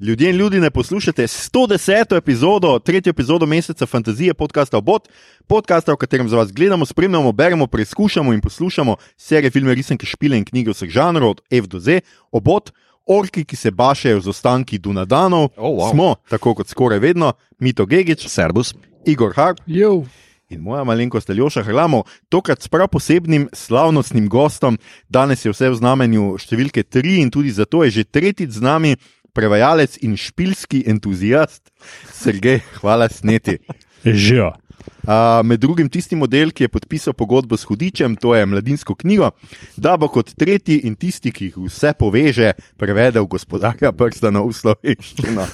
Ljudje in ljudi ne poslušate 110. epizodo, tretjo epizodo meseca fantazije podcasta Obot, podcasta, v katerem za vas gledamo, spremljamo, beremo, preizkušamo in poslušamo serije, filme, risanke, špile in knjige vseh žanrov, od F do Z, Obot, orki, ki se bašajo z ostanki Dunadanov. Oh, wow. Smo, tako kot skoraj vedno, Mito Gigič, Servus. Igor Harp Jo. in moja malenkost Aljoša Hrlamo, tokrat s prav posebnim slavnostnim gostom. Danes je vse v znamenju številke 3 in tudi zato je že tretjič z nami prevajalec in špilski entuzijast, Sergej, hvala sneti. Živijo. Uh, med drugim tisti model, ki je podpisal pogodbo s Hudičem, to je mladinsko knjigo, da bo kot tretji in tisti, ki jih vse poveže, prevedel gospodarja prstana v slovenščino.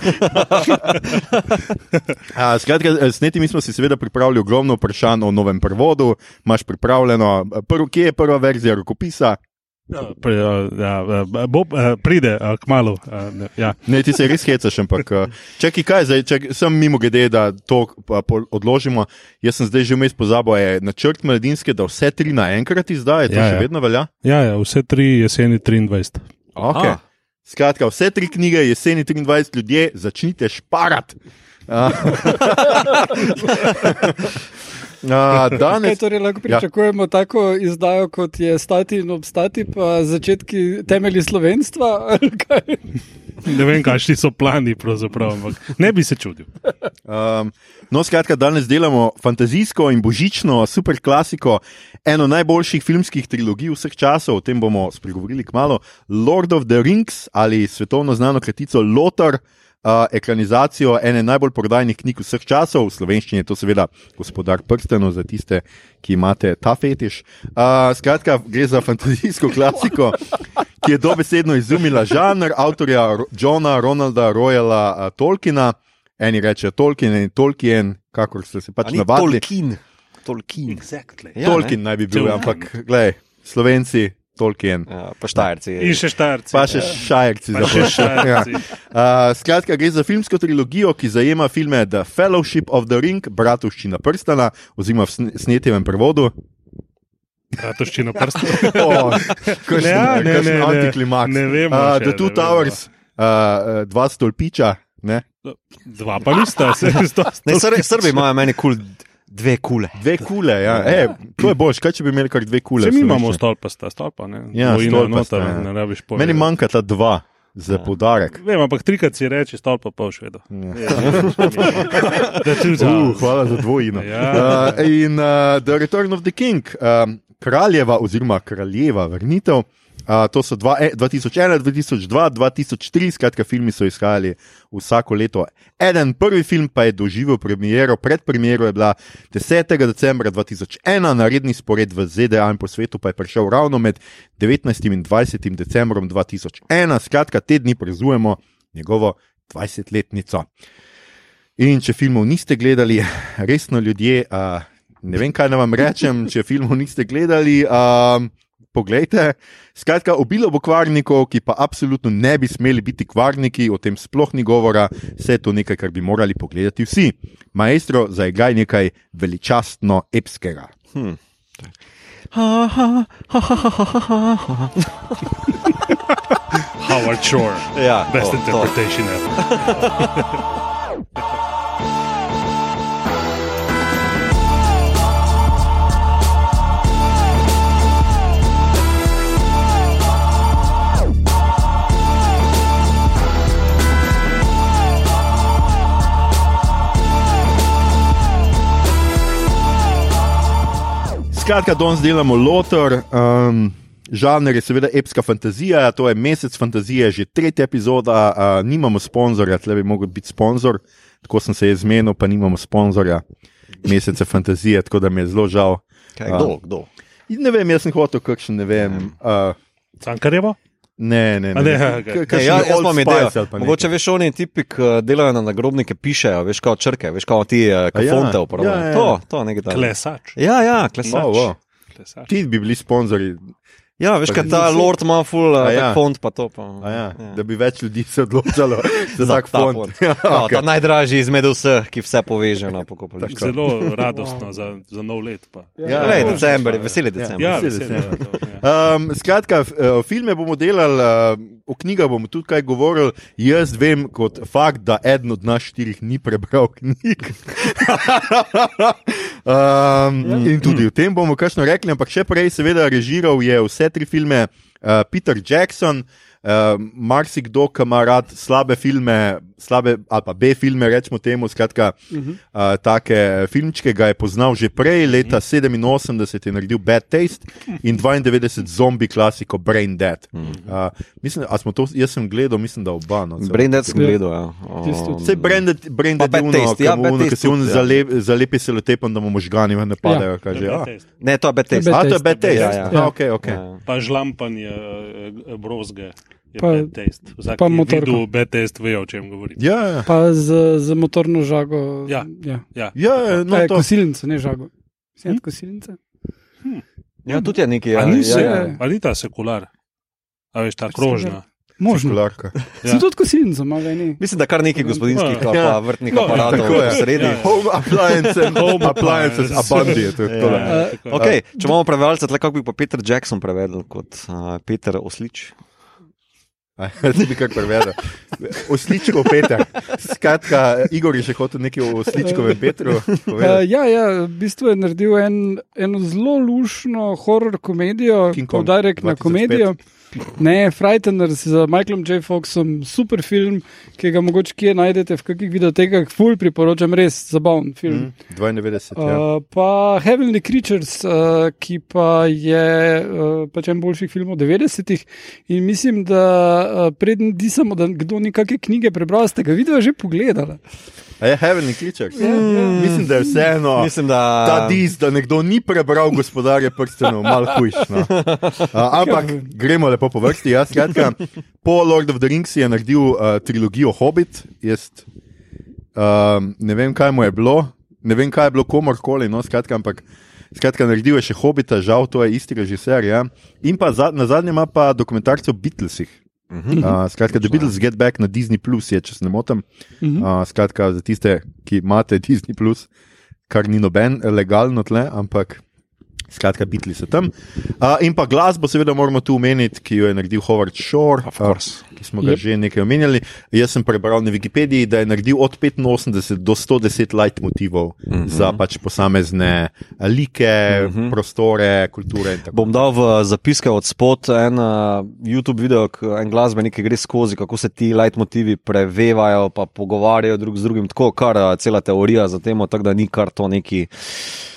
uh, skratka, s Neti mi smo si seveda pripravili ogromno vprašanj o novem prevodu. Imaš pripravljeno, prvo, kje je prva verzija rokopisa? Pri- ja, ja, bo, eh, pride k malu. Ja. Ne, ti se res hecaš, ampak čakaj, kaj zdaj, čak, sem mimo grede, da to pa, pol odložimo. Jaz sem zdaj že vmes pozabil, je načrt mladinske, da vse tri naenkrat izdaje, to Ja, še ja. vedno velja. Ja, ja, vse tri jeseni 23. Okay. Aha. Skratka, vse tri knjige, jeseni 23, ljudje, začnite šparati. Kaj danes, torej lahko pričakujemo ja. tako izdajo, kot je stati in obstati, pa začetki temelji slovenstva? ali kaj? Ne vem, kakšni so plani, pravzaprav, ampak ne bi se čudil. um, no, skratka, danes delamo fantazijsko in božično, super klasiko, eno najboljših filmskih trilogij vseh časov, o tem bomo spregovorili kmalo. Lord of the Rings ali svetovno znano kratico Lothar. Uh, ekranizacijo ene najbolj prodajnih knjig vseh časov, v slovenščini je to seveda gospodar prstenov, za tiste, ki imate ta fetiš. Uh, skratka, gre za fantazijsko klasiko, ki je dobesedno izumila žanr avtorja Johna Ronalda Royala uh, Tolkiena. Eni rečejo Tolkien in Tolkien, kakor ste se pač navadili. Tolkien. Tolkien. Exactly. Ja, Tolkien naj bi bil, ampak gledaj, Slovenci, Tolkien. ne? Ja, pa štajerci. In še štarci. Pa še šajerci Pa za še hošče. Ja. Uh, skratka, gre za filmsko trilogijo, ki zajema filme The Fellowship of the Ring, Bratovščina prstana, oziroma v sn- snetevem prevodu. Ratoščino prsta. Oh, kakšen, Ja, ne, ne, ne. antiklimaks. Ne vemo Uh, še, the ne Two. Towers, uh, dva stolpiča. Ne? Dva pa nista, se sto, Ne, Srbi, Srbi imajo meni kul dve kule. Dve kule, ja. E, to je boš, kaj če bi imeli kar dve kule? Vse mi imamo stolpa, sta stolpa. Ne? Ja, Dvojina stolpasta, noter, ja. Ne rabiš povedati. Meni manjka ta dva za podarek. Vem, ampak trikrat si reči stolpa, pa v švedu. Ja. Uh, hvala za dvojino. Ja. Uh, in uh, The Return of the King, um, kraljeva oziroma kraljeva vrnitev. Uh, to so dva, eh, 2001, 2002, 2003, skratka, filmi so izhajali vsako leto. Eden prvi film pa je doživel premiero, predpremiero je bila 10. decembra 2001, na redni spored v ZDA in po svetu pa je prišel ravno med 19. in 20. decembrom 2001, skratka, te dni praznujemo njegovo 20-letnico. In če filmov niste gledali, resno ljudje, uh, ne vem, kaj naj vam rečem, če filmov niste gledali. Um, Poglejte, skratka, obilo bo kvarnikov, ki pa absolutno ne bi smeli biti kvarniki, o tem sploh ni govora, vse je to nekaj, kar bi morali pogledati vsi. Maestro, zaigraj nekaj veličastno epskega. Hm. Howard Shore. Ja, Best to, to. interpretation ever. Skratka, danes delamo Lothar. Um, žanr je seveda epska fantazija, to je mesec fantazije, že tretja epizoda, uh, nimamo sponzorja, tle bi mogel biti sponzor, tako sem se je zmenil, pa nimamo sponzorja mesece fantazije, tako da mi je zelo žal. Kaj, kdo, kdo? In ne vem, jaz sem hotel kakšen, ne vem. Uh, Cankarjevo? Ne, ne, ne. Ne. K- Ne, ja, jaz imam idejo. Mogoče veš, oni tipi, ki delajo na nagrobnike, pišejo, veš, kao črke, veš, kao ti A ja. kafonte uporabljajo. Ja, ja, ja. To, to nekaj takega. Klesač. Ja, ja, klesač. Wow, wow. Klesač. Ti bi bili sponzorji, Ja, veš, Pa kaj ta zdaj- Lord ima full A uh, ja. ja. font, pa to. Pa, a ja, da bi več ljudi se odločalo za tak ta fond. Ja, No, okej. Ta najdražji izmed vseh, ki vse poveže na pokopališče. Zelo radostno za, za nov let. Pa. Ja, Lej, ja. december, veseli december. Ja, veseli veseli, december. ja, to, ja. Um, skratka, eh, filme bomo delali, uh, o knjigah bomo tudi kaj govorili. Jaz vem kot fakt, da eden od nas štirih ni prebral knjig. um, in tudi o tem bomo kakšno rekli, ampak še prej, seveda, režiral je vse tri filme uh, Peter Jackson. Uh, Marsikdo, ki ima rad slabe filme, slabe ali pa B-filme, rečemo temu, skratka, uh -huh. uh, take filmčke, ga je poznal že prej, leta 87 je naredil Bad Taste in 92 zombi klasiko Brain Dead. Uh, mislim, a smo to, jaz sem gledal, mislim, da oba. No. Brain Dead sem gledal. Ja. Tisto- Um, Sej Brain Dead, Brain Pa Dead je Bad uno, Taste, ki ja, mu Bad ono, ki Taste se on tudi, ja. zalep, zalepi se lotepom, da mu možgani ven ne padajo. Kaže, To je ja. bad taste. ne, to je Bad Taste. Bad A, to je Taste. Bad Taste. Ja, ja. Ja, okay, okay. Ja. Pa žlampanje eh, brozge. Je Pa- bad taste. Vsak, pa ki je motorko. videl bad taste, ve, o čem govorim. Ja, ja. Pa z, z motorno žago. Ja. ja. Ja. ja no, No, to, kosilnico, ne žago. Hm? Kosilnica? ja, tudi je nekaj. Ja, ni, ja, se, ja. a ni ta sekular, a veš, ta krožna. Možno. Ja. Sem tudi kosilnica, malo ne. Mislim, da kar nekaj gospodinskih Ja. Ja. vrtnih No, aparatov tako je. sredi. Ja. Home appliances, home appliances, je to. Ja. Okay, če imamo prevajalca, tako kako bi pa Peter Jackson prevedel kot uh, Peter Oslič. Ti bi kar prevedel. Osličko Peter. Skratka, Igor je še hotel nekaj o osličkovem Petru. Uh, ja, ja, v bistvu je naredil en, eno zelo lušno horror komedijo, poudarek na 2005. komedijo. Ne, Frighteners z Michaelom J. Foxom, super film, ki ga mogoče kje najdete v kakih videotekah, ful priporočam, res zabaven film. Mm, 92, ja. Uh, pa Heavenly Creatures, uh, ki pa je uh, pač en boljših filmov 90-ih. In mislim, da uh, predn disamo, da kdo ni kakšne knjige prebral, ste ga videli že pogledali. A je Heavenly Creatures? Ja, ja. Mislim, da je vseeno. Mislim, da Ta diz, da nekdo ni prebral gospodarja prstenov, malo hujš. No. Uh, ampak gremo lepo po vrsti. Jaz, skratka, po Lord of the Rings je naredil uh, trilogijo Hobbit. Jaz um, ne vem, kaj mu je bilo, ne vem, kaj je bilo komorkoli, no, skratka, ampak skratka, naredil je še Hobbita, žal, to je isti režiser. Ja. In pa za, na zadnje ima pa dokumentarce o Beatlesih. Mhm. Uh, skratka, The Beatles Get Back na Disney Plus je, če se ne motim. Mhm. Uh, skratka, za tiste, ki imate Disney Plus, kar ni noben legalno tle, ampak skratka, bitli so tam. Uh, in pa glasbo, seveda, moramo tu omeniti, ki jo je naredil Howard Shore, Of course. uh, ki smo ga Yep. že nekaj omenjali. Jaz sem prebral na Wikipediji, da je naredil od 85 do 110 light motivov Mhm. -huh. za pač posamezne eh, like, uh -huh. prostore, kulture in tako Bom dal v zapiske od spod en uh, YouTube video, en glasbenik, ki gre skozi, kako se ti leitmotivi prevevajo, pa pogovarjajo drug z drugim, tako kar uh, cela teorija za tem, tako da ni kar to neki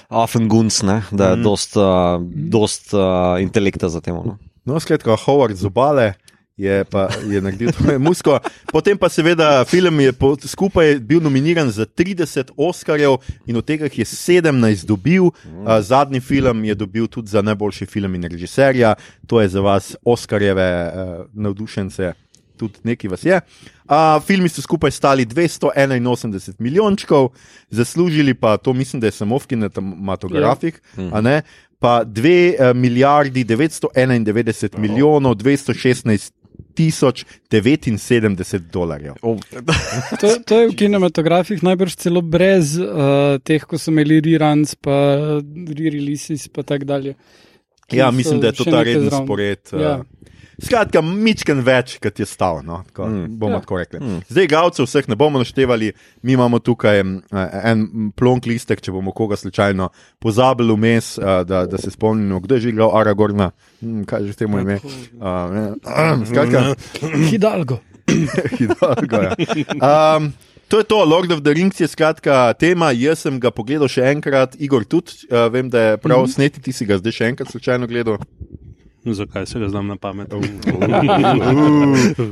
afengunc, ne, da je mm. dost, uh, dost uh, intelekta za tem. No. No, skratka, Howard z obale. Je pa je naredil to musko. Potem pa seveda film je po, skupaj bil nominiran za 30 Oscarjev in od tega jih je 17 dobil. A, zadnji film je dobil tudi za najboljši film in režiserja. To je za vas Oscarjeve uh, navdušence, tudi nekaj vas je. A, filmi so skupaj stali 281 milijončkov, zaslužili pa to, mislim, da je samo v kinematografih, a ne. Pa 2 uh, milijardi 991 milijonov 216 tisoč 79 dolarjev. Oh. To, to je v kinematografih najbrž celo brez uh, teh, ko so imeli reruns, pa re-releases in tako dalje. Ja, mislim, da je to ta zraven. spored. Ja. Ja. Skratka, mičken več, kot je stal. No? Tako, mm. Bomo Ja. tako rekli. Mm. Zdaj, gavcev vseh ne bomo naštevali, mi imamo tukaj mm, en plonk listek, če bomo koga slučajno pozabili vmes, eh, da, da se spomnimo, kdo je že igral Aragorna, hm, kaj že temu ime. Uh, skratka, Hidalgo. Hidalgo, ja. um, to je to, Lord of the Rings je skratka tema. Jaz sem ga pogledal še enkrat, Igor tudi, uh, vem, da je prav mm -hmm. sneti, ti si ga zdaj še enkrat slučajno gledal. Zakaj se ga znam na pamet?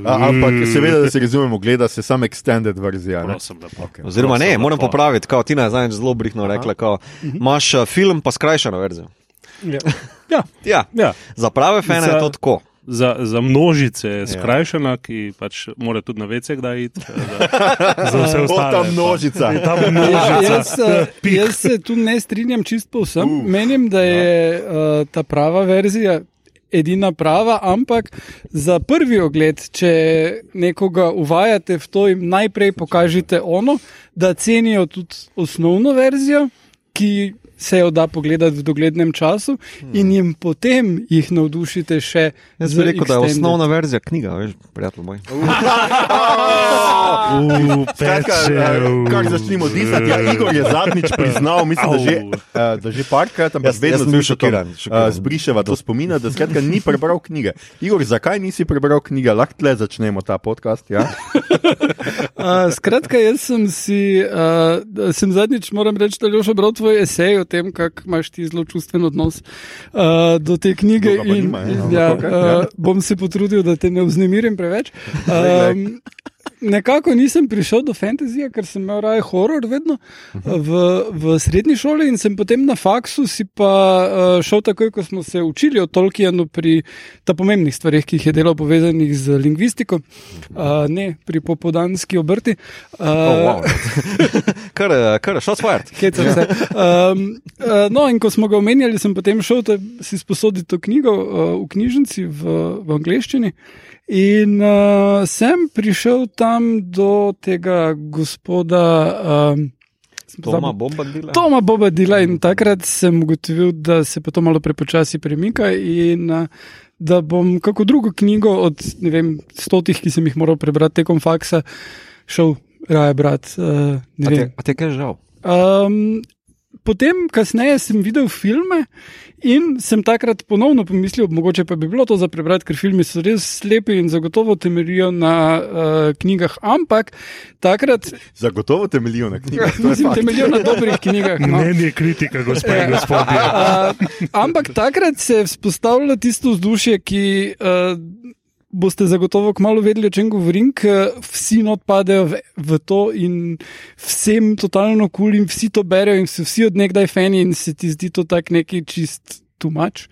A, ampak seveda, da se razumemo, gleda se samo extended verzija. ne. Prosim, lepo. Okay. Oziroma, ne, Prosim, moram lepo. popraviti, kao Tina je zadnjič zelo brihno rekla, kao, imaš uh, film pa skrajšano verzijo. Ja. Ja, Ja, ja. za prave fane Za- je to tako. Za, za množice Ja. je skrajšana, ki pač mora tudi na vece kdaj iti. eh, Za, za vse ostale. ta pa- množica. Ta Ja, množica. jaz, eh, jaz se tu ne strinjam čist povsem. Uh, Menim, da je uh, ta prava verzija edina prava, ampak za prvi ogled, če nekoga uvajate v to, jim najprej pokažite ono, da cenijo tudi osnovno verzijo. ki se jo da pogledati v doglednem času, in jim potem jih navdušite še. Jaz bi rekel, da je osnovna verzija knjiga, veš, prijatelj moj. Skratka, eh, kar začnemo disati, ja, Igor je zadnjič priznal, mislim, da že, eh, da že parkrat, ampak Jaz- vedno sem bil z Mišotom, šokiran, šokiran. eh, Zbriševa to spomina, da skratka ni prebral knjige. Igor, zakaj nisi prebral knjige? Lahko tle začnemo ta podcast. Ja? Uh, skratka, jaz sem si, uh, sem zadnjič, moram reči, da je bral tvoj esej o tem, kako imaš ti zelo čustven odnos uh, do te knjige. In, nima, ja, in, ampak ja, okej, ja. uh, bom se potrudil, da te ne vznemirim preveč. Um, Nekako nisem prišel do fantazije, ker sem imel raje horor vedno v, v srednji šoli in sem potem na faksu si pa uh, šel takoj, ko smo se učili o Tolkienu pri ta pomembnih stvarih, ki jih je delal povezanih z lingvistiko, uh, ne pri popodanski obrti. Uh, Oh, wow. kar, kar, shots fired. Hecam se. Um, uh, no, in ko smo ga omenjali, sem potem šel te, si sposoditi to knjigo uh, v knjižnici v, v angleščini. In uh, sem prišel tam do tega gospoda. Um, Toma Bombadila. Toma Bobadila in takrat sem ugotovil, da se pa to malo prepočasi premika in uh, da bom kako drugo knjigo od vem, stotih, ki sem jih moral prebrati tekom faksa, šel raje brati. Uh, A te- A te kaj žal? Um, potem, kasneje, sem videl filme in sem takrat ponovno pomislil, mogoče pa bi bilo to za prebrati, ker filmi so res slepi in zagotovo temeljijo na uh, knjigah. Ampak takrat, Zagotovo temeljijo na knjigah. to je mislim, temeljijo na dobrih knjigah. No. Mnenje kritika, gospe in Ja. gospodje. Uh, ampak takrat se je vzpostavilo tisto vzdušje, ki uh, boste zagotovo kmalo vedeli, o čem govorim, ker vsi not padejo v, v to in vsem totalno kul cool in vsi to berejo in so vsi odnegdaj fani in se ti zdi to tak neki čist. Tumač.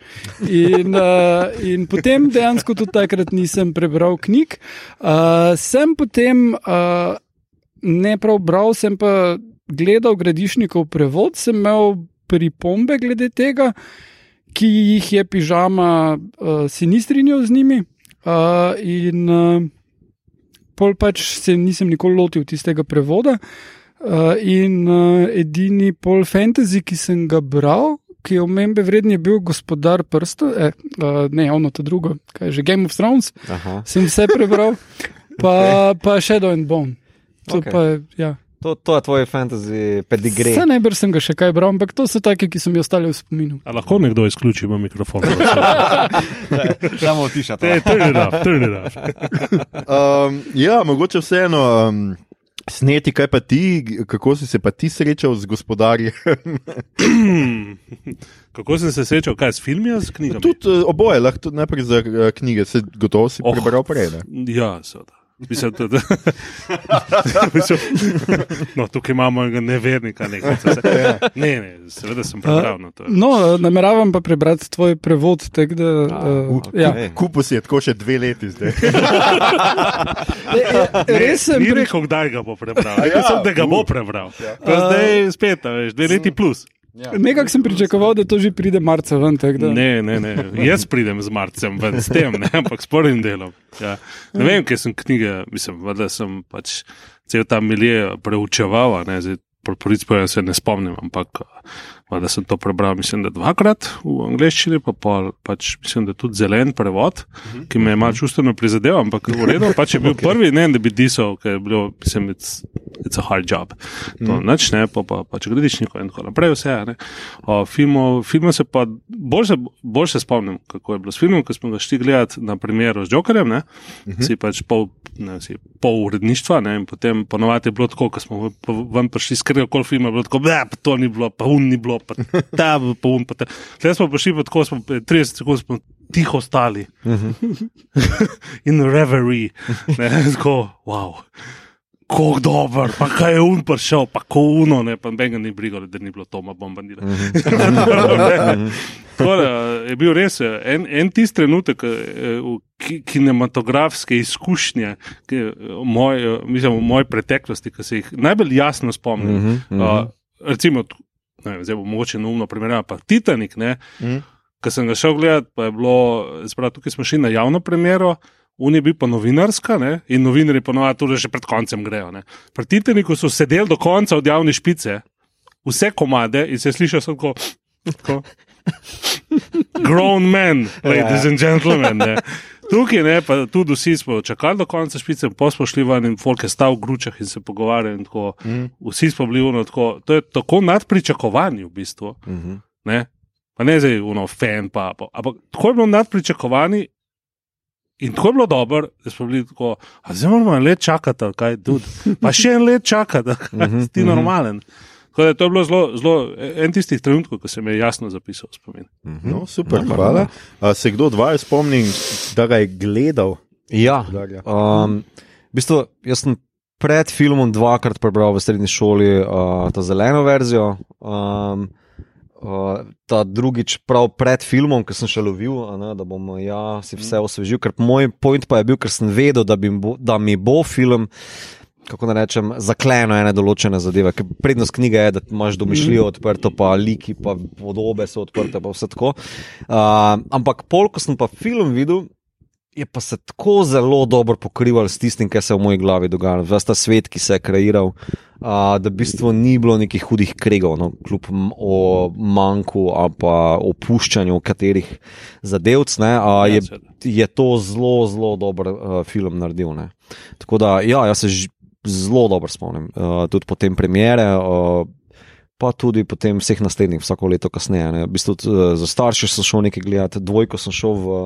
In, uh, in potem dejansko tudi takrat nisem prebral knjig. Uh, sem potem uh, ne prav bral, sem pa gledal gradišnikov prevod, sem imel pripombe glede tega, ki jih je pižama, uh, se ni strinjal z njimi. Uh, in uh, pol pač se nisem nikoli lotil tistega prevoda. Uh, in uh, edini pol fantasy, ki sem ga bral, ki je omembe vreden, je bil gospodar prstov, eh, uh, ne, ono to drugo, kaj že Game of Thrones, Aha. sem vse prebral, pa, pa Shadow and Bone. To okay. pa, je, ja. To, to je tvoj fantasy pedigree. Vse najbrž sem ga še kaj bral, ampak to so take, ki so mi ostali v spominu. A lahko nekdo izključi moj mikrofon? Samo tiša. Te, turn it off, turn it off. Um, ja, mogoče vseeno. Um, Sneti, kaj pa ti, kako si se pa ti srečal z gospodarjem? Kako sem se srečal, kaj s filmi s knjigami? Tudi uh, oboje, lahko tudi najprej za uh, knjige, se gotovo si Oh. prebral prej. Ne? Ja, seveda. Mislim, da, da, mislim, no, tukaj imamo enega nevernika. Nekaj, se, ne, ne, seveda sem prebral. No, to je. No, nameravam pa prebrati tvoj prevod. Tak, da, uh, okej. ja. Kupo si je tako še dve leti zdaj. E, e, Res sem Ni pri... rekel, kdaj ga bo prebral. A ja, sem, da ga bo prebral. Ja. Zdaj spet, a veš, dve leti plus. Nekako sem pričakoval, da to že pride marca ven. tak Da... Ne, ne, ne. Jaz pridem z marcem, ven, s tem, ne, ampak s prvim delom. Ja. Ne vem, ker sem knjige, mislim, da sem pač cel ta milje preučeval, ne, zdaj po prvič povedano se ne spomnim, ampak a, da sem to prebral, mislim, da dvakrat v angleščini, pa, pol, pač mislim, da tudi zelen prevod, ki me je malo čustveno prizadeval, ampak v redu, pač je bil okay. prvi, ne, da bi disal, ker je bilo, mislim, it's, it's a hard job. To mm. nič ne, pa, pa pač gradičnikov in tako naprej, vse. a ne. O, filmov, filmov se pa bolj se, bolj se spomnim, kako je bilo s filmom, ko smo ga šli gledati na primeru z Jokerjem, ne, mm -hmm. si pač pol, ne, si pol uredništva, ne, in potem ponovadi je bilo tako, ko smo v- ven prišli s katerega koli filma, je bilo tako, da pa to ni bilo, pa un ni bilo, pa ta, pa un, pa ta. Tle smo prišli, pa tako smo, eh, 30 sekund smo tiho stali. In reverie, ne, tako, wow. Kako dober, pa kaj je un prišel, pa ko uno, ne, pa benga ni brigalo, da ni bilo Toma bombardira. Tako da, je bil res eh, en, en tisti trenutek eh, ki- kinematografske izkušnje, ki, eh, moj, mislim, v moji preteklosti, ki se jih najbolj jasno spomnim. Mhm, mhm. Uh, recimo, t- ne vem, zdaj bo mogoče neumno primerjati, pa Titanik, ne, Mhm. Ko sem ga šel gledat, pa je bilo, sprav, tukaj smo šli na javno premjero, Unija je bil pa novinarska ne? in novinari ponovadi tudi že pred koncem grejo. Ne? Pri Titaniku so sedeli do konca od javne špice, vse komade in se sliši samo tako. Grown men, ladies and gentlemen. Ne. Tukaj ne, pa tudi vsi smo čakali do konca špice, pa smo šli ven in folk je stal v gručah in se pogovarjali. in Tako, mm. Vsi smo bili uno, tako, to je tako nad pričakovanjem v bistvu. Mm -hmm. ne? Pa ne zdaj uno, fan, pa, pa, ampak tako je bilo nad pričakovanjem. In tako je bilo dobro, da smo bili tako, zdaj moramo en let čakati, kaj, tudi. Pa še en let čakati, da si ti normalen. Tako da to je bilo zelo, zelo en tistih trenutkov, ko se mi je jasno zapisal spomin. No, super, hvala. A, se kdo od vas spomni, da ga je gledal? Ja, Darja. um, v bistvu, jaz sem pred filmom dvakrat prebral v srednji šoli uh, ta zeleno verzijo. Um, Uh, ta drugič, prav pred filmom, ki sem še lovil, a ne, da bom ja, si vse osvežil. Ker moj point pa je bil, ker sem vedel, da, bi, bo, da mi bo film, kako naj rečem, zakleno ene določene zadeve. Ker prednost knjige je, da imaš domišljijo odprto, pa liki, pa podobe so odprte, pa vse tako. Uh, ampak pol, ko sem pa film videl. Je pa se tako zelo dobro pokrival s tistim, kar se je v moji glavi dogajalo, vse ta svet, ki se je kreiral, uh, da v bistvu ni bilo nekih hudih kregov, no, kljub o manjku ali pa opuščanju katerih zadevc. Ne, uh, je, je to zelo, zelo dober uh, film naredil. Ne. Tako da, ja, jaz se ž- zelo dobro spomnim, uh, tudi po tem premjere. Uh, Pa tudi potem vseh naslednjih, vsako leto kasneje. Ne. V bistvu, uh, za starše sem šel nekaj gledati, dvojko sem šel v,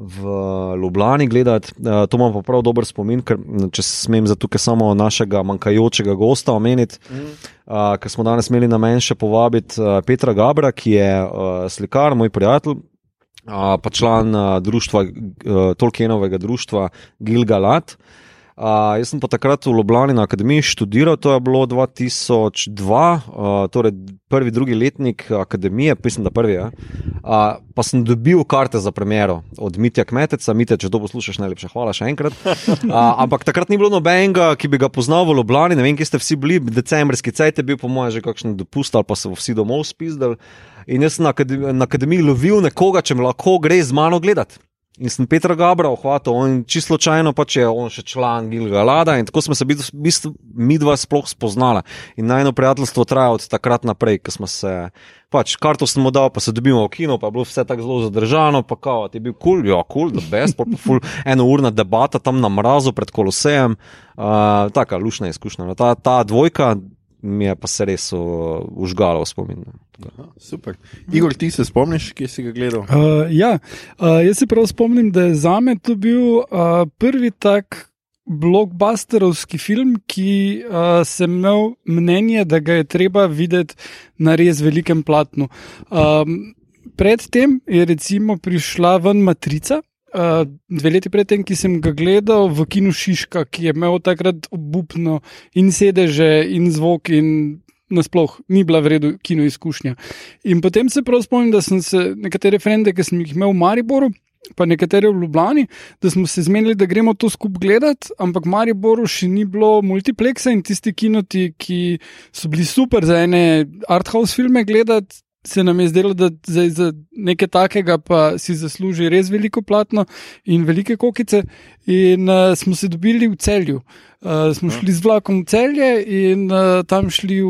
v Ljubljani gledati. Uh, to imam pa prav dober spomin, ker če smem za tukaj samo našega manjkajočega gosta omeniti. Mm. Uh, ker smo danes imeli na meni še povabiti uh, Petra Gabra, ki je uh, slikar, moj prijatelj, uh, pa član uh, društva, uh, Tolkienovega društva Gilgalat. Uh, jaz sem pa takrat v Ljubljani na akademiji študiral, to je bilo 2002, uh, torej prvi, drugi letnik akademije, mislim, da prvi. Ja. Uh, pa sem dobil karte za premjero od Mitja Kmeteca, Mitja, če to poslušaš, najlepša hvala še enkrat. Uh, ampak takrat ni bilo nobenega, ki bi ga poznal v Ljubljani, ne vem, kje ste vsi bili, decembrski cajt je bil, po mojem, že kakšen dopust ali pa so vsi domov spizdali. In jaz sem na akademiji, na akademiji lovil nekoga, če me lahko gre z mano gledati. In sem Petra Gabra ohvatil, on čisto slučajno pač je on še član Gilga Lada in tako smo se v bistvu mi dva sploh spoznala. In najno prijateljstvo traja od takrat naprej, ko smo se, pač karto mu dal, pa se dobimo v kino, pa je bilo vse tako zelo zadržano, pa kao, ti je bil kul, cool, ja, kul, cool, da best, pa ful, eno urna debata tam na mrazu pred kolosejem, uh, taka lušna izkušnja. No, Ta, ta dvojka mi je pa se res uh, užgala v spomin. Aha, super. Igor, ti se spomniš, kje si ga gledal? Uh, ja, uh, jaz se prav spomnim, da je za me to bil uh, prvi tak blockbusterovski film, ki uh, sem imel mnenje, da ga je treba videti na res velikem platnu. Um, predtem je recimo prišla ven Matrica. Uh, dve leti predtem, ki sem ga gledal v kinu Šiška, ki je imel takrat obupno in sedeže, in zvok, in nasploh ni bila v redu kino izkušnja. In potem se prav spomnim, da sem se nekatere frende, ki sem jih imel v Mariboru. Pa nekatere v Ljubljani, da smo se zmenili, da gremo to skupaj gledati, ampak v Mariboru še ni bilo multipleksa in tisti kinoti, ki so bili super za ene arthouse filme gledati, se nam je zdelo, da za, za nekaj takega pa si zasluži res veliko platno in velike kokice. In uh, smo se dobili v celju. Uh, smo šli z vlakom v celje in uh, tam šli v,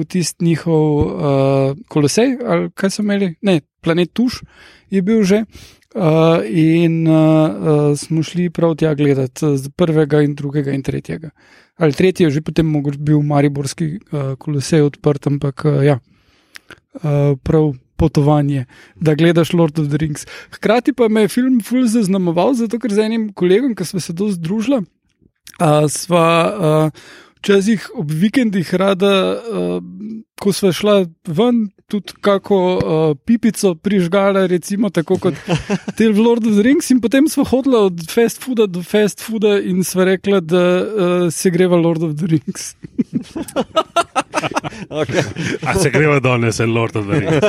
v tisti njihov uh, kolosej, ali kaj so imeli, ne, planet Tuš je bil že. Uh, in uh, uh, smo šli prav tja gledati, z prvega in drugega in tretjega. Ali tretji je že potem mogoče bil Mariborski uh, kolosej odprt, ampak uh, ja, uh, prav potovanje, da gledaš Lord of the Rings. Hkrati pa me je film ful zaznamoval, zato ker z enim kolegom, ki smo se do združili, uh, sva uh, včasih ob vikendih rada, uh, ko sva šla ven, tudi kako uh, pipico prižgala, recimo tako kot Tel Lord of the Rings, in potem sva hodila od fast fooda do fast fooda in sva rekla, da uh, se greva Lord of the Rings. Okay. A se greva danes, en Lord of the Rings.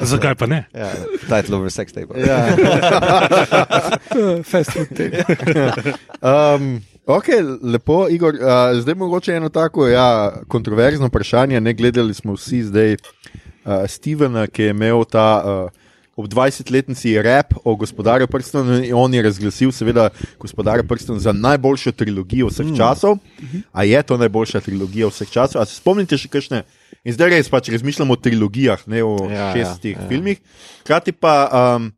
Zakaj pa ne? Ja, title over sex tape. Ja. Fast food te. Um, ok, lepo, Igor. Uh, zdaj mogoče eno tako ja, kontroverzno vprašanje. Ne gledali smo vsi zdaj uh, Stevena, ki je imel ta. Uh, Ob 20-letnici rap o gospodarju prstov in on je razglasil, seveda, gospodarja prstov za najboljšo trilogijo vseh časov. A je to najboljša trilogija vseh časov? A se spomnite še kakšne In zdaj res pač razmišljamo o trilogijah, ne o Ja, ja, šestih ja. filmih. Hkrati pa um,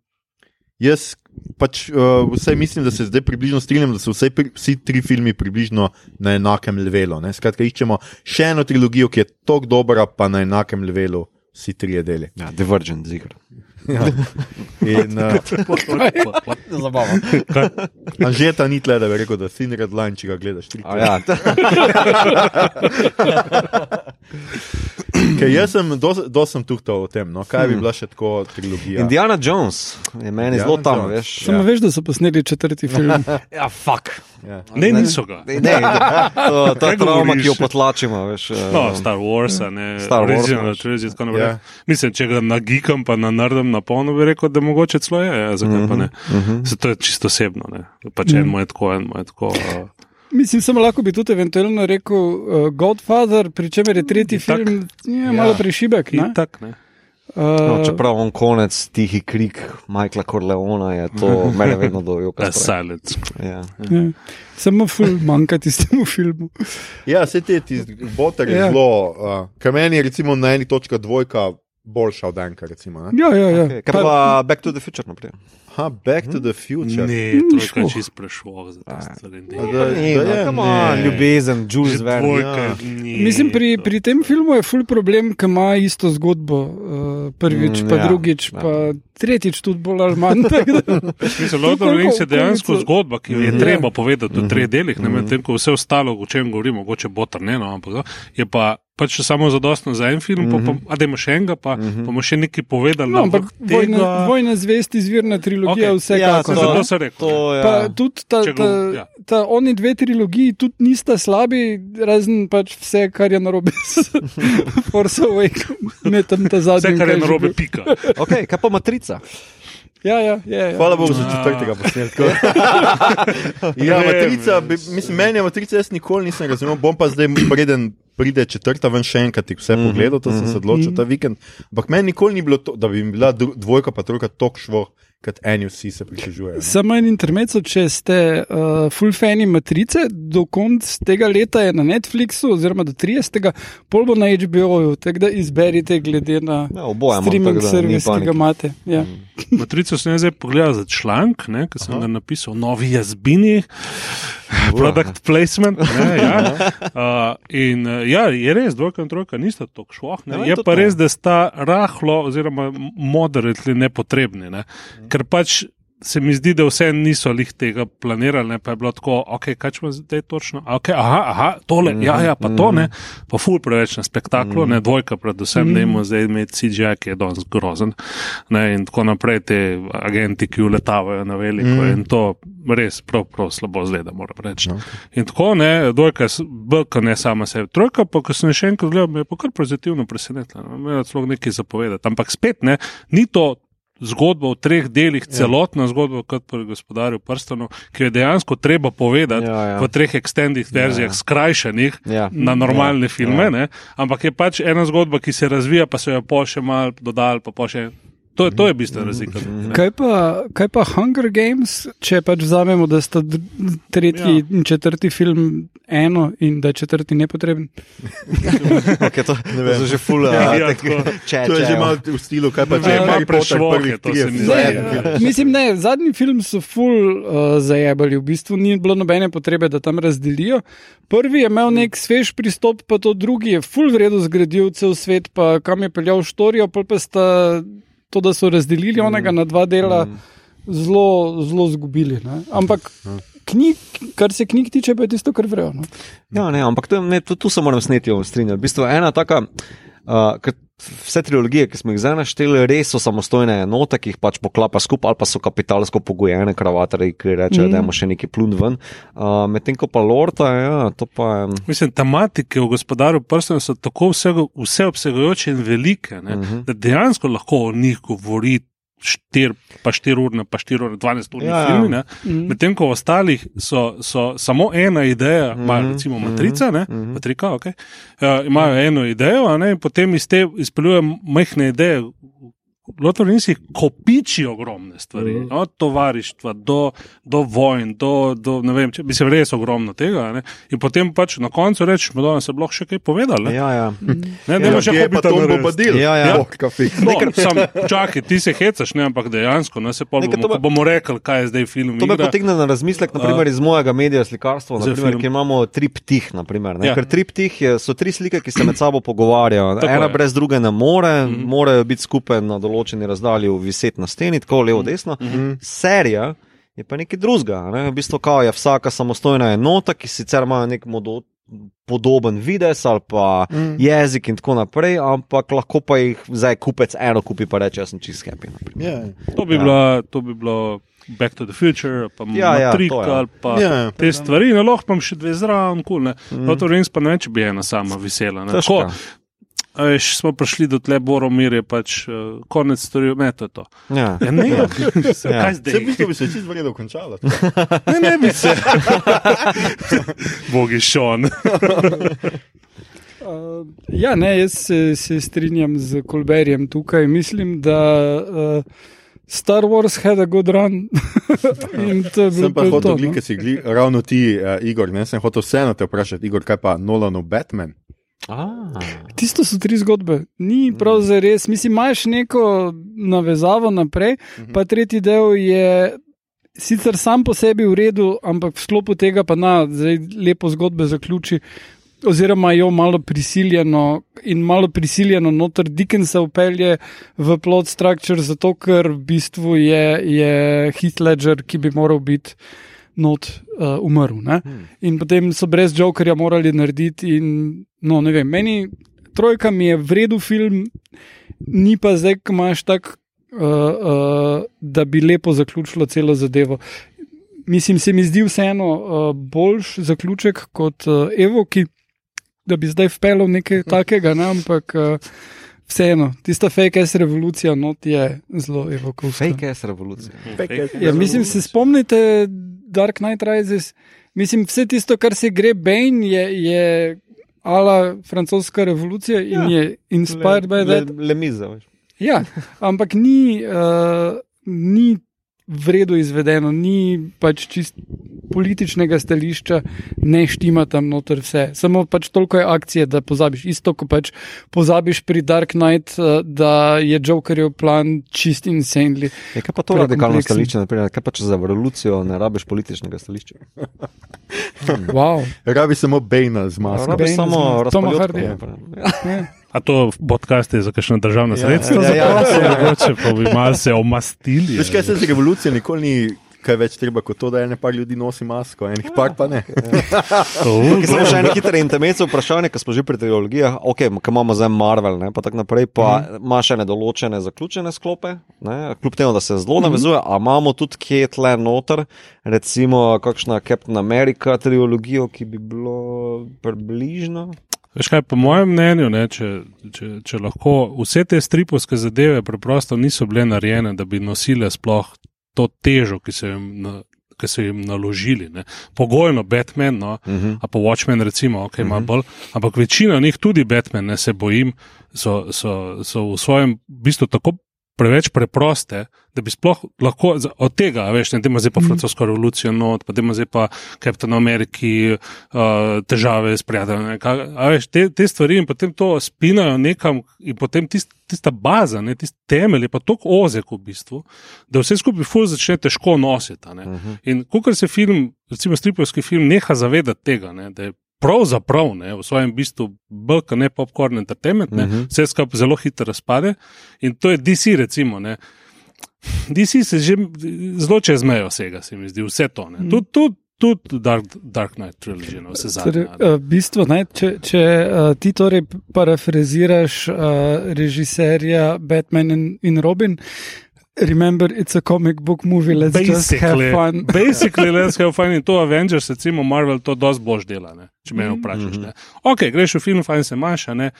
jaz pač uh, vsaj mislim, da se zdaj približno strinjam, da so vsaj pri, vsi tri filmi približno na enakem levelu. Ne? Skratka, iščemo še eno trilogijo, ki je tako dobra, pa na enakem levelu vsi trije deli. Ja, Divergent, zigar. Ja. In uh, Zabavno. Anžeta ni tle, da bi rekel, da si red line, če ga gledaš. Tri A Ja, Ker jaz sem, dosti sem tuhtal o tem, no? kaj bi bila še tako trilogija. Indiana Jones je meni Indiana zelo tam, Jones. veš. Samo Ja. veš, da so posneli četrti film. Ja, fuck. Ja. Ne, niso ga. Ne, ne, to, to je govoriš? ki jo potlačimo. Veš, No, eh, Star Wars, a ne Star Wars, original imaš. trilogy, tako naprej. Ja. Mislim, če ga nagikam, pa na nardem na polno, bi rekel, da mogoče celo je, ja, zakaj pa ne. Se to je čisto osebno, ne. Pač en mu je tako, en mu je tako. Uh, Mislim, samo lahko bi tudi eventualno rekel uh, Godfather, pri čemer je tretji Itak. film je, malo prešibek. ne? itak, ne. No, Uh, čeprav on konec, tihi krik Michaela Corleona je to mene vedno dojo. Silence. Ja. ja. Samo ful manjka tistemu filmu. Ja, vse te ti boter je Ja. zelo, uh, kar meni je recimo na eni točki dvojka boljša od enka. Recimo, ne? Ja, ja, ja. Okay. Kaj pa Back to the Future naprej? ha, back to the future. Ne, trojka je šlo. čist prešlo za te stvari. Da- Ne. je, come ne. on, ljubezen, Jules Verne. ja. Mislim, pri, to. pri tem filmu je ful problem, ker ima isto zgodbo. Uh, prvič, Mm, pa ja, drugič, ja. pa tretjič, tudi bolj ali manj. Lord of the Rings je dejansko zgodba, ki jo je Mhm. treba povedati v treh delih, ne medtem ko vse ostalo, o čem govorimo, mogoče bo trneno, ampak no, je pa pač samo zadostno za en film, pa, pa a da ima še enega, pa bomo še nekaj povedali. No, ampak ampak vojna, tega- vojna zvest, izvirna trilogija, okay. Ja, vsekakor. to- ne? zato sem rekel. To, ja. Pa tudi ta, ta, go- ja. ta, oni dve trilogiji tudi nista slabi, razen pač vse, kar je narobe s Force Awakens, ne tam ta zadnji. Vse, kar je narobe, bil. pika. Okay, kaj pa Matrica? Ja, ja, ja, ja. Hvala Bogu za A. četrtega posnetka. ja, matrica, mislim, meni je matrica, jaz nikoli nisem razumel. Bom pa zdaj, preden pride četrta, ven še enkrat jih vse pogledal, to sem se odločil ta vikend. Ampak meni nikoli ni bilo to, da bi mi bila dvojka pa trojka tok šlo, kot eni vsi se pritožujejo. ne. Samo en intermezzo, če ste uh, full fani Matrice, do konca tega leta je na Netflixu, oziroma do 30. pol bo na HBO-ju, tako da izberite glede na Ja, oboje imam, streaming da servis, ki ga imate. Ja. Matrico sem jaz zdaj pogledal za članek, ne, ki sem ga napisal, novi jazbini, product placement. Ne, ja. uh, in uh, ja, je res, dvojka in trojka nista tako šloh. Ja, Je pa res, da sta rahlo, oziroma moderately nepotrebni. Ne. Ker pač. Se mi zdi, da vse niso lih tega planirali, ne, pa je bilo tako, ok, kaj če zdaj točno, okay, aha, aha, tole, ja, ja, pa to ne, pa ful preveč na spektaklu, ne, dvojka, predvsem, mm. ne, zdaj imeti CGI, ki je danes grozen, ne, in tako naprej, te agenti, ki uletavajo na veliko, mm. in to res prav, prav slabo zgleda, moram reči. Okay. In tako, ne, dvojka, je kot ne sama sebi, trojka, pa ko sem še enkrat gledal, me je pa kar pozitivno presenetila, no, imela celo nekaj zapovedati, ampak spet ne, ni to zgodba v treh delih, celotna zgodba kot pri gospodarju prstanov, ki je dejansko treba povedati Ja, ja. v treh extended verzijah, skrajšanih Ja. na normalne Ja, filme, ja. ne? ampak je pač ena zgodba, ki se razvija, pa so jo po še mal dodali, pa po še. To, je- to je bistvena razlika. ne. Kaj pa, kaj pa Hunger Games, če pač vzamemo, da sta tretji Ja. in četrti film eno in da je četrti nepotreben? Okay, to, to so že full. Ja, Uh, tako. če, To je že ja. malo v stilu, kaj pa Ne če vem, je ima Harry Potter prešlohe, prvih to se 30 mi za zdi. en Ne, film. mislim, ne, zadnji film so full uh, zajebali, v bistvu ni bilo nobene potrebe, da tam razdelijo. Prvi je imel nek svež pristop, pa to drugi je full vredno zgradil cel svet, pa kam je peljal štorijo, pol pa sta to, da so razdelili onega na dva dela, zelo, zelo zgubili. Ne? Ampak knjig, kar se knjig tiče, pa je tisto, kar vrejo. No? Ja, ne, ampak to, ne, tu, tu se moram sneti strinjati. V bistvu ena taka. Uh, vse trilogije, ki smo jih zdaj našteli, res so samostojne enote, ki jih pač poklapa skupaj, ali pa so kapitalsko pogojene kravatarji, ki rečejo, Mhm. da imamo še neki plun ven. Uh, Medtem ko pa Lorda, ja, to pa je. Mislim, tematike v gospodarju prstanov so tako vsego, vseobsegajoče in velike, ne, uh -huh. da dejansko lahko o njih govori. Štir, pa 4 ure, pa 4 ure, 12 ur, Ja, ja. filmi, ne. Mhm. medtem ko v ostalih so, so samo ena ideja, Mhm, imajo recimo Matrica, ne, mhm. Matrika, okay, uh, imajo eno idejo, ne, in potem iz te izpeljujejo majhne ideje, Of the Rings kopiči ogromne stvari, mm. od tovarištva do, do vojn, do, do ne vem, če bi se res ogromno tega. Ne? In potem pač na koncu rečeš, da se lahko še kaj povedal. Ne, Ja, ja. ne, ne, Ja, še je pa hobita to narediti. bombardil. Ja, ja. Oh, kafi. No, sam, čakaj, ti se hecaš, ne, ampak dejansko, ne, se pol Nekaj bomo, bomo rekli, kaj je zdaj film. To me potegne na razmislek, naprimer, iz mojega medija slikarstva, naprimer, ki imamo triptih. Naprimer, ne? Ja. Ker triptih so tri slike, ki se med sabo pogovarjajo. Tako Ena je. brez druge ne more, mm -hmm. morajo biti skupaj na določeni razdalji, viseti na steni, tako levo, desno. Mm -hmm. Serija je pa nekaj drugega. Ne? V bistvu je vsaka samostojna enota, ki sicer ima nek modo. Podoben videz ali pa mm. jezik, in tako naprej, ampak lahko pa jih zdaj kupec eno kupi, pa reče: Jaz sem čist happy. naprimer. Ja. To bi, ja. bilo, to bi bilo Back to the Future, pa Ja, ja, Matrix to je. ali pa Ja, ja. te stvari. Ne, lahko pa imam še dve zraven, kul. Cool, mm. Lord of the Rings pa ne vem, če bi ena sama visela. Tako, a Veš, smo prišli do tle, Boromir je pač uh, konec storil, ne, to je to. Ja. Ja, ne, ja. Ja. zdaj? v bistvu bi se čisto vredno končalo. Ne, ne bi se. Bogi šon. Uh, ja, ne, jaz se, se strinjam z Kolberjem tukaj. Mislim, da uh, Star Wars had a good run. In to je bilo Sem pa je hotel, glih, no. si gli, ravno ti, uh, Igor, ne, sem hotel vseeno te vprašati, Igor, kaj pa Nolanov Batman? Ah. Tisto so tri zgodbe, ni prav za res. Mislim, imaš neko navezavo naprej, pa tretji del je. Sicer sam po sebi v redu, ampak v sklopu tega pa na, zdaj lepo zgodbe zaključi, oziroma jo malo prisiljeno in malo prisiljeno noter Dickensa upelje v plot structure, zato ker v bistvu je, je Heath Ledger, ki bi moral biti not uh, umrl. Ne? In potem so brez Jokerja morali narediti. In, no, ne vem, meni trojka mi je vredno film, ni pa zdaj, ko imaš tak, uh, uh, da bi lepo zaključilo celo zadevo. Mislim, se mi zdi vseeno uh, boljš zaključek kot uh, Evo, ki da bi zdaj vpeljal nekaj takega, ne? ampak uh, vseeno, tista fake ass revolucija not je zelo evokovska. Fake ass revolucija. Ja, mislim, se spomnite Dark Knight Rises. Mislim, vse tisto, kar se gre Bane, je, je ala francoska revolucija in Ja. je inspired by Le, that. le miza, veš. Ja, ampak ni, uh, ni vredno izvedeno, ni pač čist političnega stališča, ne štima tam noter vse. Samo pač toliko je akcije, da pozabiš. Isto, ko pač pozabiš pri Dark Knight, uh, da je Jokerjev plan čist insanely. Je, kaj pa to radikalno stališče? Naprimer, kaj pa če za revolucijo ne rabiš političnega stališča? Wow. Rabi samo Bejna z masko. Rabiš Bane samo razpaljotko. Hardija. Ja. A to podcast je za kakšno državno sredstvo? ja, ja. zaprosil? Mogoče pa bi malo se omastili. Veš kaj se z revolucijo nikoli ni kaj več treba kot to, da ene par ljudi nosi masko, enih par pa ne. Uh, Samo še en hiter intermezzo vprašanje, ker smo že pri trilogijah, ok, ki imamo zdaj Marvel, ne, pa tako naprej, pa imaš še nedoločene zaključene sklope, ne, kljub temu, da se zelo navezuje, a imamo tudi kje tle noter, recimo kakšna Captain America trilogijo, ki bi bilo približno. Veš kaj, po mojem mnenju, ne, če, če, če lahko vse te stripovske zadeve preprosto niso bile narejene, da bi nosile sploh to težo, ki so jim, na, ki so jim naložili. Ne. Pogojno Batman, no, uh -huh. a pa Watchmen, recimo, okay, uh -huh. bolj, ampak večina njih, tudi Batman, ne se bojim, so, so, so v svojem bistvu tako. Preveč preproste, da bi sploh lahko od tega, veš, ne, da ima zdaj pa francosko revolucijo, no, pa da ima zdaj pa Captain Ameriki uh, težave s prijateljem. veš, te, te stvari in potem to spinajo nekam, in potem tist, tista baza, ne, tisti temelj je pa tako ozek v bistvu, da vse skupaj fuz začne težko nositi. Uh -huh. In ko se film, recimo stripovski film, neha zavedati tega, ne, da je pravzaprav ne, v svojem bistvu kot ne popkorn entertainment, ne, uh Mhm. -huh. vse skupaj zelo hitro razpade. In to je DC, recimo. Ne. DC se že zelo čez mejo vsega, se mi zdi, vse to. Mhm. Tudi tud, tud Dark, Dark Knight Trilogy, no, vse zadnje. Torej, uh, bistvo, ne, če če uh, ti torej parafraziraš uh, režiserja Batman in, in Robin. Remember, it's a comic book movie, let's just have Basically, fun. basically, let's have fun. In to Avengers, recimo Marvel, to dosti boš dela, ne, če me vprašaš. Ne. Ok, greš v film, fajn se imaš, a ne.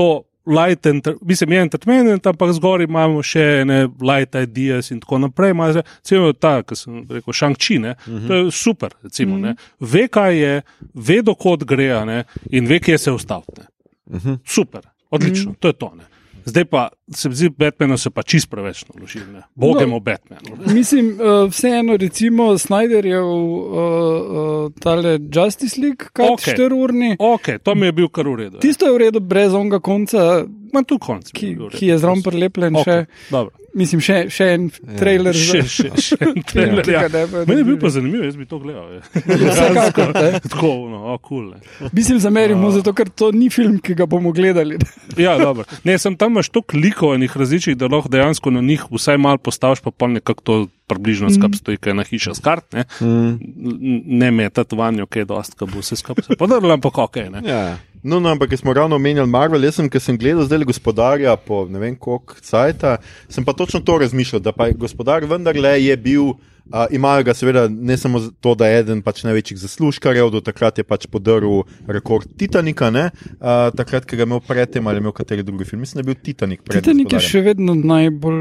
To light, enter, mislim, je entertainment, ampak zgor imamo še ne light ideas in tako naprej. Ima Recimo ta, ki sem rekel, Shang-Chi, ne, to je super, recimo, ne. Ve, kaj je, ve, dokot gre, a ne, in ve, kje se ustaviti. ne. Super, odlično, to je to. Ne. Zdaj pa se mi zdi, Batmanu se pa čist preveč naložil, ne. Bogemo no. Batmanu. Mislim, uh, vseeno, recimo, Snyderjev uh, uh, tale Justice League, kaj Okej. okay. 4 urni. Ok, to mi je bil kar v redu. ja. Tisto je v redu, brez onega konca, Ma tu konc. ki, ki je zraven prilepljen. Okay. Še, Dobro. mislim, še, še en trailer Še, še, še en trailer. Ja. tega ne bi Meni je bil pa zanimiv, jaz bi to gledal. je. Vsekakor. Tako, no, o, cool, ne. Mislim, zamerimo, zato ker to ni film, ki ga bomo gledali. Ja, dobro. Ne, sem tam imaš toliko likov enih različnih, da lahko dejansko na njih vsaj malo postaviš, pa pol nekako to približno skap stoji, kaj je ena hiša s kart, ne, Mm. Ne metati vanjo, kaj je dost, kaj bo vse skupaj se podrlo, ampak ok, ne. Ja. No, no, ampak smo ravno omenjali Marvel, jaz sem, ker sem gledal zdaj gospodarja po ne vem koliko cajta, sem pa točno to razmišljal, da pa je gospodar vendarle je bil. Uh, imajo ga seveda ne samo to, da je eden pač največjih zaslužkarjev, do takrat je pač podaril rekord Titanika, ne? uh, takrat, ki ga je imel predtem ali je imel kateri drugi film. Mislim, da je bil Titanik pred Titanik je Gospodarjem. še vedno najbolj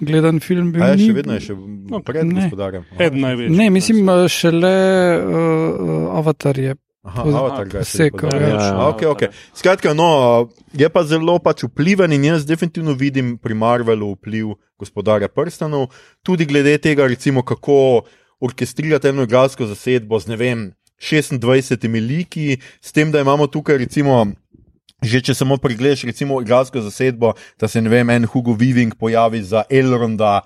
gledan film. Bil, A je ni- še vedno je še no, pred ne. gospodarjem. Eden največjih. Ne, mislim, šele uh, Avatar je. Aha, avatar ga je posekal, podaril. ja. A, Okay, okay. Skratka, no, je pa zelo pač vpliven in jaz definitivno vidim pri Marvelu vpliv gospodarja prstanov, tudi glede tega, recimo, kako orkestrirati eno igralsko zasedbo z ne vem, 26 liki, s tem, da imamo tukaj recimo. Že če samo pregledaš, recimo, igralsko zasedbo, da se ne vem, en Hugo Weaving pojavi za Elronda,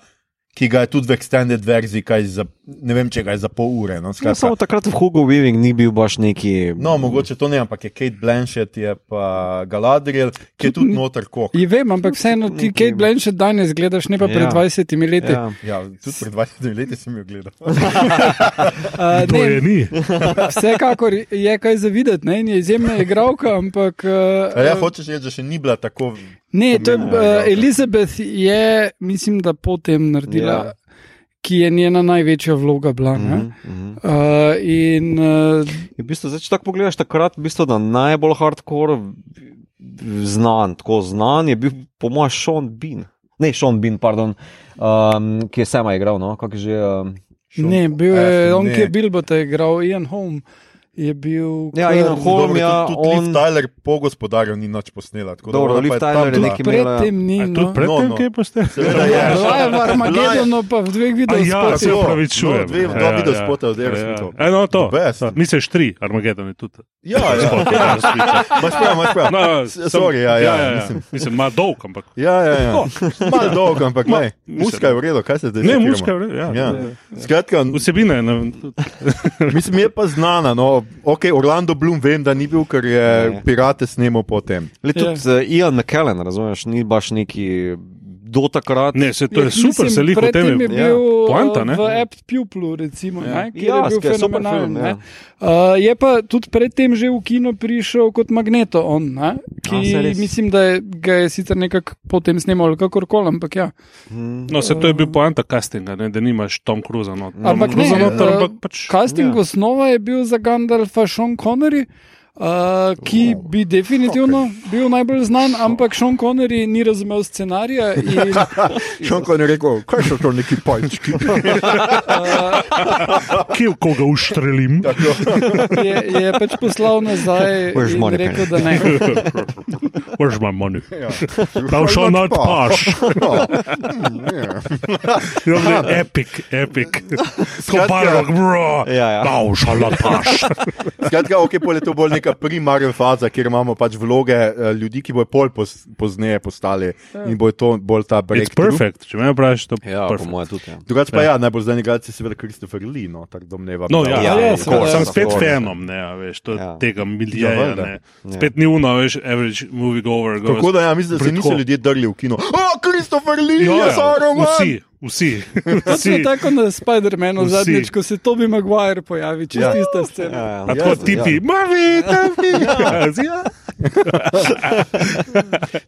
ki ga je tudi v extended verziji, kaj za, ne vem, če ga je za pol ure. No, Ja, skratka. samo takrat v Hugo Weaving ni bil baš neki. No, mogoče to ne, ampak je Kate Blanchett, je pa Galadriel, ki je tudi noter kok. Je vem, ampak vseeno ti Kate Blanchett danes gledaš, ne pa pred Ja. 20 leti. Ja. Ja, tudi pred 20 leti sem jo gledal. Uh, To je ni. Vsekakor je kaj za videti, ne? in je izjemna igralka, ampak. Uh, A ja, hočeš reči, da še ni bila tako. Ne, to je, uh. Elizabeth je, mislim, da potem naredila, Ja. ja. ki je njena največja vloga bila. Mm Mhm, mhm. uh, in uh, Je v bistvu, zdaj, če tako pogledaš, takrat v bistvu, da najbolj hardcore znan, tako znan je bil, po mojem, Sean Bean. Ne, Sean Bean, pardon, um, ki je sama igral, no, kako je že. Um, Šel- ne, bil je, Eh, on, ne. ki je Bilbota igral, Ian Home. Je bil. Ja, Ian Holm, ja, tudi, tudi on- Liv Tyler po gospodarju ni nič posnela. tako da Dobro, Liv pa je Tyler je nekaj imela- Predtem ni. A No. tudi predtem, No, no. kaj pa ste? Seveda je. Bila je v Armagedonu, pa v dveh A videih. ja, se No, upravičujem. no, dve- dva videospota od Aerosmithov. Ja, no, to. The best. Misliš tri, Armagedon je tudi. Ja, ja. Imaš prav, imaš prav. No, S- sorry, ja, ja, mislim. mislim, ima dolg, ampak. Ja, ja, ja. Malo dolgo, ampak ne. Muska je v redu, kaj se zdaj Ne, sekiramo? muška je v redu. Ja. Ja. Skratka, Vsebina je. Ne, mislim, je pa znana. No. Okay, Orlando Bloom vem, da ni bil, ker je Ne. pirate snemal potem. Le tudi uh, Ian McKellen, razumeš, ni baš neki do takrat. ne, se to je Ja, super, mislim, se lih o tem predtem je bil Poanta, uh, ne? v Apt Puplu, recimo, Ja. ne, kjer Ja, je bil fenomenalen. film, ne. ja. Uh, je pa tudi predtem že v kino prišel kot Magneto, on, ne, ki A, mislim, da je, ga je sicer nekako potem snimal, ali kakorkoli, ampak ja. Mm. No, se to je bil poanta castinga, ne, da nimaš Tom Cruisa. No. Ampak Tom Cruisa ne, noter, eh, ampak pač. Casting Ja. osnova je bil za Gandalfa Sean Connery. Uh, ki bi definitivno okay. bil najbolj znan, ampak Sean Connery ni razumel scenarija. In, Šonko je rekel, kaj so to neki pojčki. Kje koga uštrelim? je, je pač poslal nazaj Where's in Monica? rekel, da ne. Where's my money? Ja. Thou shall not pass. Ja. Epic, epic. Skratka- Koparok, bro. Ja. Thou shall not pass. Skratka, ok, pol je to bolj neka primarna faza, kjer imamo pač vloge uh, ljudi, ki bojo pol pos, pozneje postali in bo to bolj ta It's breakthrough. perfect, če me vprašaš, to je Ja, mojem tudi. Ja. Drugače pa ja, najbolj znani igralec je seveda Christopher Lee, no, tako domnevam. No, ja, Ja, ja, ja, ja, sem ja. spet fenom, ne, a veš, to, Ja. ja. tega Ja, miljeja. valjda. ne. Spet ni uno, veš, average movie goer. Tako da ja, mislim, da se niso ljudje drli v kino. O, Christopher Lee, Ja, je ja, Saruman! Vsi, vsi. To je tako na Spider-Manu zadnjič, ko se Toby Maguire pojavi, čez Ja. ja. tista scena. Ja, Ja. ja. Tako Ja, tipi, mavi, tavi. Ja.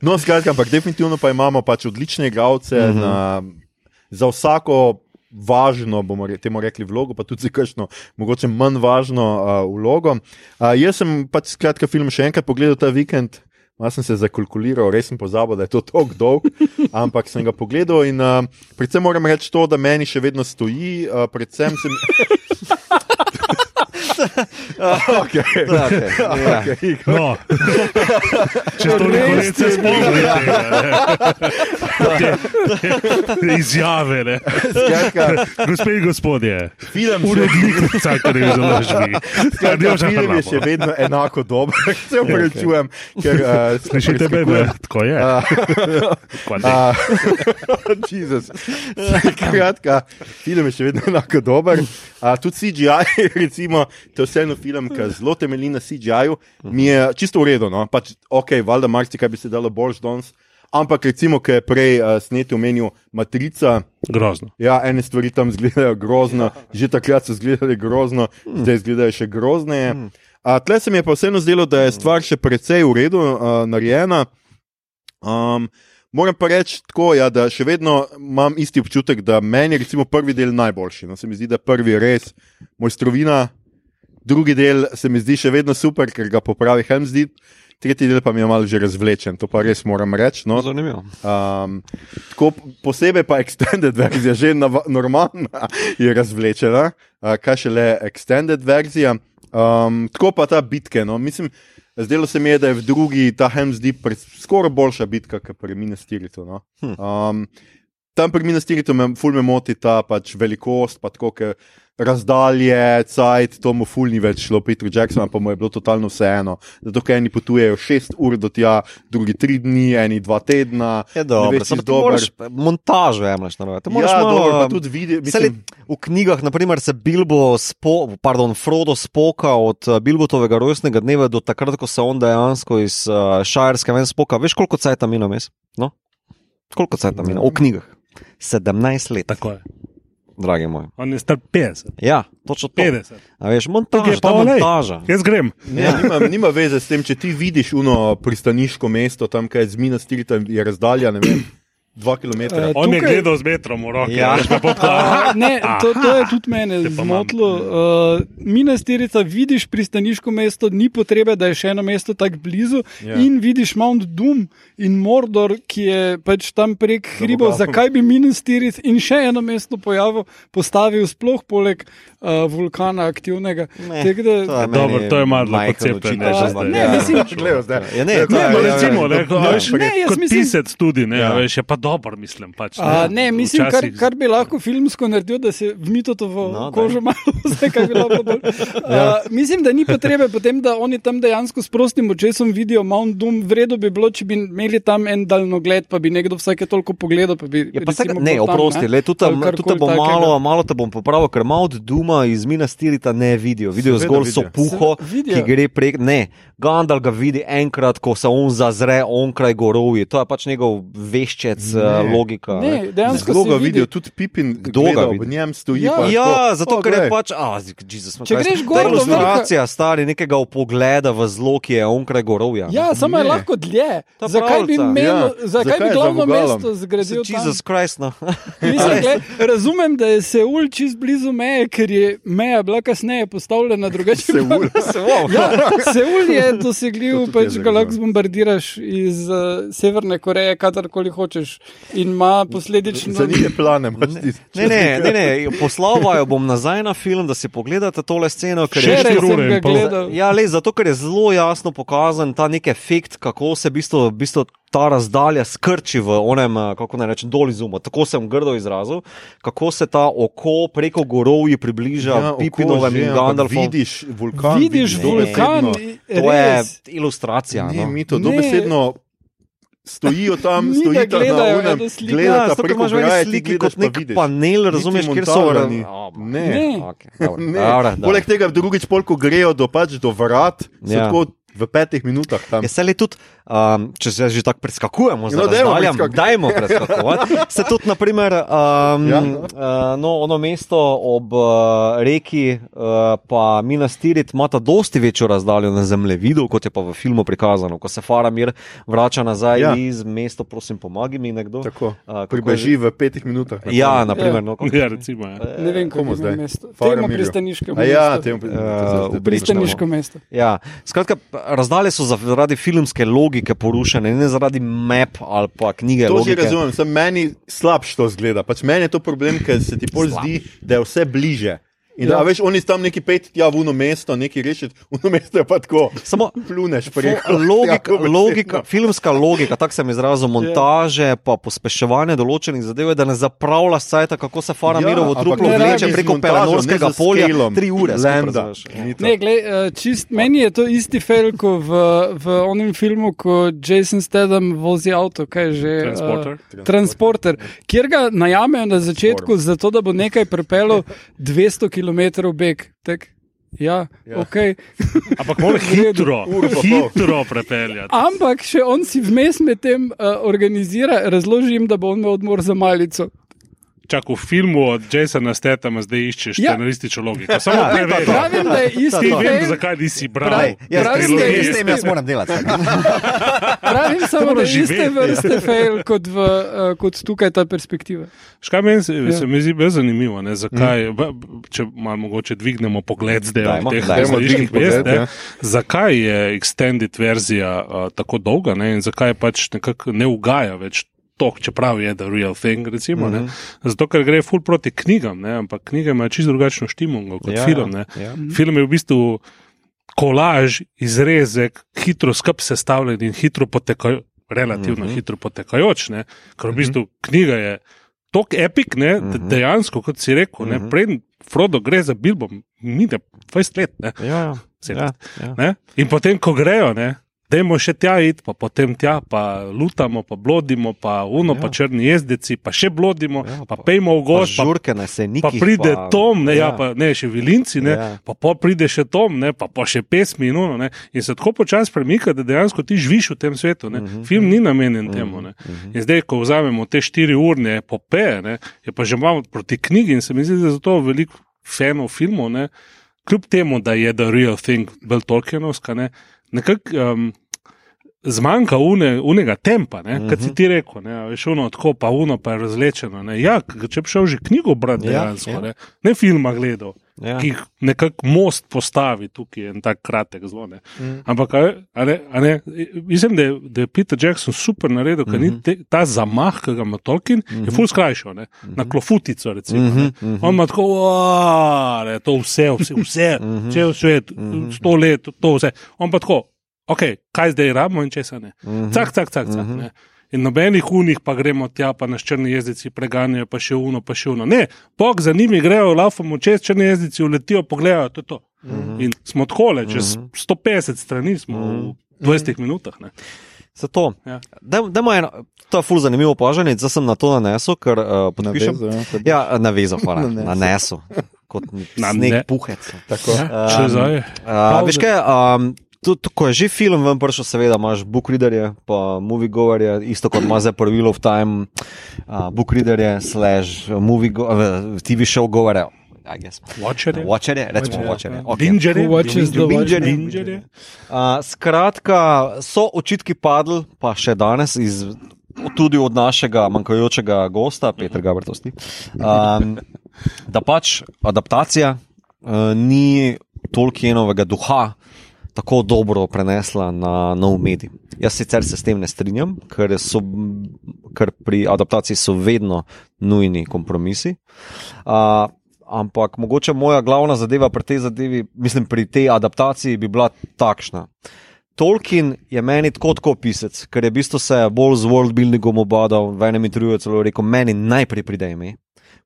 No, skratka, ampak definitivno pa imamo pač odlične igralce uh Mhm. -huh. za vsako. Važno bomo re, temu rekli vlogo, pa tudi za kakšno, mogoče manj važno uh, vlogo. Uh, jaz sem pač skratka film še enkrat pogledal ta vikend, malo sem se zakalkuliral, res sem pozabil, da je to tako dolg, ampak sem ga pogledal in uh, predvsem moram reči to, da meni še vedno stoji, uh, predvsem sem. Okay. Okay, ja. Okay. No, če to ne let se spomnite. ne. Izjave, ne. Gospe in gospodje, film urednik vsakrega založbi. Skratka, film je še vedno enako dober, se upravičujem, ker uh, Slišite me, ne? Tako je. Uh, Jezus. Skratka, film je še vedno enako dober. Uh, tudi CGI, recimo, to je vseeno film, ki zelo temelji na CGI-ju, mi je čisto v redu. No? Pač, ok, valjda marsikaj bi se dalo boljš danes. Ampak recimo, ki je prej uh, snet omenil Matrica, Grozno. ja, ene stvari tam izgledajo grozno, že takrat so izgledali grozno, zdaj izgledajo še grozneje. Uh, tle se mi je pa vseeno zdelo, da je stvar še precej v redu uh, narejena. Um, moram pa reči tako, ja, da še vedno imam isti občutek, da meni je prvi del najboljši. No, se mi zdi, da prvi je res mojstrovina, drugi del se mi zdi še vedno super, ker ga popravi Hemsdit, tretji del pa mi je malo že razvlečen, to pa res moram reči. No. Zanimivo. Um, tako posebej pa extended verzija, že normalna je razvlečena, uh, kaj šele extended verzija. Um, tako pa ta bitke. No, mislim, zdelo se mi je, da je v drugi ta Hemsdi skoraj boljša bitka, kot pri Minastiritu. No. Um, tam pri Minastiritu me ful me moti ta pač velikost, pa tako, ker razdalje, cajt, to mu ful ni več šlo, Petru Jacksonu pa mu je bilo totalno vseeno. Zato, ker eni potujejo 6 ur do tja, drugi 3 dni, eni 2 tedna. Je ne dobro, samo čisto ti dober. moraš montažo jemliš na roke. Ja, dobro, pa tudi vidi, mislim, v knjigah, naprimer, se Bilbo, spo, pardon, Frodo spoka od uh, Bilbotovega rojstnega dneva do takrat, ko se on dejansko iz uh, Šajerske ven spoka. Veš, koliko cajt tam mino mes? No? Koliko cajt tam mino? V knjigah. 17 let, Tako je. Dragi moj. On je star 50. Ja, točno to. 50. A veš, Tukaj montaža, je pa olej. montaža. Jaz grem. Ne, nima, nima veze s tem, če ti vidiš uno pristaniško mesto, tam kaj z Minastirita, je razdalja, ne vem, 2 km. Eh, On je Tukaj- gledal z metrom v roke. Ja. veš, me potkala. A, Ne, to, to je tudi mene zmotilo. Uh, Minastirica, vidiš pristaniško mesto, ni potrebe, da je še eno mesto tako blizu. Ja. Yeah. In vidiš Mount Doom in Mordor, ki je pač tam prek hribov. Zakaj bi Minastiric in še eno mesto pojavil, postavil, sploh poleg uh, vulkana aktivnega? Ne, Tako da- to je Dobro, to je malo pocepljenje zdaj. ja. Ne, mislim-. Ja, ne, to Ne, je- No, ja, recimo, ja, ne, ja. ko, Ne, ne, jaz kot mislim- pisec tudi, ne, Ja. ja. veš, je pa dober, mislim. Pač, A, ne, mislim, kar, Včasih- kar bi lahko filmsko naredil, da se vmito to v No, kožo malo, zdaj kaj bi lahko bolj. ja. uh, mislim, da ni potrebe potem, da oni tam dejansko s prostim očesom vidijo Mount Doom. Vredo bi bilo, če bi imeli tam en daljnogled, pa bi nekdo vsake toliko pogledal. Pa bi, se, recimo ne, bil tam, oprosti, le, ali tam- tudi te bom malo, malo te bom popravil, ker Mount Duma iz Minastirita ne vidijo. Vidijo Seveda zgolj vidijo. sopuho, Se- vidijo. ki gre prek. Ne, Gandalf ga vidi enkrat, ko se on zazre onkraj gorovji. To je pač njegov veščec, Ne. ne. logika. Ne, dejansko Kdo se ga vidi. vidijo, tudi Pipin, Kdo ga ob vidi? njem stoji. Ja. Ja, tako, zato "O, ker je glej." pač, a, Jesus, Če greš gor do ilustracija, stari nekega upogleda v zlo, ki je onkraj gorovja. Ja, samo je Ne. lahko dlje. Ta Zakaj bi, pravljica. menil, Ja, zakaj zakaj bi je glavno mesto zgradil? tam? Jezus Krist, no. Mislim, gled, razumem, da je Seul čist blizu meje, ker je meja bila kasneje postavljena drugače. Seul. ja, Seul je dosegljiv, pač ga lahko zbombardiraš iz uh, Severne Koreje, kadarkoli hočeš. In ima posledično. Zanimive plane imaš ti. Ne, ne, ne, ne. poslal jo bom nazaj na film, da si pogledate tole sceno. ker je- ure in pol. gledal. Ja, le, zato ker je zelo jasno pokazan ta nek efekt, kako se v bistvu, v bistvu ta razdalja skrči v onem, eh, kako naj rečem, dol iz uma. Tako sem grdo izrazil, kako se ta oko preko gorovji približa ja, Pipinovem in Gandalfom. Vidiš vulkan. Vidiš Ne. vulkan, dobesedno- To je res. ilustracija. Ne, No. mi to dobesedno stojijo tam, Ni, da stojijo tam gledajo na unem. Ja, gledata zato, ker preko imaš sliki gledaš kot pa nek vidiš. panel, razumeš, kjer so montaža ni. A, Ne. Ne. Okay, dobro, Ne. dobro, dobro. Poleg tega, drugič, pol, ko grejo do, pač, do vrat, Ja. tako v petih minutah tam. Je se le tudi, um, če se že tako preskakujemo, No, zelo dajmo dajmo, preskak- dajmo preskakovati. Se tudi, naprimer, um, Ja. ja. uh, no, ono mesto ob uh, reki, uh, pa Minas Tirith, imata dosti večjo razdaljo na zemljevidu, kot je pa v filmu prikazano. Ko se Faramir vrača nazaj Ja. ja. iz mesta, prosim, pomagi mi nekdo. Tako, kako pribeži v petih minutah. na Ja, naprimer. No, kako- Ja, recimo. Ja. Ne vem, Komu zdaj? mesto. Temu Faramirju. pristaniškemu A ja, mestu. temu Eh, v Pristaniško mesto. Ja, skratka, razdalje so zaradi filmske logike porušene, ne zaradi map ali pa knjige. To že logike. razumem, sem meni slabš to zgleda. Pač meni je to problem, ker se ti pol zdi, da je vse bliže. In da, veš, oni tam neki pet, ja, v uno mesto, neki rešiti, v uno mesto je pa tako. Samo pluneš, preko. Logika, Ja, logika, filmska logika, tako sem izrazil, montaže, pa pospeševanje določenih zadev, da ne zapravlja sajta, kako se Faramirovo Ja, truplo vleče preko Pelanorskega polja. scalom. Tri ure, to. Ne, glej, eh, čist, meni je to isti fail kot v, v onem filmu, ko Jason Statham vozi avto, kaj je že. Transporter? Uh, transporter, kjer ga najamejo na začetku, zato da bo nekaj pripeljal 200 km beg. Tak, ja, Ja. ja. ok. Ampak mora hitro, hitro prepeljati. Ampak še on si vmes med tem uh, organizira, razloži jim, da bo on imel odmor za malico. Čak v filmu od Jasona Statama zdaj iščeš Ja. scenaristično logiko. Samo Ja, preveri. Pravim, da je Ti isti vem, fail. zakaj nisi bral. Pravi, Jaz, Pravi, jaz, da je isti- tem jaz moram delati. Pravim samo, da je iste vrste fail kot, v, uh, kot tukaj ta perspektiva. Škaj meni se, Ja. se mi zdi bolj zanimivo, ne, zakaj, mm. če malo mogoče dvignemo pogled zdaj Dajmo, od teh različnih mest, pogled, ne, ja. zakaj je extended verzija uh, tako dolga ne, in zakaj pač nekako ne ugaja več. To, čeprav je the real thing, recimo, mm Mhm. -hmm. zato ker gre ful proti knjigam, ne, ampak knjige imajo čisto drugačno štimungo kot Ja, ja, film. Ne. ja. Film je v bistvu kolaž, izrezek, hitro skup sestavljen in hitro potekajoč, relativno Mhm. mm -hmm. hitro potekajoč, ne, ker v bistvu knjiga je tako epik, ne, da Mhm. dejansko, kot si rekel, Mhm. ne, preden Frodo gre za Bilbo, mine 20 let. Ne, Ja, ja, Saj, ja, ja. ne. In potem, ko grejo, ne. Dajmo še tja iti, pa potem tja, pa lutamo, pa blodimo, pa uno, ja. Pa črni jezdeci, pa še blodimo, Ja, pa, pa- pa pejmo v Pa gost, pa, žurke na senikih. pa pride pa, Tom, ne, ja. Ja, pa ne, še vilinci, ne, Ja. pa pol pride še Tom, ne, pa, pa še pesmi in uno, ne, in se tako počasi premika, da dejansko ti živiš v tem svetu. Ne. Mhm. Film ni namenjen temu. Ne. In zdaj, ko vzamemo te štiri urne popeje, ne, je pa že malo proti knjigi in se mi zdi, da je zato veliko fanov filmov, ne, kljub temu, da je The Real Thing bolj Tolkienovska, ne, nekako. Um, Zmanjka une, unega tempa, uh -huh. kot si ti rekel, ne, veš, uno tako, pa uno pa je razlečeno. Ne. Ja, če bi šel že knjigo brati, Ja, dejansko, ja. ne, ne filma gledal, Ja. ki jih nekako most postavi tukaj, en tak kratek zelo. Ne. Mm. Ampak, a, a ne, a ne, mislim, da je, da je Peter Jackson super naredil, ker Mhm. ni te, ta zamah, ki ga ima Tolkien, je full skrajšal, ne, na klofutico. Recimo, Mhm, ne. mhm. On ima tako, "Uaa, ne, to vse, vse, vse, Mhm. cel svet, Mhm. sto let, to vse. On pa tako, ok, kaj zdaj rabimo in česa ne. Mhm. Cak, cak, cak, cak. Mhm. ne. In nobenih unih pa gremo tja, pa nas črni jezici preganjajo, pa še uno, pa še uno. Ne, pok za njimi grejo, laufamo čez črni jezici, uletijo, pogledajo, to je to. Mhm. In smo tako, čez Mhm. 150 strani smo Mhm. v 20 minutah. Ne. Zato, Ja. daj- dajmo eno, to je ful zanimivo opažanje, zdaj sem na to nanesel, ker uh, podpišem. Navezal, ja. Ja, navezal, hvala, Nanesel. Kot sneg ne. puhec. Tako. Še Um, zdaj. Uh, veš kaj, um, tudi ko je že film ven prišel, seveda imaš bookreaderje, pa moviegoverje, isto kot ima zdaj prvi of time, uh, bookreaderje, slash movie, go, uh, TV show govore. Guess. Watcherje. Watcherje, recimo Watcherje, ja. Okay. Bingerje. Bingerje. Uh, skratka, so očitki padli, pa še danes, iz, tudi od našega manjkajočega gosta, Petra Gabrtosti, um, da pač adaptacija uh, ni Tolkienovega duha tako dobro prenesla na nov medij. Jaz sicer se s tem ne strinjam, ker, so, ker pri adaptaciji so vedno nujni kompromisi. Uh, ampak mogoče moja glavna zadeva pri tej zadevi, mislim, pri tej adaptaciji bi bila takšna. Tolkien je meni tako tako pisec, ker je v bistvu se bolj z worldbuildingom obadal, v enem intervjuju celo rekel: meni najprej pride ime.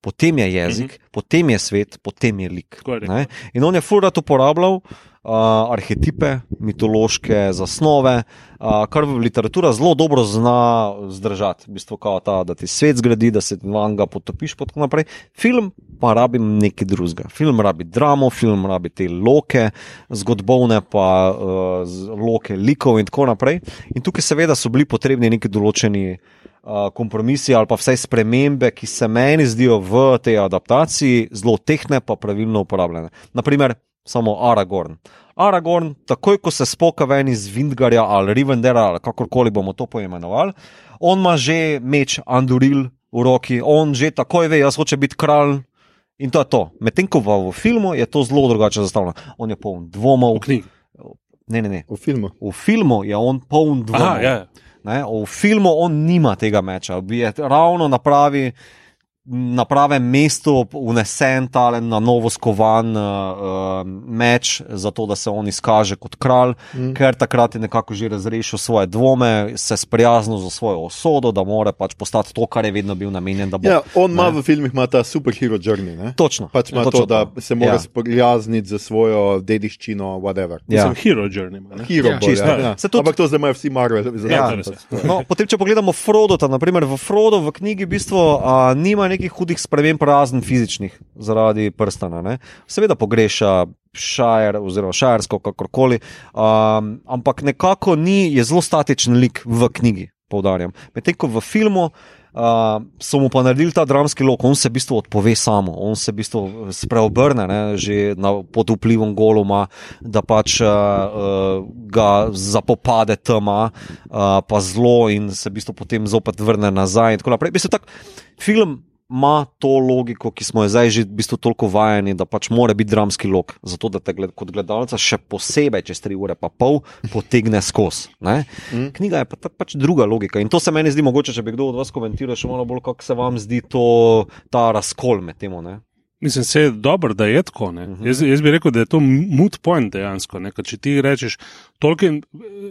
Potem je jezik, mm -hmm. potem je svet, potem je lik. Je? In on je furat uporabljal uh, arhetipe, mitološke zasnove, uh, kar v literaturi zelo dobro zna zdržati. V bistvu, ta, da ti svet zgradi, da se van ga potopiš, in tako naprej. Film pa rabi nekaj drugega. Film rabi dramo, film rabi te loke, zgodovne pa uh, loke likov in tako naprej. In tukaj seveda so bili potrebni neki določeni. Kompromisi ali pa vsaj spremembe, ki se meni zdijo v tej adaptaciji zelo tehne, pa pravilno uporabljene. Naprimer, samo Aragorn. Aragorn, takoj ko se spoka ven iz Vindgarja ali Rivendera, ali kakorkoli bomo to poimenovali, on ima že meč Anduril v roki, on že takoj ve, jaz hoče biti kralj. In to je to. Medtem ko v, v filmu je to zelo drugače zastavljeno. On je poln dvomov. V knjigi. Ne, ne, ne. V filmu. V filmu je on poln dvomov. Aha, ja. Ne, v filmu on nima tega meča, bi je ravno na pravi na pravem mestu unesen ta na novo skovan uh, meč, zato da se on izkaže kot kralj, mm. ker takrat je nekako že razrešil svoje dvome, se sprijaznil za svojo osodo, da mora pač postati to, kar je vedno bil namenjen. Bo, ja, on ima v filmih ima ta superhero journey. Ne? Točno. Pač ima točno to, da se mora Ja. ja. sprijazniti za svojo dediščino, whatever. Ja. Sem hero journey. ne. Hero Ja, bo, čisto. ja, ja. Tudi- Ampak to zdaj imajo vsi Marvel. Ja, res pač. No, potem, če pogledamo Frodota, naprimer v Frodo v knjigi v bistvu a, nima nekih hudih sprememb, razen fizičnih, zaradi prstana. Ne? Seveda pogreša šajer, oziroma šajersko, kakorkoli, um, ampak nekako ni, je zelo statičen lik v knjigi, poudarjam. Medtem ko v filmu. Uh, so mu pa naredili ta dramski lok, on se v bistvu odpove samo, on se v bistvu spreobrne, ne, že na, pod vplivom goloma, da pač uh, uh, ga zapopade tema, uh, pa zlo in se v bistvu potem zopet vrne nazaj. in tako naprej. V bistvu tak, film ima to logiko, ki smo jo zdaj že v bistvu toliko vajeni, da pač mora biti dramski lok, zato da te gled, kot gledalca še posebej čez tri ure pa pol potegne skozi. ne. Mm. Knjiga je pa tak pač druga logika in to se meni zdi mogoče, če bi kdo od vas komentiral še malo bolj, kako se vam zdi to, ta razkol med tem. Mislim, se je dobro, da je tako. Uh Mhm. -huh. jaz, jaz bi rekel, da je to mood point dejansko. Ne? Ker Če ti rečeš, Tolkien,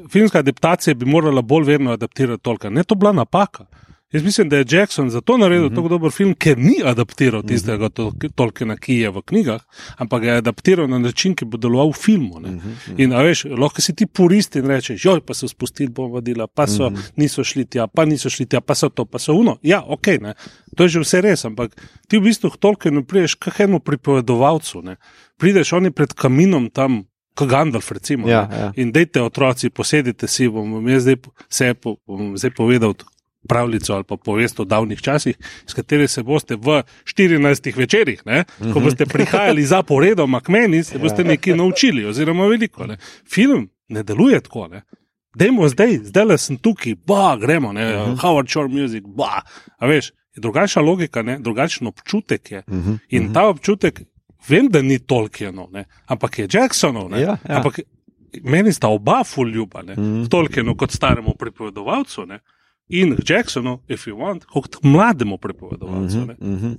filmska adaptacija bi morala bolj verno adaptirati Tolkien. Ne, to bila napaka. Jaz mislim, da je Jackson zato naredil uh -huh. tako dober film, ker ni adaptiral tistega uh -huh. Tolkiena, ki je v knjigah, ampak ga je adaptiral na način, ki bo deloval v filmu. Uh -huh. In a veš, lahko si ti purist in rečeš, joj, pa so spustili bombardila, pa so, uh -huh. niso šli tja, pa niso šli tja, pa so to, pa so uno. Ja, ok, ne. to je že vse res, ampak ti v bistvu Tolkienu prideš k enemu pripovedovalcu. Ne. Prideš oni pred kaminom tam. Kot Gandalf, recimo. Ja, ne. ja. In dejte, otroci, posedite si, bom, bom jaz zdaj, po- bom zdaj povedal pravljico ali pa povest o davnih časih, s kateri se boste v 14 večerih, ne, ko boste prihajali zaporedoma k meni, se boste nekaj naučili, oziroma veliko. Ne. Film ne deluje tako. Ne. Dajmo zdaj, zdaj le sem tukaj, ba, gremo, ne, uh -huh. Howard Shore Music, ba. A veš, je drugačna logika, ne, drugačen občutek je. Uh -huh. In ta občutek, vem, da ni Tolkienov, ne, ampak je Jacksonov. Ne, Ja, ja. Ampak meni sta oba ful ljuba, ne, mm. Tolkienu kot staremu pripovedovalcu. Ne. In Jacksonu, if you want, kot mlademu pripovedovalcu. Mm -hmm.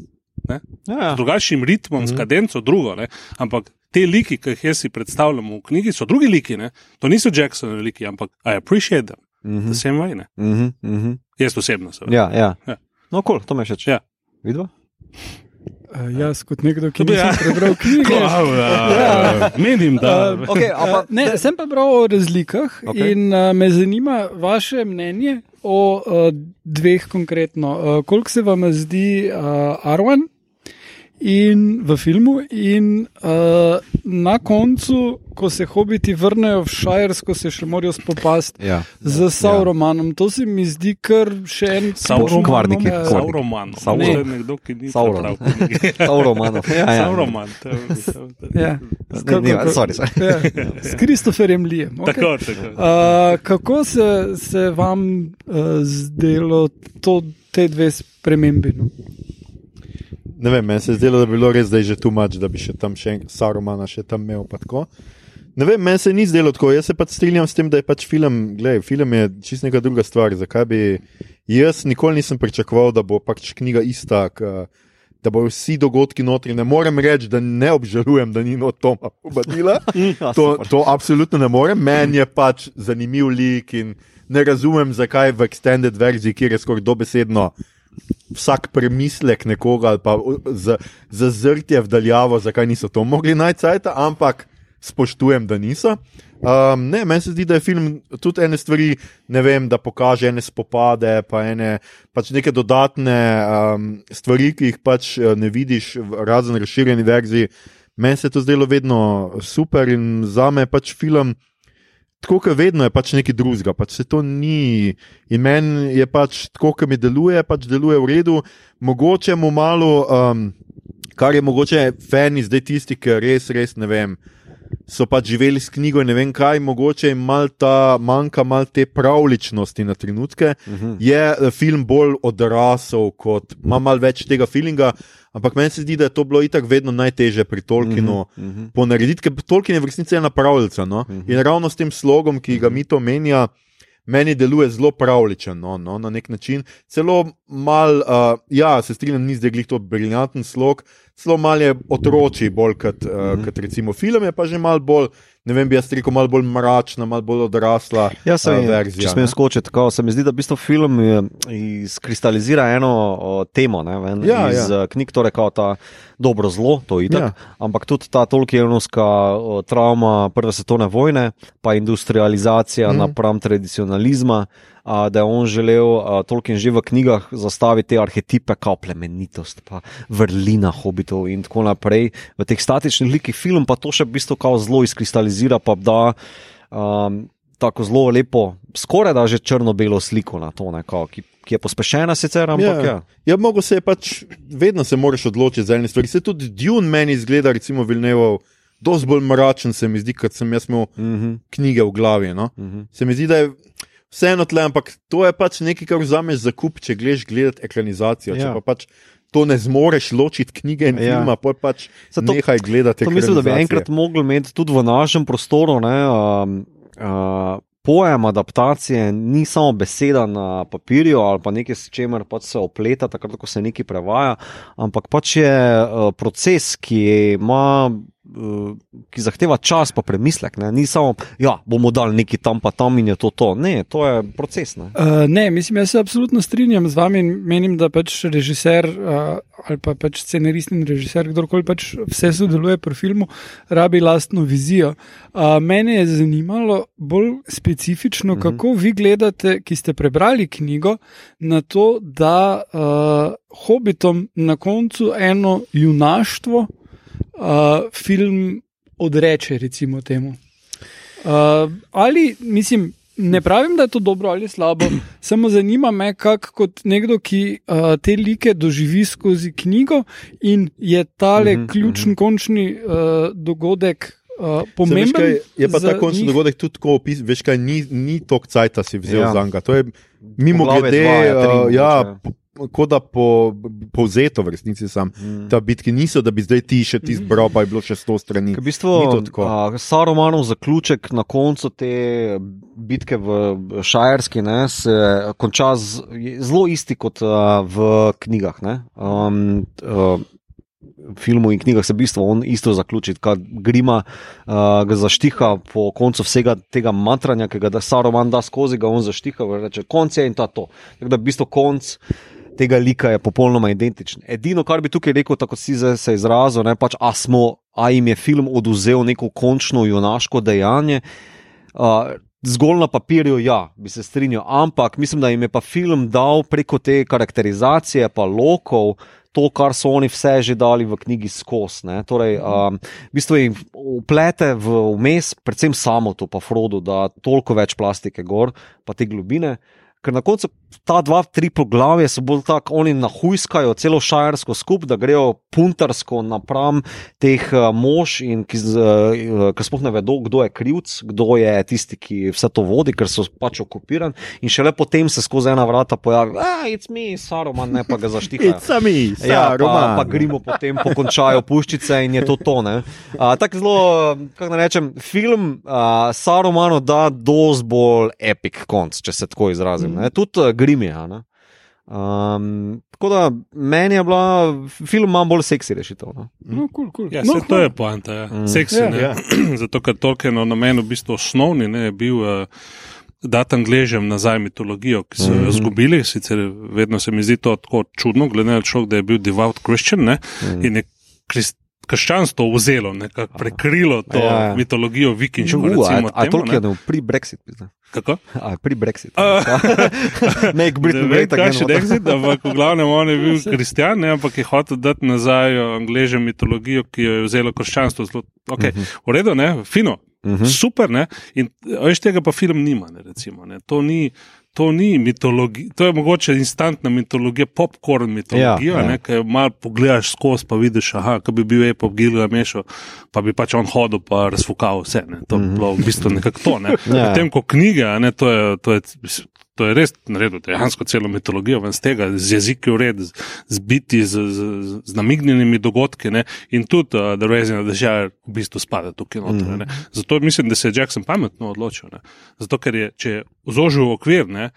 Ne? Ja, Z drugačnim ritmom, mm -hmm. s kadenco, drugo. Ne? Ampak te liki, ki jih jaz si predstavljam v knjigi, so drugi liki. Ne? To niso Jacksonovi liki, ampak I appreciate them. Mm -hmm. Vsem vajne. uh -huh, uh -huh. Jaz osebno. seveda. ja, ja. Ja. No, kol, to me še če. Ja. Vidva? Uh, jaz, kot nekdo, ki Ja. nisem prebral knjige. Ja. Menim, da. Uh, Okay, a pa, ne, sem pa bral o razlikah okay. in uh, me zanima vaše mnenje o uh, dveh konkretno. Uh, koliko se vam zdi uh, Arwen in v filmu, in uh, na koncu, ko se hobiti vrnejo v Šajersko, se še morajo spopasti ja. z Sauromanom. To se mi zdi kar še en Sauron- Kvarniki, Ja. Sauroman. Sauron. Nekdo, ki ni Sauron. Sauromanov. Ja, ja. Sauroman. Ja. Sorry, sorry. Ja, s Kristoferjem Lijem. Okay. Tako, tako. Uh, kako se, se vam uh, zdelo to, te dve spremembi? No? Ne vem, meni se je zdelo, da bi bilo res zdaj že tu mač, da bi še tam še en Saromana še tam imel. Ne vem, meni se ni zdelo tako. Jaz se pač strinjam s tem, da je pač film, gledaj, film je čist neka druga stvar. Zakaj bi jaz nikoli nisem pričakoval, da bo pač knjiga ista, k, da bo vsi dogodki notri. Ne morem reči, da ne obžalujem, da ni not Toma Obadila. Ja, To, to absolutno ne morem. Meni je pač zanimiv lik in ne razumem, zakaj v extended verziji, kjer je skoraj dobesedno vsak premislek nekoga ali pa uh, za- zazrtje v daljavo, zakaj niso to mogli najti, ampak spoštujem, da niso. Um, ne, meni se zdi, da je film tudi ene stvari, ne vem, da pokaže ene spopade, pa ene pač neke dodatne um, stvari, ki jih pač eh, ne vidiš razen razširjeni verziji. Meni se je to zdelo vedno super in za me je pač film. Tako kot vedno je pač nekaj drugega, pač se to ni. In meni je pač tako, kot mi deluje, pač deluje v redu. Mogoče mu malo, um, kar je mogoče fani, zdaj tisti, ki res, res ne vem, so pač živeli s knjigo in ne vem kaj, mogoče jim mal ta, manjka mal te pravličnosti na trenutke. Uh -huh. Je eh, film bolj odrasel, kot ima mal več tega feelinga. Ampak meni se zdi, da je to bilo itak vedno najtežje pri Tolkienu uh Mhm, -huh. ponarediti, ker Tolkien je v resnici ena pravljica. No? Uh -huh. In ravno s tem slogom, ki ga mi to menja, meni deluje zelo pravličen, no, no, na nek način. Celo mal, uh, ja, se strinjam, ni zdaj glih to briljanten slog, zelo mal je otroči, bolj kot, uh, Mhm. kot recimo film, je pa že mal bolj, ne vem, bi jaz rekel, mal bolj mračna, mal bolj odrasla Ja, se, uh, verzija. če smem skočiti, tako se mi zdi, da v bistvu film eh, izkristalizira eno o, temo ne, ven, Ja, iz ja. ja. knjig, torej kao ta dobro zlo, to je itak, Ja. ja. ampak tudi ta tolkienovska travma Prve svetovne vojne, pa industrializacija mm. napram tradicionalizma. Da je on želel, a, Tolkien že v knjigah, zastaviti te arhetipe, kot plemenitost, pa vrlina hobitov in tako naprej. V teh statičnih likih film pa to še v bistvu zelo izkristalizira, pa da um, tako zelo lepo, skoraj da že črno-belo sliko na to, ne, kao, ki, ki je pospešena sicer, ampak ja. ja. Ja, mogo se je pač, vedno se moraš odločiti za ene stvari. Se tudi Dune meni izgleda, recimo Vilnevo, dosti bolj mračen se mi zdi, kot sem jaz imel Mm -hmm, knjige v glavi. No? mm -hmm. Se mi zdi, da je vseeno tle, ampak to je pač nekaj, kar vzameš za kup, če greš gledati ekranizacijo. Če Ja. pa pač to ne zmoreš ločiti knjige in Ja. filma, pa pač Zato- nehaj gledati. To mislim, da bi enkrat mogli imeti tudi v našem prostoru. Ne, um, uh, Pojem adaptacije ni samo beseda na papirju ali pa nekaj, s čimer pač se opleta, takrat, ko se nekaj prevaja, ampak pač je uh, proces, ki ima. Uh, Ki zahteva čas, pa premislek. Ne? Ni samo, da ja, bomo dali nekaj tam, pa tam in je to to. Ne, to je proces. Ne? Uh, ne, mislim, jaz se absolutno strinjam z vami in menim, da pač režiser uh, ali pa pač scenarist in režiser, kdorkoli pač vse sodeluje pri filmu, rabi lastno vizijo. Uh, mene je zanimalo bolj specifično, Mhm. kako vi gledate, ki ste prebrali knjigo, na to, da uh, hobitom na koncu eno junaštvo uh, film odreče, recimo temu. Uh, ali, mislim, ne pravim, da je to dobro ali slabo, samo zanima me, kako kot nekdo, ki uh, te like doživi skozi knjigo in je tale Mhm, ključni, mhm. končni uh, dogodek. Uh, Saj, veš pomemben kaj, je pa ta končni njih? dogodek tudi tako opisan, veš kaj, ni, ni tok cajt, si vzel Ja. za njega. To je mimo grede, dva, ja, tri uh, ja, kot da po, povzeto v resnici sam. Mm. Ta bitki niso, da bi zdaj ti še ti zbral, pa je bilo še sto strani. V bistvu, a, Sarumanov zaključek na koncu te bitke v Šajerski ne, se konča z, zelo isti kot a, v knjigah. Ne. Um, v filmu in knjigah se v bistvu on isto zaključi, kad Grima uh, ga zaštiha po koncu vsega tega matranja, ki ga da Saruman da skozi, ga on zaštiha reče: konc je in ta to. Tako da v bistvu konc tega lika je popolnoma identičen. Edino, kar bi tukaj rekel, tako si zdaj se izrazil, ne pač, a, a jim je film oduzel neko končno junaško dejanje. Uh, Zgolj na papirju, ja, bi se strinjal, ampak mislim, da jim je pa film dal preko te karakterizacije, pa lokov, to, kar so oni vse že dali v knjigi skozi. Torej, um, v bistvu jim uplete v vmes, predvsem samo to, pa Frodo, da toliko več plastike gor, pa te globine. Ker na koncu ta dva, tri poglavje so bolj tako, oni nahujskajo celo šajersko skup, da grejo puntarsko napram teh uh, mož, in ki, z, uh, ki sploh ne vedo, kdo je krivc, kdo je tisti, ki vse to vodi, ker so pač okupirani. In šele potem se skozi ena vrata pojavi, ah, it's me, Saruman, ne pa ga zaštihajo. It's me, Ja, pa, Saruman. pa gremo potem pokončajo puščice in je to to. ne. A, Tako zelo, kako naj rečem, film a, Sarumanu da dosti bolj epic konc, če se tako izrazim. ne. Tudi ne. Um, tako da meni je bila, film ima bolj seksi rešitev. No. No, cool, cool. Ja, no, no, to je poanta. Ja. Mm. Mm. Seksi, Ja. ja, Ja. ja. Zato, ker Tolkienov namen v bistvu osnovni ne, je bil uh, dati Angležem nazaj mitologijo, ki so jo Mhm. izgubili. Sicer vedno se mi zdi to tako čudno, glede na to, da je bil devout Christian ne, Mhm. in je krist, krščanstvo vzelo, nekako prekrilo to Ja, ja, ja. ja. mitologijo vikinško. Uh, a, recimo a temu, Tolkien ne. je pri Brexit. pizda. Kako? A, pri Brexit. A. Make Britain Ne great again. kakšen exit, ampak v glavnem on je bil kristjan, ne, ampak je hotel dati nazaj Angležem mitologijo, ki jo je vzelo krščanstvo. Zelo, okay, v redu, ne, fino, Mhm. super, ne, in veš tega pa film nima, ne, recimo, ne, to ni. To ni mitologija, to je mogoče instantna mitologija, popkorn mitologija, Ja, ja. ki malo pogledaš skozi, pa vidiš, aha, ko bi bil Epo Gilgamešo, pa bi pač on hodil, pa razfukal vse. Ne. To bi bilo v bistvu nekako to. Ne. Ja. Potem, ko knjige, ne, to je, to je To je res naredil, dejansko celo mitologijo ven z tega, z jeziki ured, z, z z, z, z namignjenimi dogodki. Ne? In tudi uh, The Raising of the Shire v bistvu spada tukaj noter. Mm -hmm. Zato mislim, da se je Jackson pametno odločil. Ne? Zato, ker je, če je zožil okvir, ne,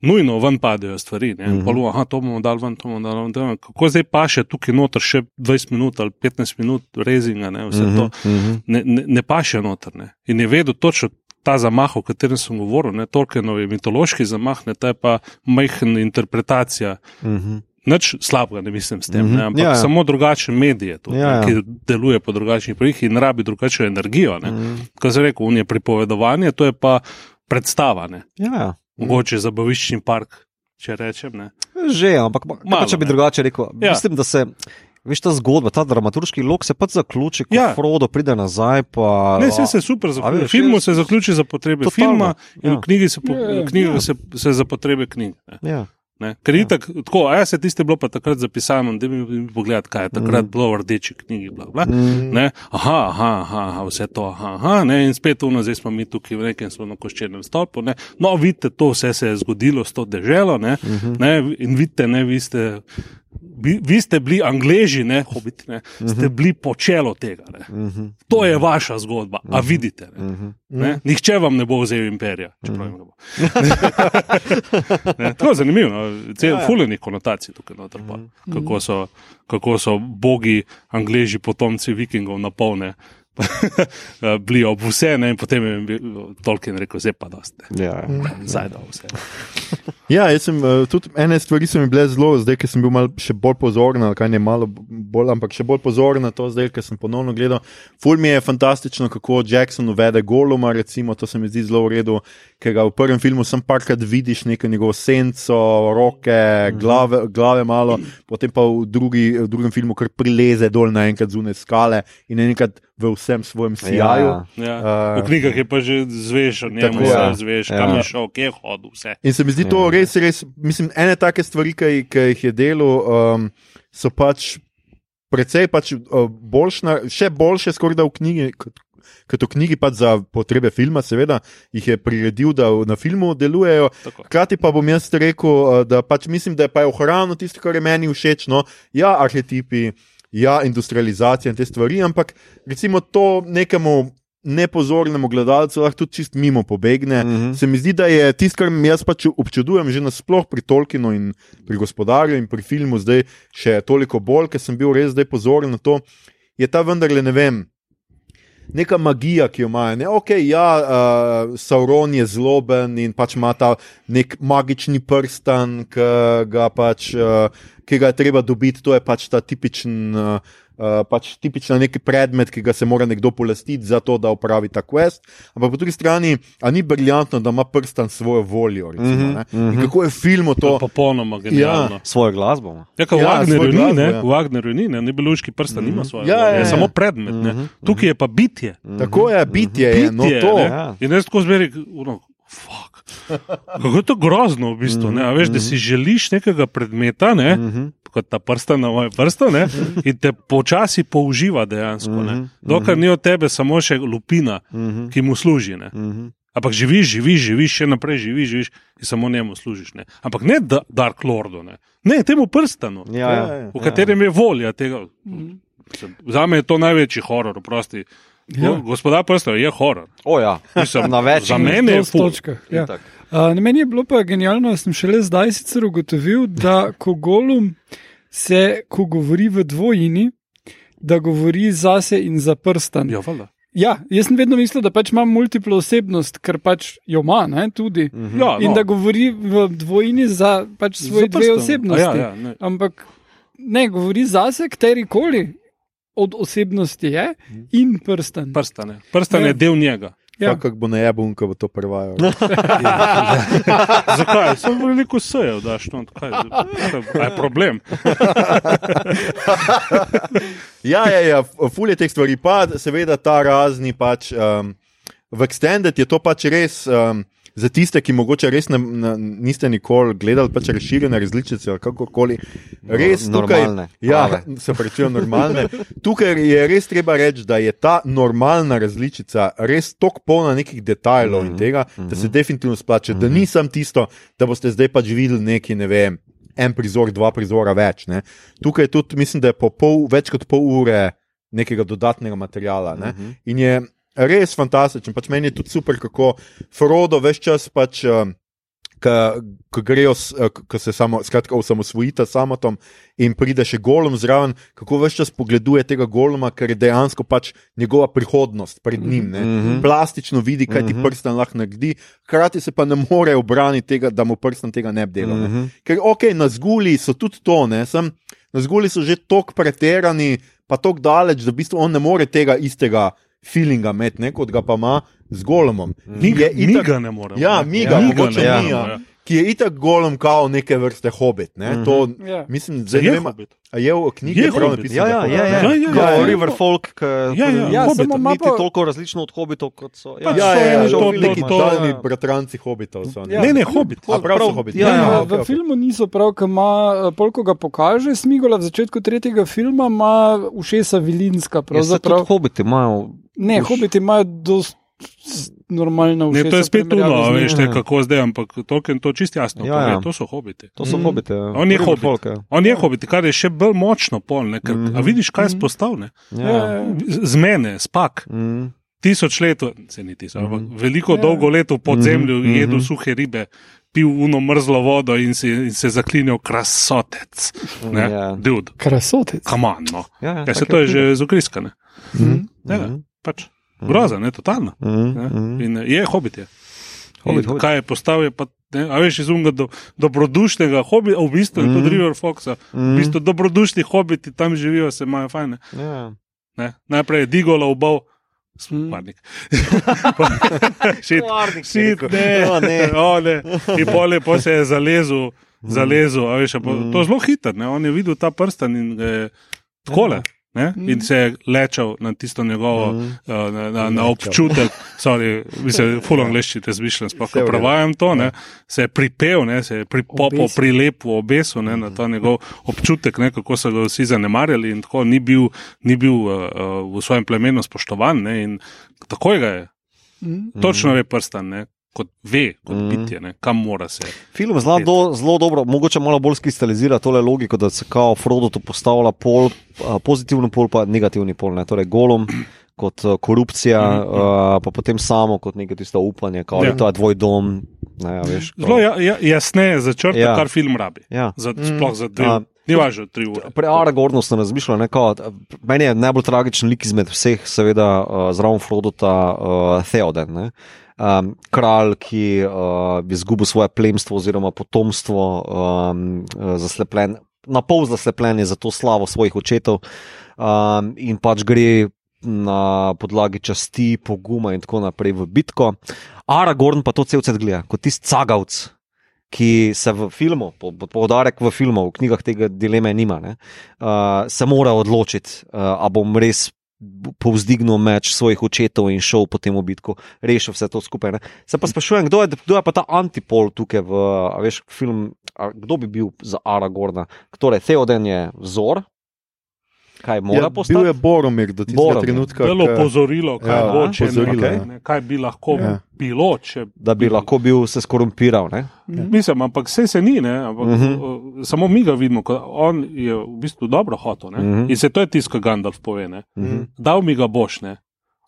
nujno ven padejo stvari. Mm -hmm. Polu, aha, to bomo dal ven, to bomo dal ven. ven. Kako zdaj pa še tukaj noter še 20 minut ali 15 minut rezinga, ne, vse mm -hmm. to ne, ne, ne pa še noter. Ne. In je vedel točno ta zamah, o katerem sem govoril, ne Tolkienov je mitološki zamah, ne ta je pa majhna interpretacija. Mm -hmm. Nič slabega ne mislim s tem, mm -hmm. ne, ampak ja, ja. samo drugačen medij je to, ja, ja. ki deluje po drugačnih projektih in rabi drugačno energijo. Mm -hmm. Kot sem rekel, unije pripovedovanje, to je pa predstava. Ja, ja. Mogoče zabaviščni park, če rečem. Ne. Že, ampak Malo, če bi ne. drugače rekel, ja. mislim, da se. Veš, ta zgodba, ta dramaturški lok se pač zaključi, ko ja. Frodo pride nazaj. Pa, ne, vse se super zaključi. V filmu se zaključi za potrebe totalno. filma, in ja. v knjigi se, po, ja, ja, knjigi ja. se, se za potrebe knjige. Ja. Ne? Ker je ja. tako, tako, a ja se tiste bilo pa takrat zapisano, da bi mi pogledali, kaj je takrat mm. bilo v rdeči knjigi. Bla, bla. Mm. Aha, aha, aha, vse to, aha, aha ne? in spet uno, zdaj smo mi tukaj v nekem svojem koščenem stolpu. Ne? No, vidite, to vse se je zgodilo s to deželo ne? Mm -hmm. ne? in vidite, ne, vi ste vi, vi ste bili angleži, ne hobiti, ne, ste uh mhm. -huh. bili počelo tega. Uh mhm. -huh. To je vaša zgodba, a mhm. vidite. Ne, uh -huh. ne, nihče vam ne bo vzel imperija. Uh -huh. ne, to je zanimivo, no. cel ja, ja. fulejnih konotacij tukaj noter. Uh -huh. kako, so, kako so bogi, angleži, potomci vikingov napolne. bili ob vse, ne, in potem je Tolkien rekel: Zdaj pa dosti. Ja, zdaj da vse. Ja, jaz sem uh, tudi ene stvari, ki so mi bile zelo, zdaj, ker sem bil mal še bolj pozoren, ali kaj ne malo bolj, ampak še bolj pozoren na to, zdaj, ker sem ponovno gledal. Ful mi je fantastično, kako Jackson uvede Goluma, recimo, to se mi zdi zelo v redu, ker ga v prvem filmu sem parkrat vidiš neko njegovo senco, roke, mhm. glave, glave malo, potem pa v, drugi, v drugem filmu kar prileze dol naenkrat zunaj skale in enkrat v vsem svojem sijaju. Ja. Ja. Uh, v knjigah je pa že zveš, ne vem, ja. zveš, ja. kam je šel, kje je hodil, vse. In se mi zdi ja. to res, res, mislim, ene take stvari, ki jih je delo, um, so pač precej pač, uh, boljšna, še boljše, skoraj da v knjigi. Kot v knjigi, pač za potrebe filma, seveda, jih je priredil, da na filmu delujejo. Hkrati pa bom jaz rekel, uh, da pač mislim, da je pa ohranjeno tisto, kar je meni všeč. No, ja, arhetipi, ja, industrializacija in te stvari, ampak recimo to nekemu nepozornemu gledalcu lahko tudi čist mimo pobegne. Mm -hmm. Se mi zdi, da je tisto, kar jaz pač občudujem že nasplošno pri Tolkienu in pri gospodarju in pri filmu, zdaj še toliko bolj, ker sem bil res zdaj pozoren na to, je ta vendarle ne vem. Neka magija, ki jo imajo. Ne? Okay, ja, uh, Sauron je zloben in pač ima ta nek magični prsten, ki ga, pač, uh, ki ga je treba dobiti. To je pač ta tipičen. Uh, pač tipičen neki predmet, ki ga se mora nekdo polastiti za to, da opravi ta quest. Ampak po drugi strani, a ni briljantno, da ima prsten svojo voljo. Recimo, mm -hmm. Kako je film to? to popolnoma genialno. Ja. Svojo glasbo. Ja, ja, v Wagnerju ni, ne, ja. v Wagnerju ni, ne, ne beluški prsten mm -hmm. ima svojo. Ja, je, je samo predmet. Mm -hmm. Tukaj je pa bitje. Mm -hmm. Tako je, bitje je. No, bitje, to. Ja. In jaz tako zberi. Kako je to grozno, v bistvu, mm -hmm. veš, da si želiš nekega predmeta, ne, mm -hmm kot ta prsta na moje prste, in te počasi použiva dejansko. Mm -hmm. Dokler ni od tebe samo še lupina, mm -hmm. ki mu služi. Mm -hmm. Ampak živiš, živiš, živiš, še naprej živiš, živiš in samo njemu služiš. Ne? Ampak ne da, Dark Lordu, ne, ne temu prstanu, ja, ja, ja, v katerem je volja tega. Za me je to največji horor, prosti. Ja. Gospodar prstov je horor. O, ja. Mislim. Za mene je to točka. Ja. Uh, meni je bilo pa genialno, sem šele zdaj sicer ugotovil, da ko golum se, ko govori v dvojini, da govori zase in za prstan. Ja, ja, jaz sem vedno mislil, da pač ima multiplo osebnost, ker pač jo ima ne, tudi. Mm -hmm. ja, no. In da govori v dvojini za pač svoje dve osebnosti. Ja, ja, ne. Ampak ne, govori zase, katerikoli od osebnosti je in prsten. Prsten, prsten je ja. del njega. Ja. Kako bo na jebun, ko bo to prevajal? Zakaj? Sem veliko sejev, da šlo. Kaj je problem? ja, ja, ja, fulje teh stvari. Pa seveda ta razni pač. Um, v Extended je to pač res. Um, za tiste, ki mogoče res ne, ne, niste nikoli gledali, pač razširjene različice ali kakorkoli. Res No, tukaj, normalne, ja, prave. se pravijo normalne. Tukaj je res treba reči, da je ta normalna različica res tako polna nekih detajlov Mhm, in tega, da se definitivno splača, da nisem tisto, da boste zdaj pač videli neki, ne vem. En prizor, dva prizora več. Ne. Tukaj je tudi, mislim, da je po pol, več kot pol ure nekega dodatnega materiala. Ne. Mhm. In je res fantastičen. Pač meni je tudi super, kako Frodo več čas pač. Uh, Ko grejo, eh, ko se samo, skratka, osamosvojita samotom in pride še golom zraven, kako več čas pogleduje tega goloma, ker je dejansko pač njegova prihodnost pred njim. Ne? Mhm. Plastično vidi, kaj ti Mhm. prsten lahko naredi, hkrati se pa ne more obraniti tega, da mu prsten tega ne bi delal. ne. Mhm. Ker, ok, na zguli so tudi to, ne, sem, na zguli so že tako preterani, pa tako daleč, da v bistvu on ne more tega istega feelinga imeti, ne, kot ga pa ima z golomom. Mi ga, je mi itak- ga ne moremo. Ja, ne. mi ga, Mi mogoče ne moremo, ja. Ki je itak golom, kao neke vrste hobit. Ne, Mhm. to, Ja. mislim, zdaj Je ne vem, Hobbit. a je v knjigi Je prav Hobbit. napisano. Ja, da ja, je ja, Hobbit, ja. ne? Ja, ja, Kot ja, ja. River Folk, ki Ja, ja. Ja, samo ima niti pa, toliko različno od hobitov, kot so. Ja, so ja, eni ja, to- to, to- neki to- daljni bratranci hobitov so. Ja. Ne, ne, hobit. A prav prav- hobiti. ja, Ja, ja, v filmu niso prav, ker ima, eh, polko ga pokaže, Smigola v začetku tretjega filma ima ušesa vilinska. Ja, tudi hobiti imajo. Ne, hobiti imajo dost normalna ušesa. Ne, to je spet tuno, veš, te, kako zdaj, ampak Tolkien to čist jasno Ja, pove, ja. to so hobiti. To so Mhm. hobiti. ja. On je hobit. Folk, ja. On je hobit, kar je še bolj močno pol, ne, ker, Mhm. a vidiš, kaj je Mhm. spostavljeno. Ja, Ja. ja. Z z mene, spak, Mhm. tisoč let, se ni tisoč, ampak Mhm. veliko Ja. dolgo let v podzemlju Mhm. jedel Mhm. suhe ribe, pil uno mrzlo vodo in, si, in se zaklinjal krasotec. Ne, Ja. dude, Krasotec. kaman, no. Ja, ja, Ja, se to je pride. že zokriskane. Mhm. Ja, Mhm. pač. Groza, ne, totalno. Mhm. Ne? Mhm. In je hobit. Je. Hobbit, In Hobbit. Kaj je postal, je pa, ne, a veš, iz unga do, dobrodušnega hobita, v bistvu je Mhm. tudi River Foxa. V Mhm. bistvu dobrodušni hobiti tam živijo, se imajo fajne. Ja. Ne? Najprej je Digola ubal, Mhm. sparnik. Šit, šit, ne, O, ne. o, ne. In pole, po se je zalezel, zalezel, a veš, a po, Mhm. to je zelo hiter, ne? on je videl ta prsten in ga je takole. Ne? In se je lečal na tisto njegovo, Mhm. uh, na, na, na občutek, sorry, mislim, full angliščine, zmišljam, sploh redu. prevajam to, ne, se je pripel, ne, se je pripopal, Obesil. prilepil, obesil ne, na ta njegov občutek, ne, kako so ga vsi zanemarjali in tako ni bil, ni bil uh, uh, v svojem plemenu spoštovan. Ne, in takoj ga je, Mhm. točno ve prstan, ne, kot ve, kot Mhm. bitje, ne, kam mora se. Film zelo, do, zelo dobro, mogoče malo bolj skristalizira tole logiko, da se kao Frodo tu postavlja pol, a, pozitivni pol, pa negativni pol, ne? torej golom. Kot uh, korupcija, Mhm, mm -hmm. uh, pa potem samo kot neko tisto upanje, da Ja. je to tvoj dom. Ne, ja, veš, kao- Zelo ja, ja, jasneje začrta, Ja. ja. kar film rabi. ja. Za, Mm. sploh za dve, A, ni važno, tri ure. Pri Aragornu sem razmišljal, ne, kao, meni je najbolj tragičen lik izmed vseh, seveda, uh, zraven Frodota, uh, Theoden. Ne. Um, kralj, ki uh, je izgubil svoje plemstvo oziroma potomstvo, um, uh, zaslepljen, na pol zaslepljen je za to slavo svojih očetov um, in pač gre na podlagi časti, poguma in tako naprej v bitko. Aragorn pa to cel cel gleda kot tisti cagavc. Ki se v filmu, po- po- poudarek v filmu, v knjigah tega dileme nima, ne, uh, se mora odločiti, uh, ali bom res povzdignil meč svojih očetov in šel po tem obitku, rešil vse to skupaj. Ne. Se pa sprašujem, kdo je, kdo je pa ta antipol tukaj v veš, film, a kdo bi bil za Aragorna? Torej, Theoden je vzor, kaj mora Ja, postati. bil je Boromir do tistega Boromir. trenutka. Zelo ko- pozorilo, kaj Ja, bo, če opozorilo, ne, ja. ne, kaj bi lahko Ja. ja. bilo, če Da bi lahko bil se skorumpiral. Ne? Mislim, ampak vse se ni, ne, ampak, uh Mhm. -huh. samo mi ga vidimo, ko on je v bistvu dobro hotel. Uh Mhm. -huh. In se to je tisto, kar Gandalf pove. Ne. Mhm. Dal mi ga boš, ne.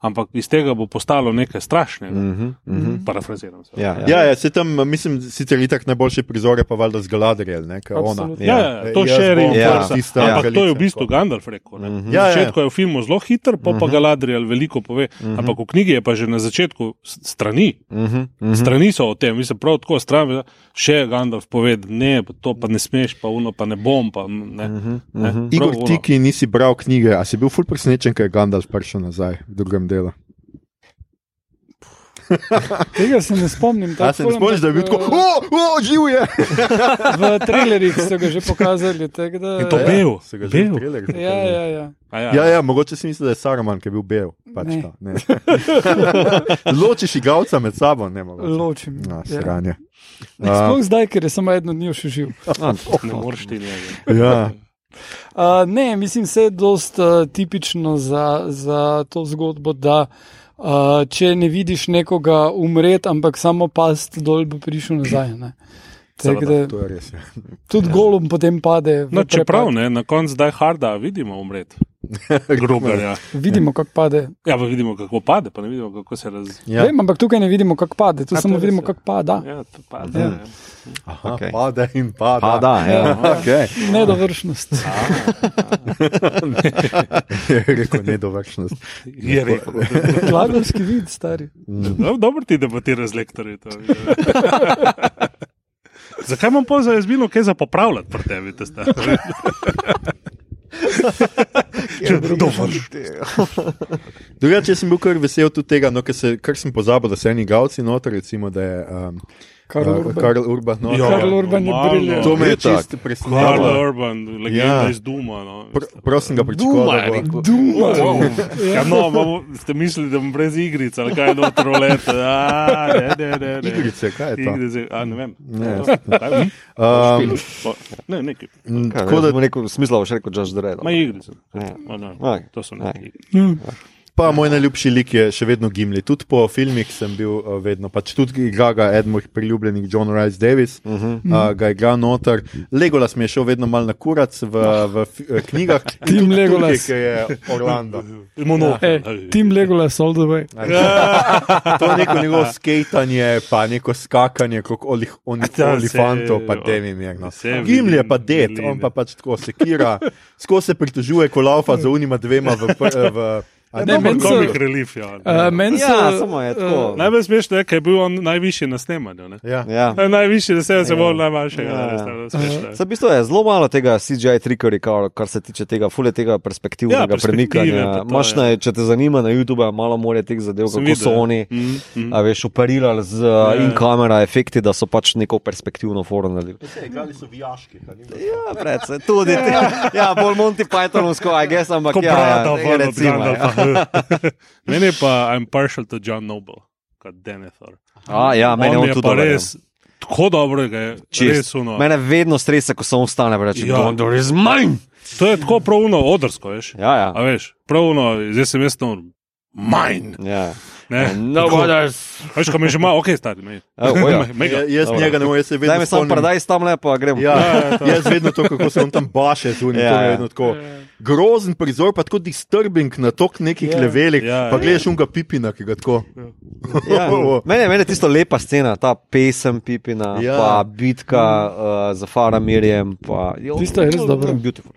Ampak iz tega bo postalo nekaj strašnega. Uh Mhm. Mhm. -huh. Parafraziram se. Ja, ja. Ja, ja, se tam, mislim, sicer itak najboljši prizor je pa valjda z Galadriel, ne, ker ona. Ja, Ja. ja, to še je Ja. tista Ampak to je v bistvu. Gandalf rekel. Ne? Mhm. Ja, Na ja. začetku je v filmu zelo hiter, pa pa Mhm. Galadriel veliko pove. Mhm. Ampak v knjigi je pa že na začetku strani. Mhm. Mhm. Strani so o tem, mislim, prav tako stran, še Gandalf pove, ne, pa to pa ne smeš, pa uno pa ne bom. Pa, ne. Mhm. Ne. Mhm. Igor, Prav ono. ti, ki nisi bral knjige, a si bil ful presenečen, ker je Gandalf prišel nazaj v drugem delu? Tega se ne spomnim. Ja, se ne spomniš, da je bil tako, o, o, živ je. V trailerjih so ga že pokazali. tako Da, In to Ja, bel. so ga že v Bel. Ja, ja, ja. A Ja, ja, mogoče si misliš, da je Saruman, ki je bil bel. Pač Ne. ta, ne. Ločiš igalca med sabo, ne mogoče. Ločim. Na, ja. sranje. Sploh zdaj, ker je samo eno dni še živ. Ne moreš ti njega. Ja, Uh, ne, mislim, da je dost uh, tipično za, za to zgodbo, da uh, če ne vidiš nekoga umreti, ampak samo past dol, bo prišel nazaj. ne. Tako da to je res. Ja. Tudi golom potem pade. No, čeprav ne, na koncu zdaj harda vidimo umret. Grobarja. Vidimo, kako pade. Ja, pa vidimo, kako pade, pa ne vidimo, kako se raz. Ja. Vem, ampak tukaj ne vidimo, kako pade, tu A, samo vidimo, je. kako pada. Ja, to pade. Ja. Ja. Aha, Okej. Pade in pada. Pa da, ja. Okay. Nedovršnost. je rekel nedovršnost. Je rekel. Glagolski vid, stari. No, dobro ti debatiraš z lektorji. to. Zakaj imam pol za jazbino kaj za popravljati pri tebi? te stvari? Če dovolj. Drugače, jaz sem bil kar vesel tudi tega, no, ker, se, kar sem pozabil, da so eni gavci noter, recimo, da je um, Karl uh, Urban. Karl Urban noter. Ja, Karl Urban je briljant. To me je čisto Karl presenetilo. Urban, legenda Ja. iz Duma. No. Pr Prosim ga pričakoval. da bo- Duma. Ja, no, bomo- ste mislili, da bom brez igric ali kaj no trolete. A, ne, ne, ne, ne. Igrice, kaj je to? Igrice, a ne vem. Ne. Um, Ne, nekaj. m, Tako da da smo rekel, smisla boš rekel, Judge Dredd. Ma igrice. Ja. Ma, ne, Aj. To so Aj. Pa moj najljubši lik je še vedno Gimli. Tudi po filmih sem bil uh, vedno, pač tudi igra ga eden mojih priljubljenih, John Rice Davis, uh -huh. uh, ga igra noter. Legolas mi je šel vedno mal na kurac v, v fi- eh, knjigah. Tim tudi Legolas. Tukaj, ki je Orlando. Monokel. Hey, Team Legolas all the way. To je neko njegovo skejtanje, pa neko skakanje, kot olih, on, Ja, olifantov, pa temi mirno. Gimli je pa det, on pa pač tako sekira, skozi se pritožuje, ko laufa za unima dvema v. pr- v a Ne, meni so- Komik relief, ja. Uh, so, Ja, samo je tako. Najbolj smešno je, ker je bil on najvišji na snemanju. ne. Ja. Ja. Najvišji na snemanju, se bolj najmanjšega. Ja. ne, res, smešno je. Se v bistvu je zelo malo tega CGI trikeri, kar, kar se tiče tega, fule tega perspektivnega Ja, ja, premikanja. to, Maš ja. ne, če te zanima na YouTube, malo more teh zadev, Sem kako so videl, ja. oni. Mhm, mhm. A veš, operirali z Ja. uh, in-kamera efekti, da so pač neko perspektivno forum naredili. Igrali so vijaški. Ja, predvsem, tudi. Ja, bolj Monty Pythonovsko, I guess, ampak Ko ja, brada, ja, ven od recimo, ja. Gandalfa. Meni je pa, I'm partial to John Noble, kot Denethor. A, ja, meni je on on je tudi dober, ja. res, tako dobro ga je. Čist. Res uno. Mene vedno stresa, ko samo ostane in reče: Ja. Gondor is mine! To je tako pravno odrsko, veš. Ja, ja. A veš, pravno, zdaj sem jaz tam, mine. ja. Ne, No, Tako. others. Veš, ko me že malo, ok, stari, me. Ja, o ja. Mega. Ja, jaz Dobro. njega ne morem, jaz se vedno Daj mi sam spomnim- predaj tam lepo, gremo. Ja, jaz vedno to, kako se on tam baše z unim, Ja, to mi je ja. vedno tako. Grozen prizor, pa tako disturbing na tok nekih Ja. levelih, Ja, pa ja. gledaš unga pipina, ki ga tako. Ja. Mene, mene je tisto lepa scena, ta pesem Pipina, Ja. ja. pa bitka uh, za Faramirjem. Pa, jo, Tisto je res dobro. Beautiful.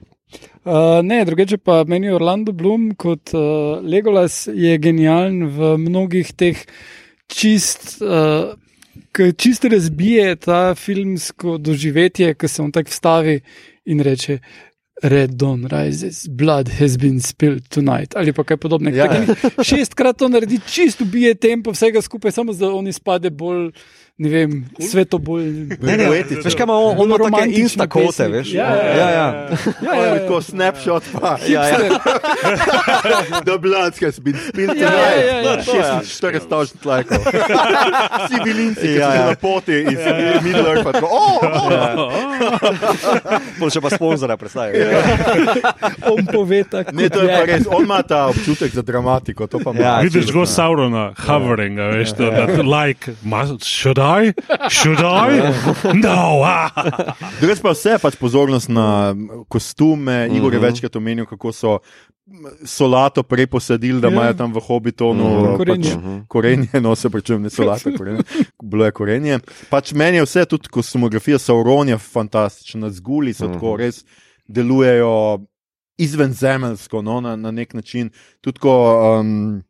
Uh, ne, drugače pa meni Orlando Bloom kot uh, Legolas je genijalen v mnogih teh čist. Uh, Ki čisto razbije ta filmsko doživetje, ki se on tako vstavi in reče: Red dawn rises, blood has been spilled tonight. Ali pa kaj podobnega. Ja, Šestkrat to naredi, čisto ubije tempo vsega skupaj, samo da on izpade bolj, ne vem, sveto bolj. Ne, ne, Poetično. veš kaj ima on, on ima take Romantične instakote, pesmi. veš? Ja, ja, ja. ja. Ja, Ja, ja, tako ja. snapshot, pa. ja, ja. The blood has been spilled Ja, tonight. ja, ja, ja. To. 46 tavžnih lajkov. Vsi bilinci, ki Ja, so ja. na poti iz Middle Earth, pa tako, oh! Pol še pa sponzora predstavlja. On pove tako. Ne, to je pa res, on ima ta občutek za dramatiko, to pa. Ja, Vidiš go Saurona, hoveringa, veš, to, da, like, must, should I? Should I? No, ah. Drugač pa vse, pač pozornost na kostume. Igor je večkrat omenil, kako so solato prej posadili, da Ja. imajo tam v hobitonu Mhm. pač, Korenje. korenje, no se pričujem, ne solato, korenje. bilo je korenje. Pač meni je vse, tudi kostumografija Sauronja, fantastična, zguli so tako res delujejo izvenzemeljsko, no, na, na nek način. Tudi ko um,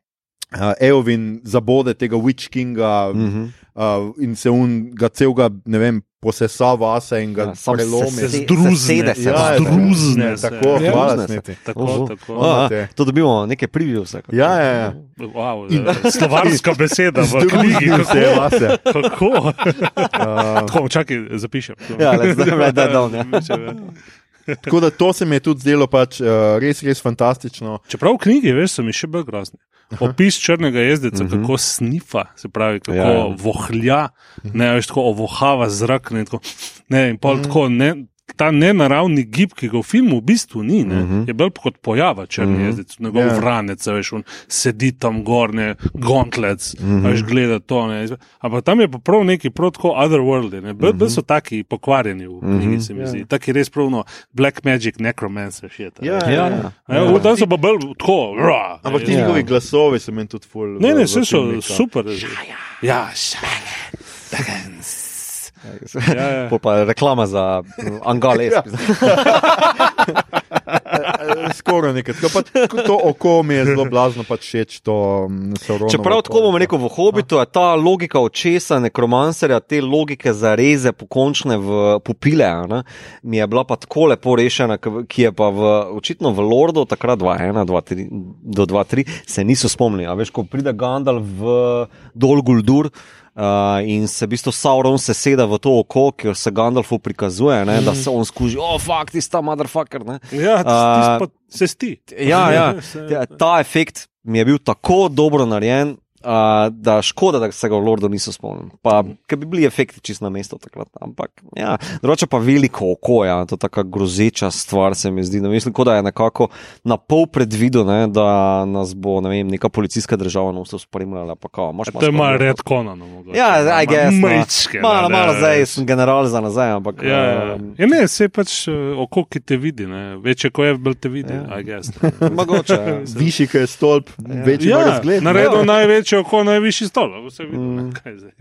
uh, Eovin zabode tega Witch Kinga. Mhm. Uh, in se un ga celega, ne vem, posesa vase in ga Ja, prelomi. se- Se se- zdruzne, se, Ja, ja, zdruzne ne, se. tako, Ja. hvala, Zdruzne se. sneti. Tako, Oho. tako. A, a, Imate. to dobimo neke previews. Ja, ja, ja. Wow, eh, slovarska beseda v knjigi. Združil se je vase. Kako? Uh, Tako, čakaj, zapišem. Ja, let's do it, that down, ja. tako da to se mi je tudi zdelo pač, uh, res, res fantastično. Čeprav v knjigi, veš, so mi še bolj grozni. Opis črnega jezdeca, Mhm. kako snifa, se pravi, kako Ja, ja. vohlja, ne veš, tako ovohava zrak. Ne, tako, ne, in Mhm. pol tako, ne, ta nenaravni gib, ki ga v filmu v bistvu ni, ne, Mhm. je bolj kot pojava črni Mhm. jezdec, njegov Ja. vranec, a veš, on sedi tam gor, ne, gauntlets, Mhm. veš, gleda to. Ne, ampak tam je pa prav neki prav tako otherworldly, ne, bolj bolj so taki pokvarjeni v knjigi, se mi Ja. zdi. Taki res pravno black magic, necromancer, še ta. Ja, Ja, ja. Ja, tam so pa bolj tako, ra. Ampak ti Ja. njihovi glasovi so meni tudi ful. Ne, v- ne, v vse so filmih, ja. super. Ja, Ja, ja. Pol pa reklama za mm, Angales. Ja. Eh, Skoraj nekaj. Pa to oko mi je zelo blazno pač všeč. To, mm, Čeprav tako bomo rekel v Hobbitu, je ta logika očesa nekromancerja, te logike za reze pokončne v pupile, ne, mi je bila pa tako lepo rešena, ki je pa v, očitno v Lordu, takrat 2-1 2-3 do 2-3, se niso spomnili. A veš, ko pride Gandalf v Dol Guldur. Uh, in se v bistvu Sauron seseda v to oko, ki se Gandalfu prikazuje, ne, da se on skuži, oh, fuck, ti sta motherfucker. Ne. ja A, uh, se sti. Ja, Ja, Ta efekt mi je bil tako dobro narejen, uh, da škoda, da se ga v Lordu niso spomnili. Pa, ker bi bili efekti čisto na mestu takrat. Ampak, ja, drugače pa veliko oko, ja, to je tako grozeča stvar, se mi zdi. Ne, mislim, kot da je nekako na pol predvidel, ne, da nas bo ne vem, neka policijska država na vse spremljala. Pa, kao, imaš To je malo red konano. mogoče. Ja, guess. no. Mečke. Malo, ne, malo zdaj sem general za nazaj, ampak. Ja, ja. um, ja, ne, se pač eh, oko, ki te vidi, ne. večje, ko je, bolj te vidi. Ja. I guess. Mogoče. ja. Višji, kot je stolp, večji ja, Ja, razgled. naredil Ja. Največje oko, najvišji stol. vse videl, ne, Mm. kaj zdaj.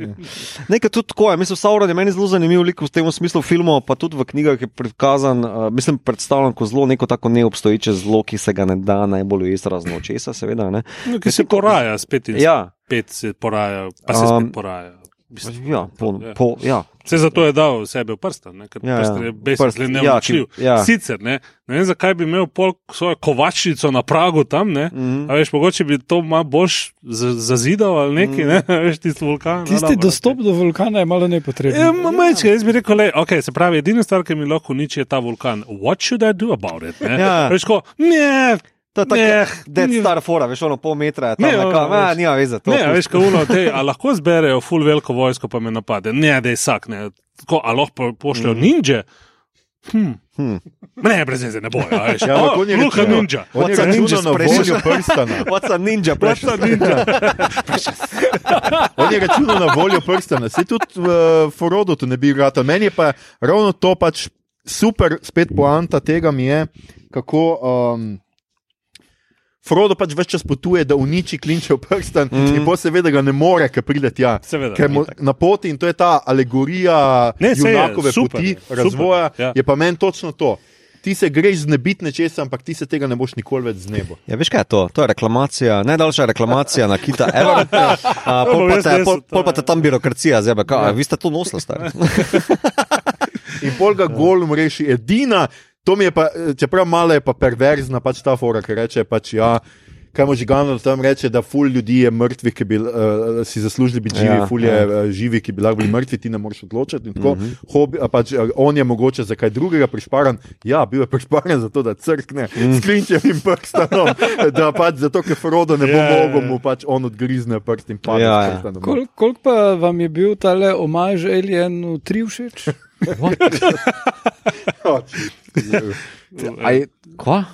Nekaj tudi tako je. Mislim, Sauron je meni zelo zanimiv lik v tem smislu filmov, pa tudi v knjigah je prikazan, uh, mislim, predstavljen kot zelo neko tako neobstoječe zlo, ki se ga ne da najbolj ujeti razno očesa, seveda. Ne? No, ki se poraja, spet in Ja, spet se poraja, pa se Um, spet poraja. Bistvu, ja, po, ja. po, ja. Vse zato je dal sebe v prsten, ne? ker Ja, ja. ja, prsten je Prst, basically ja, neučljiv. ki- ja. Sicer ne, ne vem, zakaj bi imel pol svojo kovačnico na pragu tam, ne. Mhm. A veš, mogoče bi to malo boš zazidal ali nekaj, ne, Mm. veš, tisti vulkan. Tisti no, dobro, dostop do vulkana je malo nepotreben. Ja, Majčke, jaz bi rekel, le, okay, se pravi, edina stvar, ki mi lahko uniči, je ta vulkan. What should I do about it? Ne? Ja. Veš, ko, ne, To je tako, Ne, da je stara fora, veš, ono pol metra tam, Ne, ne, ono, nekam, a, veš. nima veze. to ne, veš, ko uno, te, a lahko zberejo full veliko vojsko, pa me napade. Ne, da je sak, ne. Tako, a lahko po- pošljajo mm. ninja. Hm. Hm. Ne, brez veze, ne bojo. Ja, ampak oh, je Luka računal- ninja. What's a ninja na voljo prstana. What's a ninja, precious? On je računal na voljo prstana. Se tudi v uh, Forodu to ne bi vrata. Meni je pa ravno to pač super, spet poanta tega mi je, kako. Um, Frodo pač več čas potuje, da uniči klinčev prstan, mm. in pa seveda ga ne more, ker pride tja. Seveda, Ker mu na poti in to je ta alegorija Ne, saj je, junakove super poti, super, razvoja. ja. Je pa meni točno to. Ti se greš znebiti nečesa, ampak ti se tega ne boš nikoli več znebo. Ja, veš kaj je to? To je reklamacija, najdaljša reklamacija na kita ever. A, pol, bom pa te, pol, pol pa te ja. tam birokracija zebe. Ka, ja. Vi ste to nosili, stari. In pol ga golum reši edina. To mi je pa, čeprav malo je pa perverzna pač ta fora, ki reče pač ja. Kaj mu Gandalf tam reče, da ful ljudi je mrtvih, ki bi uh, si zaslužili biti živi, Ja, ja, ful je ja. uh, živi, ki bi lahko bili mrtvi, ti ne moreš odločiti. in Tako, mm Mhm. -hmm. hobi, pač, uh, on je mogoče za kaj drugega prišparan. Ja, bil je prišparan zato, da crkne mm. s klinčevim prstanom, da pač zato, ker Frodo ne bo Ja, ja, ja. mogel, mu pač on odgrizne prst in pade Ja, ja, ja. Kol, koliko pa vam je bil tale omaž Alienu 3 všeč? Aj, kva?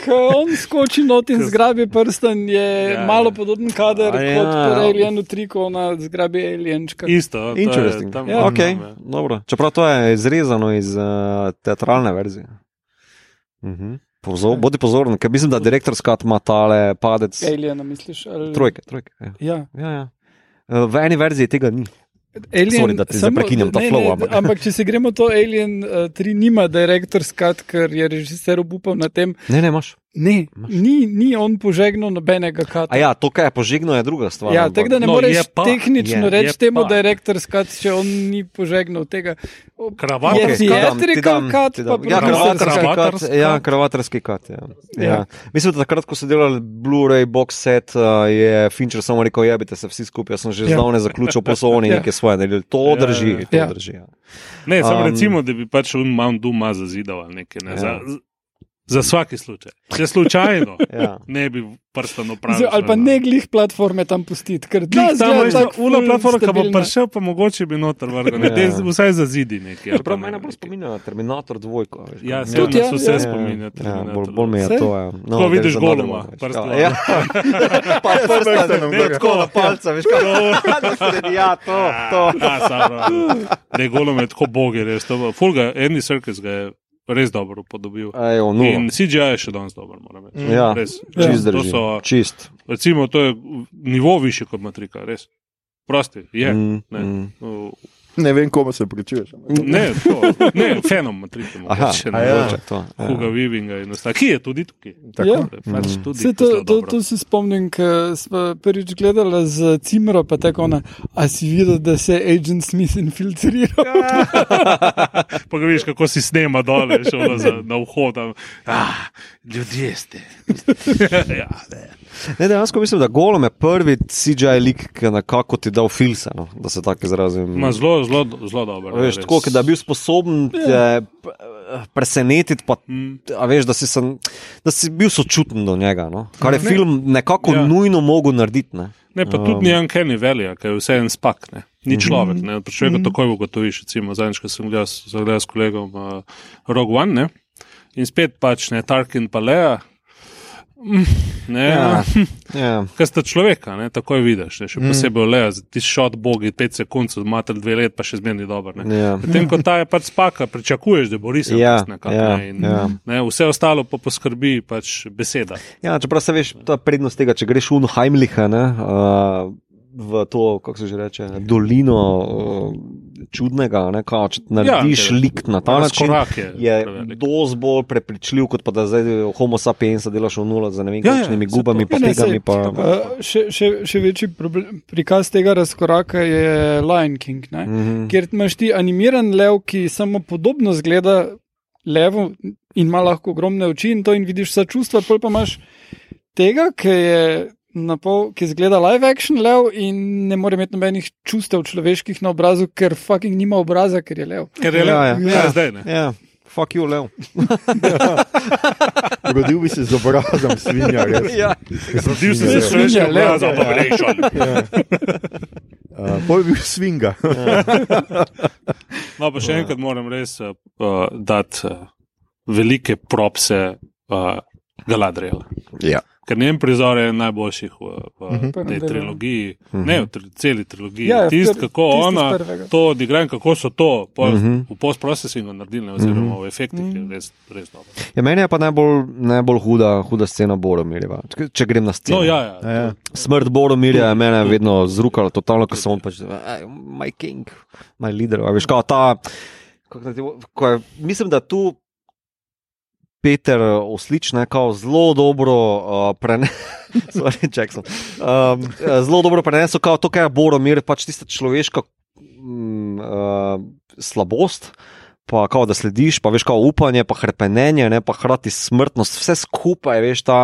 Ko on skoči not in zgrabi prsten, je Ja, ja, malo podoben kader ja. ja. kot pri Alienu 3, ko ona zgrabi Alienčka. Isto. to je Interesting. tam- Ja. Okay, Ja. dobro. Čeprav to je izrezano iz uh, teatralne verzije. Mhm. Pozor, bodi pozoren, ker mislim, da direktor skat ima tale padec. Aliena, misliš? Ali... Trojke, trojke. Ja. Ja. Ja, ja. Eh, V eni verziji tega ni. Alien, Sorry, da te zdaj prekinjam ta ne, flow, ne, ampak- ampak če se gremo to Alien uh, 3, nima direktor skat, ker je režiser obupal na tem. Ne, ne, imaš. Ne, ni, ni on požegnal nobenega kata. A ja, to, kaj je požigno, je druga stvar. Ja, tako da ne No, moreš pa. tehnično Je, reči je temu, pa. da je rektor skat, če on ni požegnal tega. Kravat, Je ti dam, cut, ti pa. Ja, kravatarski cut. kravatarski Ja, kravatarski cut. Ja. Ja. Ja. Mislim, da takrat, ko so delali Blu-ray box set, uh, je Fincher samo rekel: jebite se vsi skupaj, jaz sem že Ja. zdavne zaključil poslovni Ja. nekaj svoje naredili. To Ja, drži, ja. to Ja. drži. Ja. Ne, samo Um, recimo, da bi pač un Mount Doom zazidal ali nekaj. Ne, Ja. za, za vsaki slučaj. Če slučajno Ja. ne bi prsten z- opravil. Ali pa ne glih platforme tam pustiti, ker Glih da tam ula ful platforma, ki bo prišel, pa mogoče bi noter vrgel. Ja. Ja. Vsaj zazidi nekaj. ali pa Čeprav ne mene vem, bolj nekaj. spominja na Terminator 2. Veš, Ja, kaj. se Tudi ja, vse ja. spominja. Ja, bolj, bolj mi je Saj. to. Ja. No, Ko vidiš dol. Ja, pa prstanom, ne, gor. tako na palca, veš kaj. Ja, to, to. Ja, samo, da je golem je tako bogi, res. to bo- Ful ga, Andy Serkis ga je res dobro upodobil. Ejo, no. In CGI je še danes dober, moram reči. Ja, Res. čist To so- Čist. Recimo, to je nivo više kot matrika, res. Prosti, je. Mm, Ne. mm. Ne vem, komu se pričuješ. Ne, to, ne, fenom mogoče, a ne, ja. to. Huga Ja. Vivinga in ostalo. Ki je tudi tukaj. Tako. Ja. Da je Pač Mhm. tudi Se to, to, dobro. to se spomnim, ko smo prvič gledali z Cimro, pa tako ona. A si videl, da se je Agent Smith infiltriral? Pa ga vidiš, kako si snema dole, šolo za, na vhod. tam. Ah, ljudje ste. ja, ne. Ne, dejansko mislim, da Golem je prvi CGI lik, ki nekako ti dal filse, no, da se tako izrazim. Ma zelo, zelo, zelo dobro. Veš, res. tako, da je bil sposoben te p- presenetiti, pa, Mm. veš, da si, sem, da si bil sočuten do njega. No? Kar je Ne. film nekako Ja. ja. nujno mogel narediti. Ne? Ne, pa tudi ni Uncanny Valley, ki je vse en spak, ne. ni človek. Ne. Pri človeku takoj ugotoviš, recimo, zadnjič, ko sem gledal, gledal s kolegom uh, Rogue One, ne. in spet pač ne Tarkin pa Lea. Mm, Ne, Ja. ja. Ker sta človeka, ne, takoj vidiš, ne, še posebej Lea, ti šot bogi, pet sekund, mater dve let, pa še zmerni dober. Ne. Ja. Medtem ko ta je pač spaka, pričakuješ, da bo risal Ja, nekako. ja, ne, in, ja. ne, vse ostalo pa poskrbi pač beseda. Ja, čeprav se veš, to je prednost tega, če greš v Heimlicha, ne, uh, v to, kako se že reče, dolino uh, čudnega, ne, kao, če narediš tega. ja, lik na ta način. Je Je dosti bolj prepričljiv, kot pa da zdaj Homo sapiens delaš v nula z ne vem Ja, ja, kakšnimi saj gubami, pa Ja, tegami. Pa, Uh, še, še, še večji problem, prikaz tega razkoraka je Lion King, ne? Mhm. kjer imaš ti animiran lev, ki samo podobno zgleda levu in ima lahko ogromne oči in to in vidiš vsa čustva, pol pa imaš tega, ki je. Na pol, ki zgleda live action lev in ne more imeti nobenih čustev človeških na obrazu, ker fucking nima obraza, ker je lev. Ker je Ja, ja, ja. ja. ja, zdaj ne. Ja, fuck you, Lev. Rodil bi se z obrazom svinja. res. ja. Zgodil si Ja, se svinja, srečen lev, obraz, ja. ampak rešil. Uh, Pol bi bil svinga. No, pa še enkrat moram res uh, dati uh, velike propse uh, Galadriela. ja. Ker njen prizor je najboljših v, v Mhm. tej Prvem delu. trilogiji, ne v tri, celi trilogiji. Ja, ja, Tisti, pr- kako tisti iz ona to odigra in kako so to pol, Mhm. v post-processingu naredili, oziroma v efektih, je res, res dobro. Ja, meni je pa najbolj, najbolj huda, huda scena Boromirjeva. Če, če grem na sceno. No, ja, ja. Ja. Smrt Boromirja je mene vedno zrukala, totalno, ko sem on pač, "Ej, my king, my leader. Veš, kao ta, kako bo- ko je, mislim, da tu Peter Oslič ne, kao zelo dobro uh, prenesel, um, zelo dobro prenesel, to, kar je Boromir, pač tista človeška mm, uh, slabost. Pa, kao, da slediš, pa veš, kao upanje, pa hrepenenje, ne, pa hkrati smrtnost, vse skupaj, veš, ta,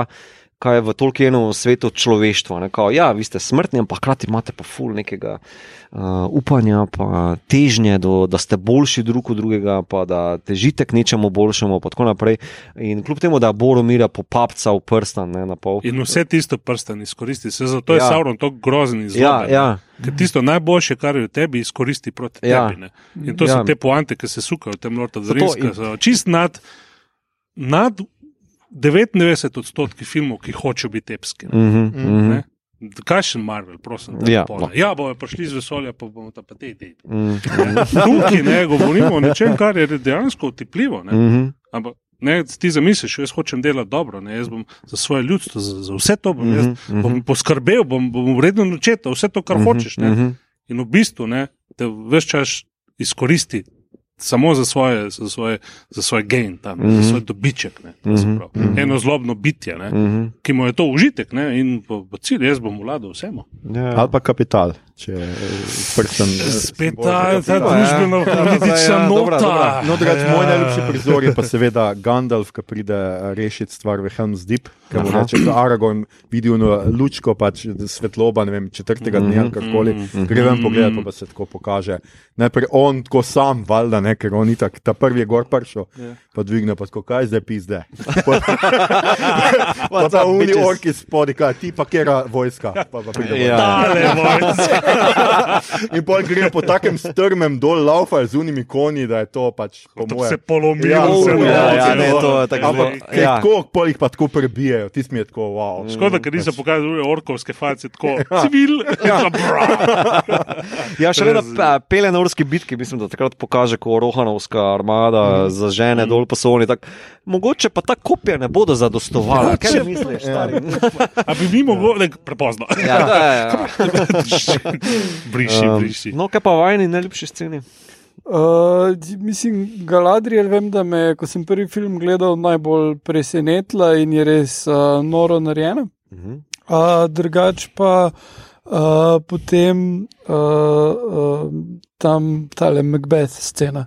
kaj je v tolkenu svetu človeštva. Ne, kao, ja, vi ste smrtni, ampak hkrati imate pa ful nekega uh, upanja, pa težnje, do, da ste boljši drug od drugega, pa da težite k nečemu boljšemu, pa tako naprej. In kljub temu, da Boromira popapca v prstan, ne, na pol. In vse tisto prsten izkoristi, se zato je Ja. Sauron tako grozen in Ja, zloben. ja. Ker tisto najboljše, kar je v tebi, izkoristi proti Ja. tebi. Ne? In to so Ja. te poante, ki se sukajo v tem Lord of the Rings, in- so čist nad, nad 99 odstotki filmov, ki hočejo biti epski. ne. Mhm, mhm, Ne? Kakšen Marvel, prosim. Ja, no. ja bojo prišli iz vesolja, pa bomo ta pa te te. mhm, Tukaj ne govorimo o nečem, kar je dejansko otipljivo. Ne? mhm. Ampak ne, ti zamisliš, jaz hočem delati dobro, ne? jaz bom za svoje ljudstvo, za, za vse to bom, jaz, Mhm, mhm. bom poskrbel, bom, bom vredno načetal, vse to, kar Mhm, hočeš. Ne? mhm. In v bistvu ne, te vse čas izkoristi samo za svoje, za svoje, za svoj gain, tam, mm -hmm. za svoj dobiček. Ne, mm -hmm. Eno zlobno bitje, ne, mm -hmm. ki mu je to užitek ne, in po, po cilj, jaz bom vladal vsemu. Ja. Ali pa kapital, če eh, prstem. Spet ta, ta družbeno politična ja, dobra, nota. dobra. No, drugač, moj najljubši prizor je pa seveda Gandalf, ki pride eh, rešiti stvar v Helm's Deep, mu Aha. reče, da Aragorn vidi ono lučko, pač svetloba, ne vem, četrtega dne ali karkoli, gre ven pogledat, pa, pa se tako pokaže. Najprej on tako sam, valjda, ne, ker on itak, ta prvi je gor prišel, pa dvigne pa tako, kaj zdaj pizde. Pa, pa ta uni bitches? orki spodaj, kaj ti pa kera vojska. Pa, pa pride Ja. Ale, vojska. In pol gre po takem strmem dol, laufa z unimi konji, da je to pač po To mojem. se polomijo, Ja, se ja, lovijo, ja, ne, to je tako Ampak ja. kako pol jih pa tako prebijajo, tisti mi je tako wow. Škoda, ker niso pokazali orkovske face, tako civil. Ja. Ja, še vedno pe- pele na urski bitki, mislim, da takrat pokaže, ko Rohanovska armada zažene dol po soli. tak. Mogoče pa ta kopija ne bodo zadostovala. Kaj misliš? stari? A bi mi mogli, prepozno. Ja, da, ja. Briši, Um, briši. No, kaj pa vajni najljubši sceni? Uh, mislim, Galadriel, vem, da me, je, ko sem prvi film gledal, najbolj presenetila in je res uh, noro narejena. Mhm. Uh, drugač pa uh, potem uh, uh, tam tale Macbeth scena.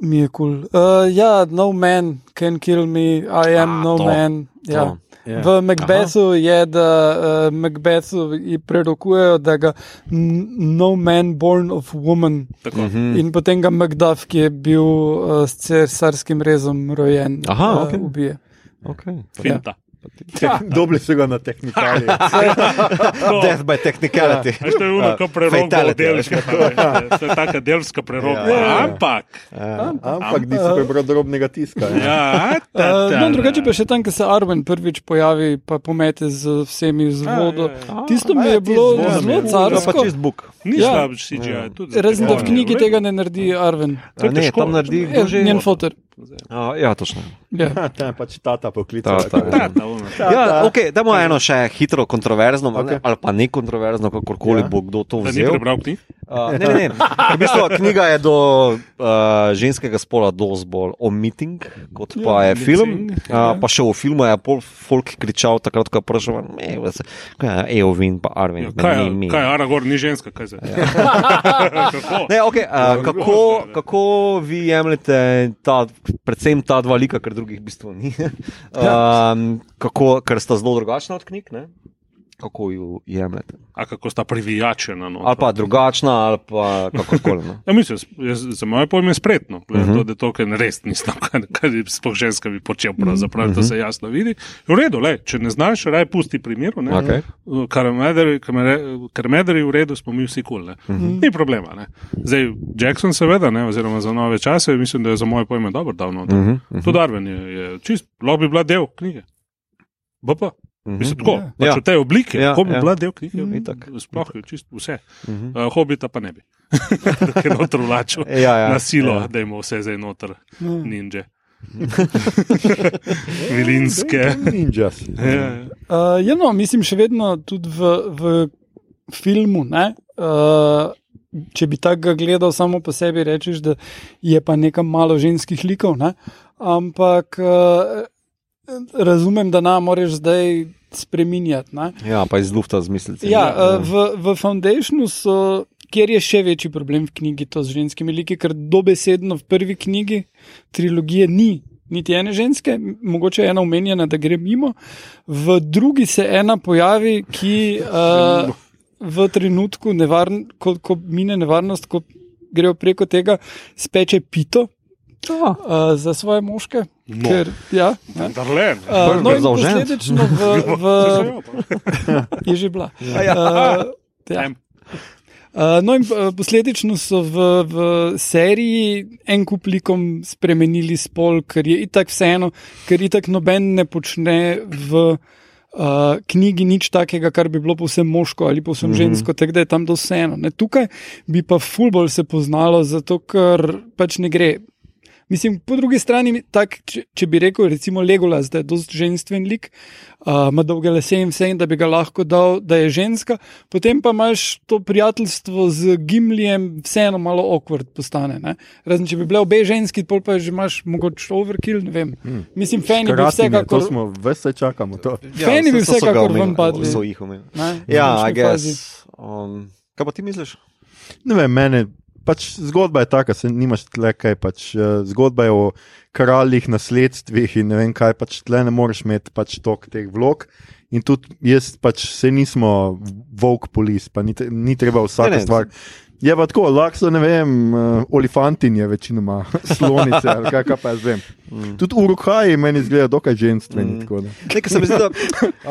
Mi je kul. Cool. Uh, ja, no man can kill me, I am A, no to, man. Ja. to. Ja. V Macbethu je, da uh, Macbethu prerokujejo, da ga no man born of woman. Tako. Mhm. In potem ga Macduff, ki je bil uh, s cesarskim rezom rojen, Aha, uh, okej. ubije. Okay. Finta. Dobili so ga na tehnikalije. Death by technicality. Veš, to je uno, kot preroga delska. To je taka delska preroga. Ja, ja. Ampak. Ampak nisi prebral drobnega tiska. Ja. Ja, ta, Uh, ta, no, drugače pa še tam, ko se Arwen prvič pojavi, pa pomete z vsemi z A, vodo. ja, ja. Tisto A, mi ja, je bilo zelo. Ja, pa carsko. Ni Ja. slab CGI. Razen da v knjigi tega ne naredi Arwen. To je A ne, težko. tam naredi že. njen fotor. Ja, točno. Ja. Ta je pač tata poklical. Ta, ta, Ta, ta, ono. Ja, okay, dajmo eno še hitro kontroverzno, Okej. okay. ali pa ne kontroverzno, kakorkoli Ja. ja. bo kdo to ni vzel. prebral knjig? Uh, ne, ne, ne. V bistvu, knjiga je do uh, ženskega spola dosti bolj omitting, kot pa Ja, je film. omitting, Uh, pa še v filmu je pol folk kričal takrat, ko je prišel, Eovin pa Arvin. Ja, Kaj, je- kaj, je Aragorn ni ženska, kaj zdaj? Kako? Ne, okay, uh, kako, kako vi jemljete ta, predvsem ta dva lika, ker drugih v bistvu ni? Um, kako, ker sta zelo drugačna od knjig, ne? Kako ju jemljete? A kako sta privijačena? No? Ali pa drugačna, ali pa kakorkoli. No? Ja, mislim, jaz, za moje pojme je spretno, glede Mhm. uh -huh. to, da to, kar res nisem, kaj, kaj sploh ženska bi počel, pravzaprav uh -huh. to se jasno vidi. V redu, le, če ne znaš, raj pusti primeru, ne. Okej. Kar mederi je v redu, smo mi vsi kul, cool, uh -huh. ni problema. Ne. Zdaj, Jackson seveda, ne, oziroma za nove čase, mislim, da je za moje pojme dobro dal noter. Uh Mhm, -huh. Tudi Arven je, je čist, lahko bi bila del knjige. BP. Mislim, tako, Ja. pač Ja. v tej obliki, Ja, ko bi ja. bila del knjige, Itak. sploh je čist vse. Mhm. Uh, hobita pa ne bi. Ker je noter vlačil Ja, ja. na silo, Ja. da ima vse zdaj noter, No. ninja. Vilinske. Ninjas. Ja, ja. Uh, ja, no, mislim, še vedno tudi v, v filmu. Ne, uh, če bi tako gledal samo po sebi, rečeš, da je pa nekam malo ženskih likov. Ne? Ampak uh, razumem, da nam moraš zdaj spremenjati. Ne? Ja, pa iz lufta zmisliti. Ja, uh, v, v Foundationu so. Ker je še večji problem v knjigi to z ženskimi liki, ker dobesedno v prvi knjigi trilogije ni niti ene ženske, mogoče ena omenjena, da gre mimo, v drugi se ena pojavi, ki uh, v trenutku, nevarn, ko, ko mine nevarnost, ko grejo preko tega, speče pito Uh, za svoje moške. No. Ker, ja, ne. Uh, no, in Zaužen. posledično v, v, je že bila. Ja. Uh, ja. Em. Uh, no, in posledično so v, v seriji en kup likom spremenili spol, ker je itak vseeno, ker itak noben ne počne v uh, knjigi nič takega, kar bi bilo povsem moško ali povsem mm -hmm. žensko, tako da je tam to vseeno. Ne, tukaj bi pa fulbol se poznalo, zato ker pač ne gre. Mislim, po drugi strani, tak, če, če bi rekel, recimo Legolas, da je dosti ženstven lik, uh, ima dolge lase in vse, in da bi ga lahko dal, da je ženska, potem pa imaš to prijateljstvo z Gimlijem, vseeno malo awkward postane. Ne? Razen če bi bile obe ženski, pol pa že imaš mogoče overkill, ne vem. Hmm. Mislim, fani bi je, to vsekakor. smo, vse čakamo. To. Fani bi ga vsekakor ven padli. So jih omenili. Ja, fazi. guess. Um, kaj pa ti misliš? Ne vem, mene. Pač zgodba je taka, se nimaš tle kaj. Pač, uh, zgodba je o kraljih, nasledstvih in ne vem kaj. Pač tle ne moreš imeti pač tok teh vlog. In tudi jaz, pač se nismo volk polis, pa ni, ni treba vsaka Ne, ne. stvar. Je pa tako, lahko so, ne vem, uh, olifantinje, večinoma slonice ali kaj, kaj pa jaz vem. Mm. Tudi urukaji meni izgledajo dokaj ženstveni. Mm. tako da. Nekaj se mi zdi, da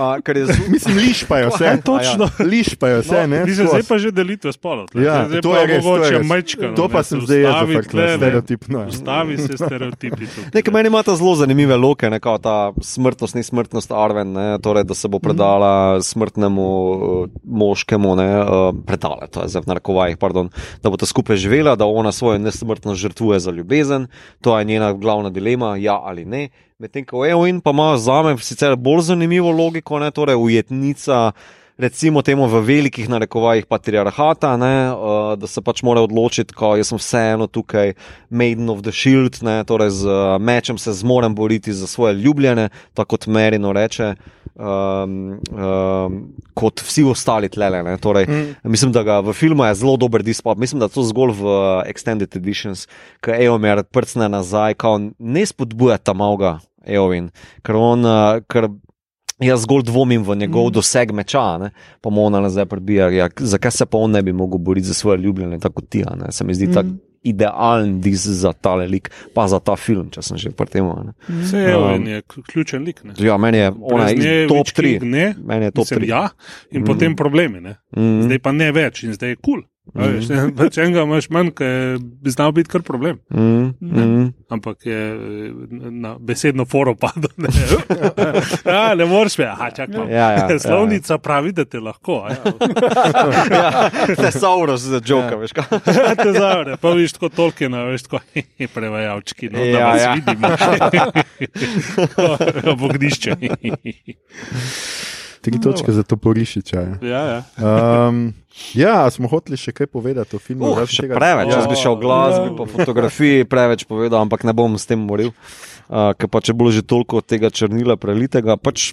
a, kar je zelo. Mislim, lišpajo vse. Točno. Lišpajo vse, ne? Mislim, zdaj pa že delitve spolov. Ja, zdaj to je res, to mogoče res. majčkano, To ne, pa se sem zdaj jaz ne. stereotipno. je. Ustavi se stereotipi. Nekaj ne. meni ima ta zelo zanimive loke, ne, kao ta smrtnost, ni smrtnost Arven, ne, torej, da se bo predala smrtnemu uh, moškemu, ne, uh, predala, to je zdaj v narekovajih, pardon, da bo ta skupaj živela, da ona svojo nesmrtnost žrtvuje za ljubezen, to je njena glavna dilema, ja ali ne. Medtem ko Eowyn pa ima za me sicer bolj zanimivo logiko, ne, torej ujetnica. Recimo temu v velikih narekovajih patriarhata, ne, uh, da se pač mora odločiti, ko jaz sem vseeno tukaj, Maiden of the Shield, ne, torej z uh, mečem se zmorem boriti za svoje ljubljene, tako kot Merino reče, um, um, kot vsi ostali tlele. Ne, torej, mm. Mislim, da ga v filmu je zelo dober dispop, mislim, da to zgolj v uh, Extended Editions, ki Eomer prcne nazaj, kao ne spodbuja ta malga Eowyn, ker on. Uh, ker Jaz zgolj dvomim v njegov mm. doseg meča, ne? pa mu ona nazaj prebija. Ja, zakaj se pa on ne bi mogel boriti za svoje ljubljene, tako kot ti? a ne? Se mi zdi mm. tako idealen diz za ta lik, pa za ta film, če sem že pri tem. a ne. Vse je, Um, je ključen lik. ne. Ja, meni je ona iz top Witch 3. King Ne, Meni je top Mislim, 3. ja, in Mm. potem problemi. Ne. Mm. Zdaj pa ne več in zdaj je kul. Cool. Mhm. Pač enega imaš manj, bi znal biti kar problem. Mm. Mm. Ampak je na besedno foro padlo. Ne, ja, ne moreš več, aha, čakaj. Ja, ja, ja. Slovnica pravi, da te lahko. Ja. ja, Tesaurus za joka, Ja. veš kaj. te zavre, pa viš tako tolkena, veš tako prevajalčki, no, da Ja, vas ja. vidimo. Ob ognišče. Tri točke za to porišiča. Ja. ja, ja. Um, ja, a smo hoteli še kaj povedati o filmu. Uh, še tega? preveč, Ja. jaz bi šel o glasbi, pa fotografiji, preveč povedal, ampak ne bom s tem moril. Uh, ker pa če bo že toliko tega črnila prelitega. Pač,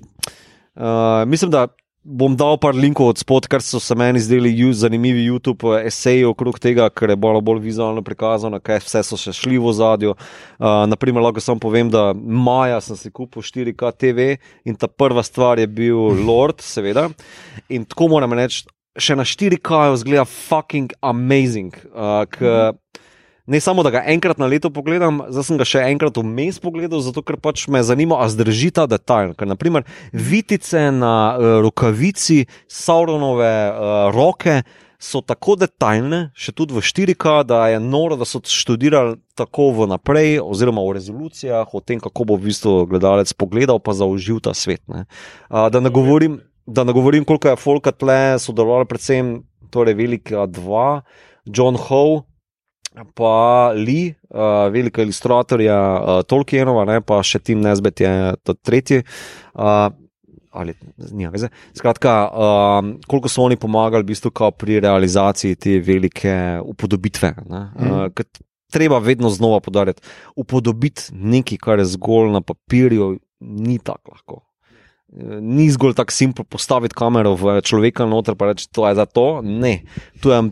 uh, mislim, da bom dal par linkov od spod, kar so se meni zdeli zanimivi YouTube eseji okrog tega, ker je bolj, bolj vizualno prikazano, kaj vse so še šli v zadju. Uh, naprimer, lahko samo povem, da maja sem si kupil 4K TV in ta prva stvar je bil Lord, seveda. In tako moram reči, še na 4K zgleda fucking amazing. Uh, k, ne samo, da ga enkrat na leto pogledam, zdaj sem ga še enkrat vmes pogledal, zato ker pač me zanima, a zdrži ta detajl. Ker, naprimer, vitice na uh, rokavici, Sauronove uh, roke. So tako detaljne, še tudi v 4K, da je noro, da so študirali tako vnaprej, oziroma v rezolucijah, o tem, kako bo v bistvu gledalec pogledal, pa zaužil ta svet. Ne. Uh, da ne govorim, da ne govorim, koliko je Folka tle sodeloval, predvsem torej velika dva, John Howe, pa Lee, uh, velika ilustratorja uh, Tolkienova, ne, pa še Tim Nesbet je ta tretji. Uh, Ali, nima veze. Skratka, um, koliko so oni pomagali v bistvu pri realizaciji te velike upodobitve. Ne? Mhm. Uh, treba vedno znova podariti, upodobiti nekaj, kar je zgolj na papirju, ni tako lahko. Eh, Ni zgolj tako simpel postaviti kamero v človeka noter in reči, to je za to. Ne, tu je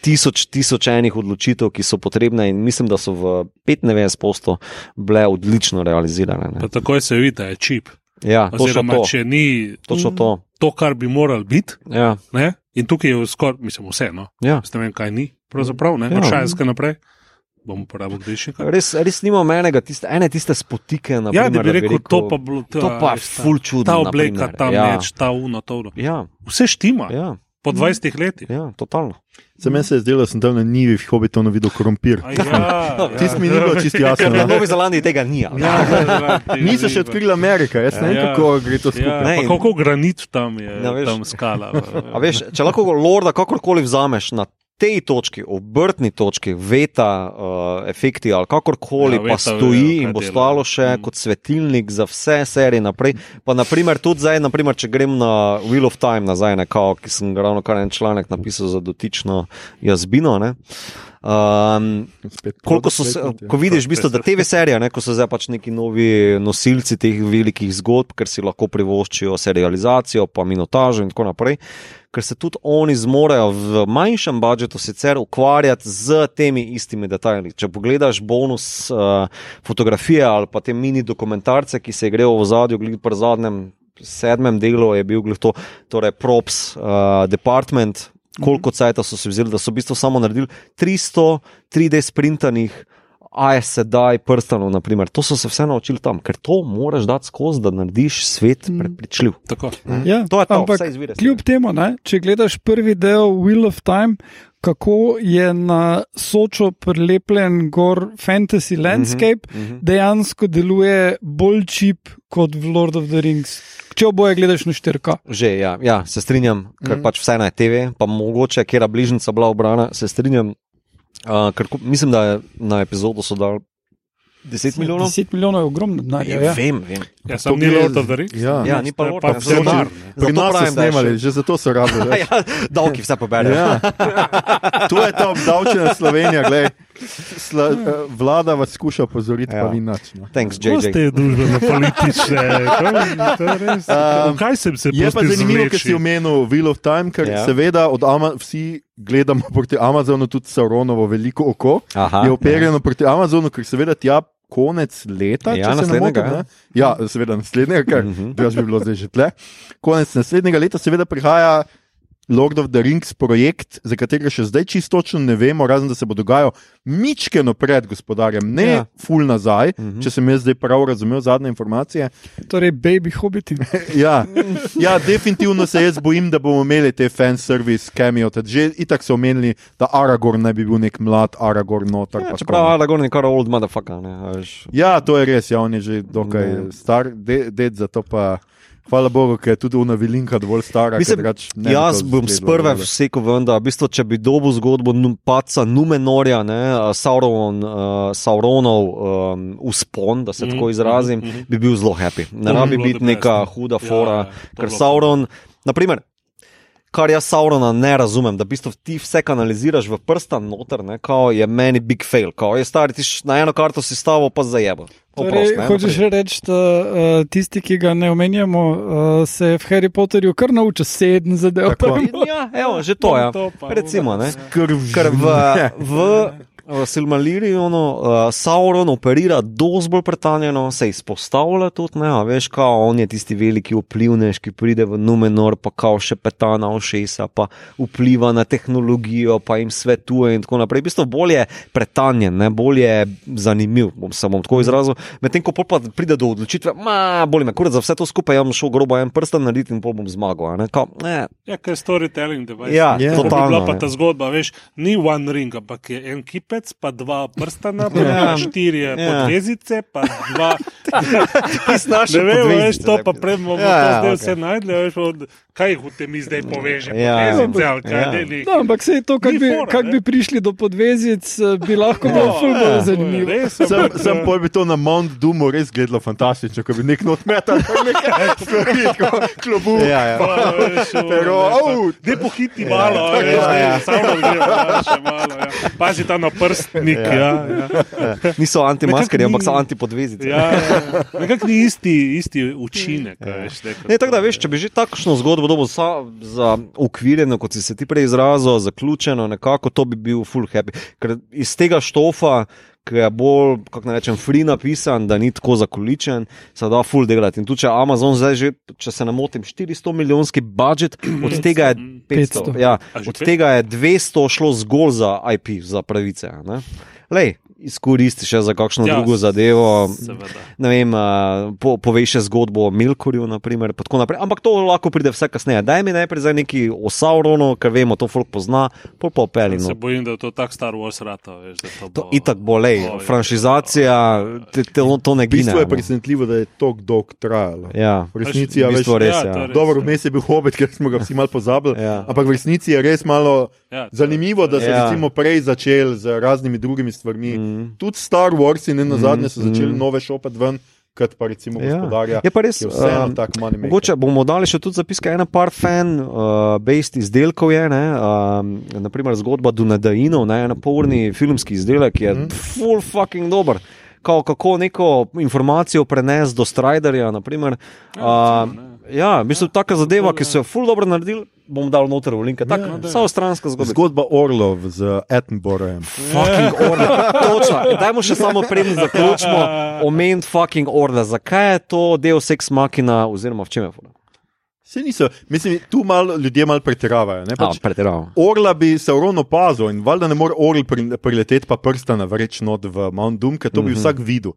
tisoč, tisoč enih odločitev, ki so potrebne in mislim, da so v 95% bile odlično realizirane. Pa Ne. takoj se vidi, da je čip. Ja, Oziroma, to. če ni Točno to. to, kar bi moral biti, Ja, ne? in tukaj je skoraj, mislim, vseeno. ja. Jaz ne vem, kaj ni, pravzaprav, ne, Ja. od šajska naprej. Bom uporabil grešnika. Res, res nimam enega, tiste, ene tiste spotike. Na Ja, da primer, bi rekel, to pa bilo to pa je ful čudno. Ta obleka, primer. ta ja. meč, ta uno, to. uno. Ja, Vse štima, ja, po 20 letih. ja, totalno. Za mene se je zdelo, da sem tam na nivi v Hobbitonu videl krompir. A Ja, Tisto mi ni bilo čisto jasno. Na no. Novi Zelandiji tega ni. ali? Ja, Niso še odkrili Amerika, jaz ne vem, Ja. kako gre to Ja, skupaj. Ne, pa in- kako granit tam je, Ja, veš. tam skala. A veš, če lahko lorda kakorkoli vzameš na tej točki, obrtni točki, veta, uh, efekti ali kakorkoli, Ja, pa stoji vejo, in bo stalo še Mm. kot svetilnik za vse serije naprej. Pa naprimer tudi zdaj, naprimer, če grem na Wheel of Time nazaj, ne, kao, ki sem ravno kar en članek napisal za dotično jazbino. Ne. Um, Koliko so se, ja. ko vidiš, v bistvu, da TV serije, ne, ko so zdaj pač neki novi nosilci teh velikih zgodb, ker si lahko privoščijo serializacijo, pa minotažo in tako naprej, ker se tudi oni zmorejo v manjšem budžetu sicer ukvarjati z temi istimi detajli. Če pogledaš bonus uh, fotografije ali pa te mini dokumentarce, ki se grejo v zadju, glede pri zadnjem sedmem delu je bil to, torej props uh, department, koliko cajta so se vzeli, da so v bistvu samo naredili 300 3D sprintanih. A je sedaj prstanov, naprimer. to so se vse naučili tam, ker to moraš dati skozi, da narediš svet Mm. prepričljiv. Tako. Ja, To je to, ampak vse izvire. kljub temu, ne, če gledaš prvi del Wheel of Time, kako je na Sočo prilepljen gor fantasy landscape, Mhm, mhm. dejansko deluje bolj čip kot v Lord of the Rings. Če oboje gledaš na štirka. Že, ja, ja, se strinjam, ker Mhm. mm. pač vse na TV, pa mogoče, kjer je bližnjica bila obrana, se strinjam. Uh, ker, mislim, da je na epizodo so dali 10 milijonov. 10 milijonov je ogromno denarja. Ja, Ja. vem, vem. Ja, sam To ni Lord of the Rings. Ja, Ja, ni pa Lord pa of the vse Rings. denar. Pri nas so je snemali, še- že zato so rabili. ja, davki vse poberejo. Ja. To je ta obdavčena Slovenija, glej. Sla, eh, vlada vas skuša opozoriti, ja. Ja. pa vi nič. No. Thanks, JJ. ste družbeno politične? Res. Um, V kaj sem se Je pa zanimivo, ker si omenil Wheel of Time, ker ja. Ja. seveda od Ama vsi gledamo proti Amazonu, tudi Sauronovo veliko oko. Aha, je operjeno proti Amazonu, ker seveda tja konec leta, Ja, če se ne motim. ne. Ja, seveda naslednjega, ker Mhm. drugače bi bilo zdaj že tle. Konec naslednjega leta seveda prihaja. Lord of the Rings projekt, za katerega še zdaj čisto točno ne vemo, razen da se bo dogajal mičkeno pred gospodarjem, ne ja. Ful nazaj, mm Mhm. -hmm. če sem jaz zdaj prav razumel zadnje informacije. Torej, baby hobiti. Ja, ja, definitivno se jaz bojim, da bomo imeli te fanservice, cameo. tad Že itak so omenili, da Aragorn naj bi bil nek mlad Aragorn noter. Ja, čeprav. Aragorn je kar old motherfucker. Ne. Ja, to je res, ja, on je že dokaj Ne. star, de, ded, zato pa hvala Bogu, ker je tudi una vilinka dovolj stara. Mislim, drugače ne Jaz bom sprve vsekel ven, da v bistvu, če bi dobil zgodbo paca Numenorja, ne, a, Sauron, uh, Sauronov um, uspon, da se Mhm, tako izrazim, mhm, mhm. bi bil zelo happy. Ne rabi biti neka ne. huda Ja, fora, ja, ker Sauron, naprimer. Kar jaz Saurona ne razumem, da v bistvu ti vse kanaliziraš v prstan noter, ne, kao je meni big fail, kao je stari, ti na eno karto si stavo pa zajebo. Torej, hočeš reči, da uh, tisti, ki ga ne omenjamo, uh, se v Harry Potterju kar nauči sedem zadev. Ja, evo, že to je. Ja. Recimo, ne. Krv Ker v, v, v Silmarillionu uh, Sauron operira dosti bolj pretanjeno, se izpostavlja tudi, ne, a veš, kao on je tisti veliki vplivnež, ki pride v Numenor, pa kao še petana ošesa, pa vpliva na tehnologijo, pa jim svetuje in tako naprej. V bistvu bolj je pretanjen, ne, bolj je zanimiv, bom se bom tako izrazil. Medtem ko pa pride do odločitve, ma, boli me, kurat za vse to skupaj, jaz bom šel grobo en prsten narediti in pol bom zmagal. a Ne, kao, ne, Ja, ker je storytelling device. Ja, Ja. To bi totalno. bila pa ne. ta zgodba, veš, ni one ring, ampak je en kipec, pa dva prstana, pa Ja. štiri Ja. podvezice, pa dva. Ti znaš Ne vem, veš, to ne. pa pred bomo Ja, ja, zdaj okej. vse najdli, veš, od, kaj jih v tem zdaj poveže, Ja, podvezice ali kaj ja. ne. No, ampak se je to, kako bi, fora, kak ne. bi prišli do podvezic, eh, bi lahko bilo No, ful bolj ja, zanimivo. res, Sem, ampak, sem eh, pol bi to na Mount Doomu res gledalo fantastično, ko bi nek not metal, nekaj stvari, kot klobu. Ja, ja. pa, veš, v- Pero, au, Dej pohiti malo, ja, veš, ja, ja. samo gre, še malo. Ja. Pazi ta na prstnik. Ja, ja. Niso antimaskeri, Nekako ampak so antipodvezice. Ja, ja. Nekako ni isti, isti učinek. Ja. Veš, nekako. Ne, tako da veš, če bi že takšno zgodbo dobil za, za ukvirjeno, kot si se ti prej izrazil, zaključeno, nekako to bi bil full happy. Ker iz tega štofa, ki je bolj, kako naj rečem, free napisan, da ni tako zakoličen, se da full delati. In tu če Amazon zdaj že, če se ne motim, 400 milijonski budžet, od tega je 500. 500. Ja, od pet? tega je 200 šlo zgolj za IP, za pravice. Ne? lej, izkoristi še za kakšno Ja, ja, drugo zadevo. Vem, po, poveš zgodbo o Milkorju, naprimer, pa tako naprej. Ampak to lahko pride vse kasneje. Daj mi najprej za neki o Sauronu, ker vemo, to folk pozna, pol pa opeli. Se No. bojim, da je to tako Star Wars rata. Veš, da to To bo, itak bo, lej, Oj, franšizacija, te, te, to ne V bistvu gine. je presenetljivo, da je tako dolgo trajalo. Ja, V resnici je več. bistvu res. Ja, Ja, to res. Dobro, vmes je bil hobit, ker smo ga vsi malo pozabili. Ja. Ampak v resnici je res malo Ja, to- zanimivo, da so Ja. recimo prej začeli z raznimi drugimi stvarmi. Mm. Tudi Star Wars in na zadnje so začeli mm. nove šopati ven, kot pa recimo Ja. gospodarja. Je pa res, ki je vseeno um, tak money maker. Mogoče bomo dali še tudi zapiske, ena par fan, uh, based izdelkov je, ne, um, naprimer zgodba Dunadainov, ne, en polni filmski izdelek, ki je mm. full fucking dober. Kao, kako neko informacijo prenesti do Striderja. Naprimer, Ja, uh, ja, v bistvu taka zadeva, ki so jo full dobro naredili, bom dal noter v linke. Tako, Ja, ja, samo stranska zgodba. Zgodba Orlov z Attenboroughem. Fucking orle. Točno. Dajmo še samo prednji zaključimo. Omeniti fucking orle. Zakaj je to del seks makina, oziroma v čem je fora? Vse niso, mislim, tu malo ljudje malo pretiravajo. ne, Pač, Pač, Pretiravam. Orla bi se ravno opazil in valjda ne more orl pri- prileteti pa prsta na vreč not v Mount Doom, ker to bi Mhm. vsak videl.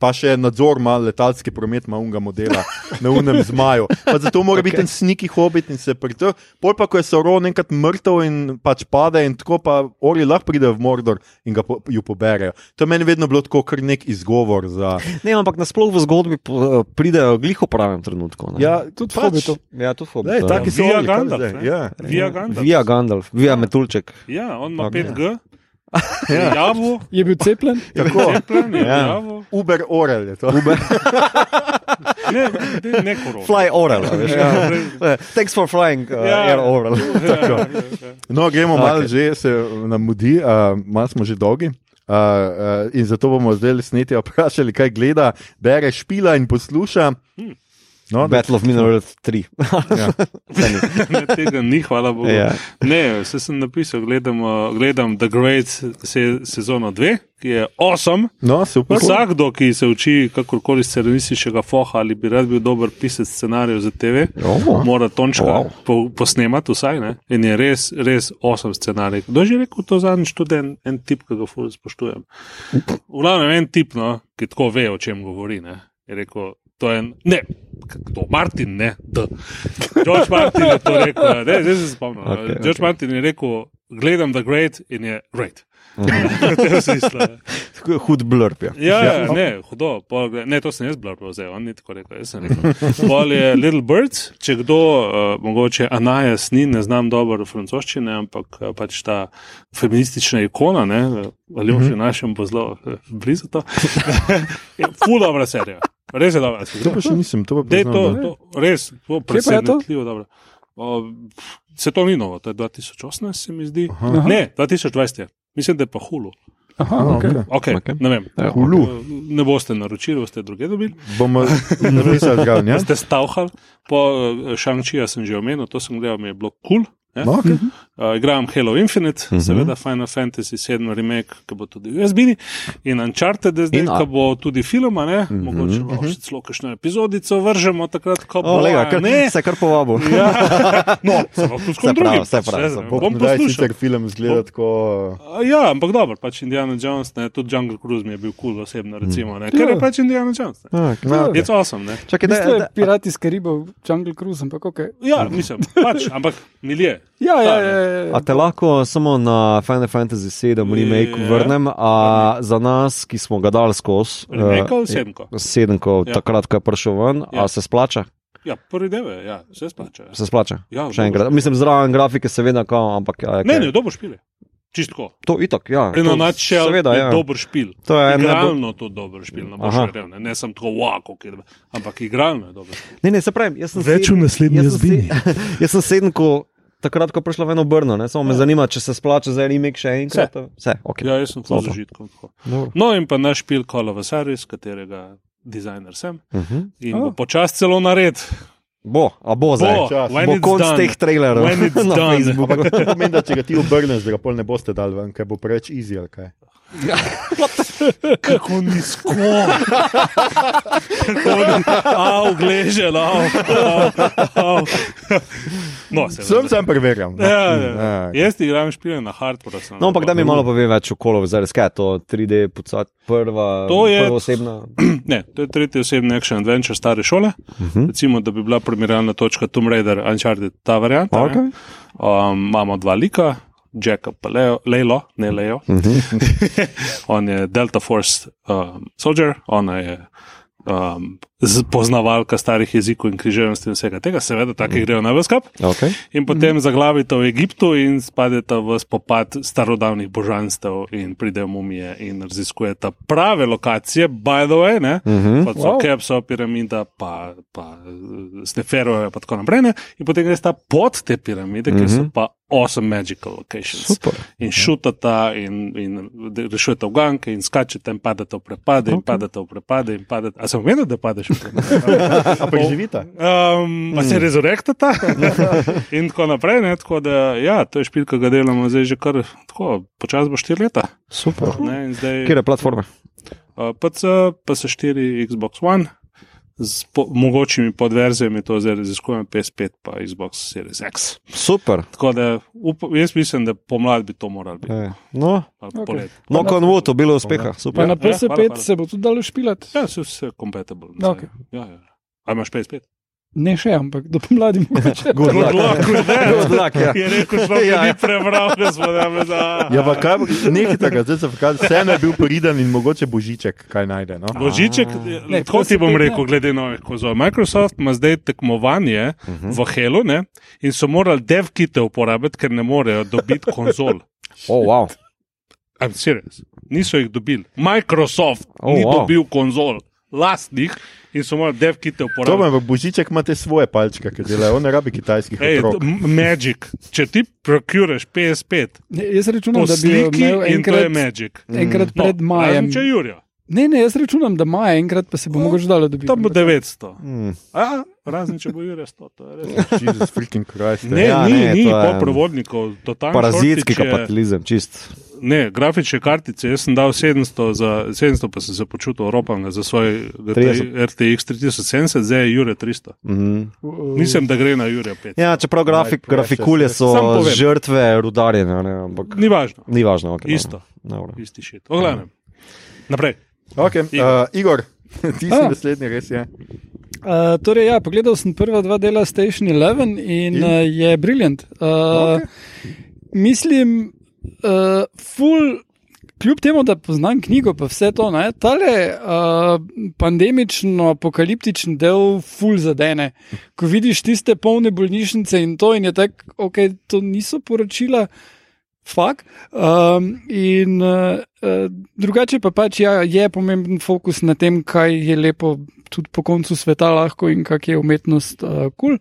Pa še nadzor ima letalski promet, ima unga modela na unem zmaju. Pa zato mora okay. biti en sniki hobit in se prito. Pol pa, ko je Sauron enkrat mrtev in pač pade in tako, pa orli lahko pride v Mordor in ga po, ju poberejo. To je meni vedno bilo tako kar nek izgovor za. Ne, ampak nasploh v zgodbi po- pridejo gliho pravem trenutku. Ne? Ja, Tudi pač, Hobbitov. ja tudi hobi. Lej, taki so Via orli, kaj Gandalf, zdaj, ne? ja. Via Gandalf. Via Gandalf, via Metulček. Ja, on ima Ok. 5G. Ja. Javo, Je bil cepljen? Tako. cepljen, je Ja. javo. Uber Orel je to. Uber, Ne, ne, ne korona. fly oral. a Veš, Ja. ja. Thanks for flying, uh, Ja. air oral. Ja, ja, ja. No, gremo okay. malo, že se nam mudi, uh, malo smo že dolgi. Uh, uh, in zato bomo zdaj sneti vprašali, kaj gleda, bere, špila in posluša. No, Battle of Middle Earth 3. ja. Ne, tega ni, hvala Bogu. Ja. Ne, vse sem napisal, gledam, gledam The Great se, sezono 2, ki je awesome. no super. Vsakdo, ki se uči kakorkoli scenarističnega foha ali bi rad bil dober pisec scenarijev za TV, Oh. mora tončka Wow. po, posnemati vsaj. Ne? In je res, res awesome scenarij. Kdo je že rekel to zadnjič, tudi en, en tip, ki ga spoštujem. V glavnem en tip, no, ki tako ve, o čem govori. Ne? Je rekel, to je en, ne, kdo, Martin, ne, da. George Martin je to rekel, ne, zdaj se spomnim. Okay, George okay. Martin je rekel, gledam The Great in je great. Smislu, ne. Hud blurb je. Ja, ja, ne, hudo. Pol, ne, to sem jaz bil prevzel, on ni tako rekel. Rekel. Pol je Little Birds, če kdo, uh, mogoče Anajas ni, ne znam dobro francoščine, ampak uh, pač ta feministična ikona, ne, ali Mhm. v našem bo zelo uh, blizu to. je ful dobra serija. Res je dobra To pa še nisem, to pa Dej to, priznam, da- to, res, to presenetljivo dobro. O, se to ni novo, to je 2018, se mi zdi. Aha. Ne, 2020 je. Mislim, da je pa hulu. Aha, okay. okej. Okay, Okej. okay. Ne vem. Ja, Hulu. Ne boste naročili, boste druge dobili. Bomo napisali zraven. Ja? Ste stavhali, po uh, Shang-Chija sem že omenil, to sem gledal, mi je bilo kul. Cool, No, okay. uh, igram Halo Infinite, uh Mhm. -huh. seveda Final Fantasy VII remake, ki bo tudi v USB-ni, in Uncharted, zdaj, ki bo tudi film, uh -huh. Mhm, mogoče mhm. lahko še celo kakšno epizodico vržemo, takrat, ko bo. O, lega, a kar, ne. se kar povabil. Ja, no, se Se pravi, drugim. se pravi, se Bom ne poslušal. sicer film zgleda tako. A Ja, ampak dobro, pač Indiana Jones, ne, tudi Jungle Cruise mi je bil kul cool osebno, recimo, ne, ker je pač Indiana Jones. Ne. Ah, Je to awesome, ne. Čakaj, da, Mislim, da da, je Pirati iz Karibov, Jungle Cruise, ampak ok. Ja, mislim, pač, ampak milje. Ja, ja, ja. ne. ja, A te lahko samo na Final Fantasy VII remake Je. vrnem, a za nas, ki smo ga dali skozi, Remake ali eh, sedemko? sedemko, Ja. takrat, ko je prišel ven, Ja. a se splača? Ja, prvi del je, ja, vse splača. ja. Se splača. Ja, Še enkrat. Mislim, zraven grafike, seveda, kao, ampak ja, Ne, ne, dobro špile. Čistko. to itak, ja. Eno načel seveda, je ja. dober špil. To je en najbolj- igralno to dober špil, ne boš verjel, ne, ne sem tako vako, ampak igralno je dober špil. Ne, ne, se pravi, jaz sem Več v naslednji jaz se- Jaz sem sedem, ko takrat, ko je prišla v eno brno, ne, samo me zanima, če se splača za remake še enkrat. Vse, ok. Ja, jaz sem tako. Dobro. No, in pa naš špil Call of a Service, katerega dizajner sem. Mhm. In Oh. bo počasi celo nared. Bo, a bo zdaj. Bo, Bo it's konc done. teh trailerov done. Facebooku. Ampak to pomeni, da če ga ti obrneš, da ga pol ne boste dal ven, ker bo preveč easy ali kaj. Kako nizko. Kako ni, av, gleže, av, av, av. No, se Sem sem preverjal. no. Ja, ja. Ja. Jaz igram špile na hardcore. No, ampak da mi malo pove več o kolovi, zdaj res kaj je to 3D, pucat, prva, To je- prva osebna. Ne, to je tretji osebni action adventure stare šole. Uh Mhm. -huh. Recimo, da bi bila primerjalna točka Tomb Raider, Uncharted, ta varianta. ne. Okay. Um, imamo dva lika, Jacka pa Leo, Lelo, ne Leo. Mhm. On je Delta Force um, soldier, ona je um, poznavalka starih jezikov in križevosti in vsega tega, seveda, tako Mhm. grejo na veskap. Okay. In potem zaglavita v Egiptu in spadeta v spopad starodavnih božanstev in pridejo mumije in raziskujeta prave lokacije, by the way, ne, Uh -huh. kot so Wow. Kepso, piramida, pa, pa eh, Steferove, pa tako naprej. Ne? In potem greš ta pod te piramide, ki so Mhm. pa awesome magical locations. Super. In šutata, in, in rešujete uganke, in skačete, in padete v prepade, in Ok. padete v prepade. in Padete... A sem vedel, da padeš v prepade? A preživita? Um, pa se rezurektata in tako naprej. Ne? Tako da, ja, to je špil, ki ga delamo zdaj že kar tako, počasi bo štiri leta. Super. Ne? Zdaj, Kje je platforma? uh, PC, PS4, Xbox One. Z po, mogočimi podverzijami to zdaj raziskujem, PS5 pa Xbox Series X. Super. Tako da up, jaz mislim, da pomlad bi to moral biti. E, No, ali Ok. poleti. no konvot, bilo uspeha. Super. na Ja, hvala, PS5 hvala. se bo tudi dalo špilati. Ja, so vse compatible. Ok. Ja, ja. A imaš PS5? Ne še, ampak do pomladi mogoče. Good luck. Good Good luck, ja. Je rekel, človek Ja, ja, ja. ni prebral, da smo ne za. Ja, pa kaj, nekaj takega, zdaj se pokaže, vseeno je bil priden in mogoče božiček kaj najde. No? Božiček, Ne, tako ti bom PS5 ne. rekel, glede novih kozov. Microsoft ima zdaj tekmovanje uh -huh. v Helu ne? in so morali devkite uporabiti, ker ne morejo dobiti konzol. Oh, wow. I'm serious. Niso jih dobili. Microsoft Oh, ni wow. dobil konzol, lastnih in so morali devkite To uporabiti. ima božiček, imate svoje palčke, ki delajo, on ne rabi kitajskih Ej, otrok. Magic. Če ti procuraš PS5 Ne, Jaz računam, po da bi imel in to je enkrat, Magic. enkrat No, pred majem. razen Če Jurija, Ne, ne, jaz računam, da maja enkrat pa se bo mogoče dalo dobiti. tam bo 900. Mm. A, razen če bo Jurija 100. to je res. Jezus freaking Christ. Ne, Ja, ni, ne, ni to je- poprovodnikov, totalno. Parazitski kapitalizem, čist. Ne, grafične kartice, jaz sem dal 700, za, 700 pa sem se počutil oropanga za svoj 30. RTX 3070, zdaj je Jure 300. Mhm. Mislim, da gre na Jure 5. Ja, čeprav grafik, grafikulje so žrtve rudarjenja, ne, ampak Ni važno, ni važno. Okay, isto, Dobro. isti šit. Oglavnem. Naprej. Okay, Igor. uh, Igor, ti si A. naslednji, res je. Uh, torej, ja, pogledal sem prva dva dela Station 11 in, In? Uh, je briljant. Uh, okay. Mislim, uh, full. Kljub temu, da poznam knjigo, pa vse to, ne, tale uh, pandemično-apokaliptični del, full zadene. Ko vidiš tiste polne bolnišnice in to, in je tako, ok, to niso poročila, fakt. Um, in uh, uh, drugače pa pač ja, je pomemben fokus na tem, kaj je lepo tudi po koncu sveta lahko in kak je umetnost kul. Uh, cool.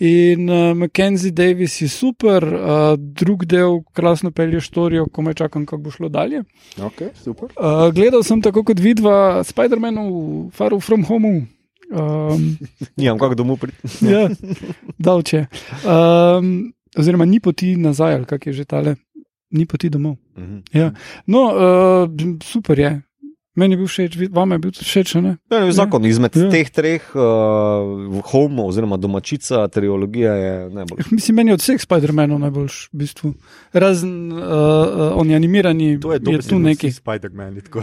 In uh, Mackenzie Davis je super, uh, drug del krasno pelje štorijo, ko me čakam, kako bo šlo dalje. Okay, super. Uh, gledal sem tako kot vidva Spider-Manov Far From Home. Um, Nimam kako domov priti. ja, davče. Um, oziroma, ni poti nazaj, ali kak je že tale, ni poti domov. Mhm. Ja. No, uh, super je. Meni je bil všeč, vam je bil všeč, a ne? Ja, ne, zakon izmed Ja. ja. teh treh, uh, Home oziroma domačica, trilogija je najbolj. Mislim, meni je od vseh Spider-Manov najboljš, v bistvu. Razen uh, uh, oni animirani, To je, je tu neki. Spider-Man. tako.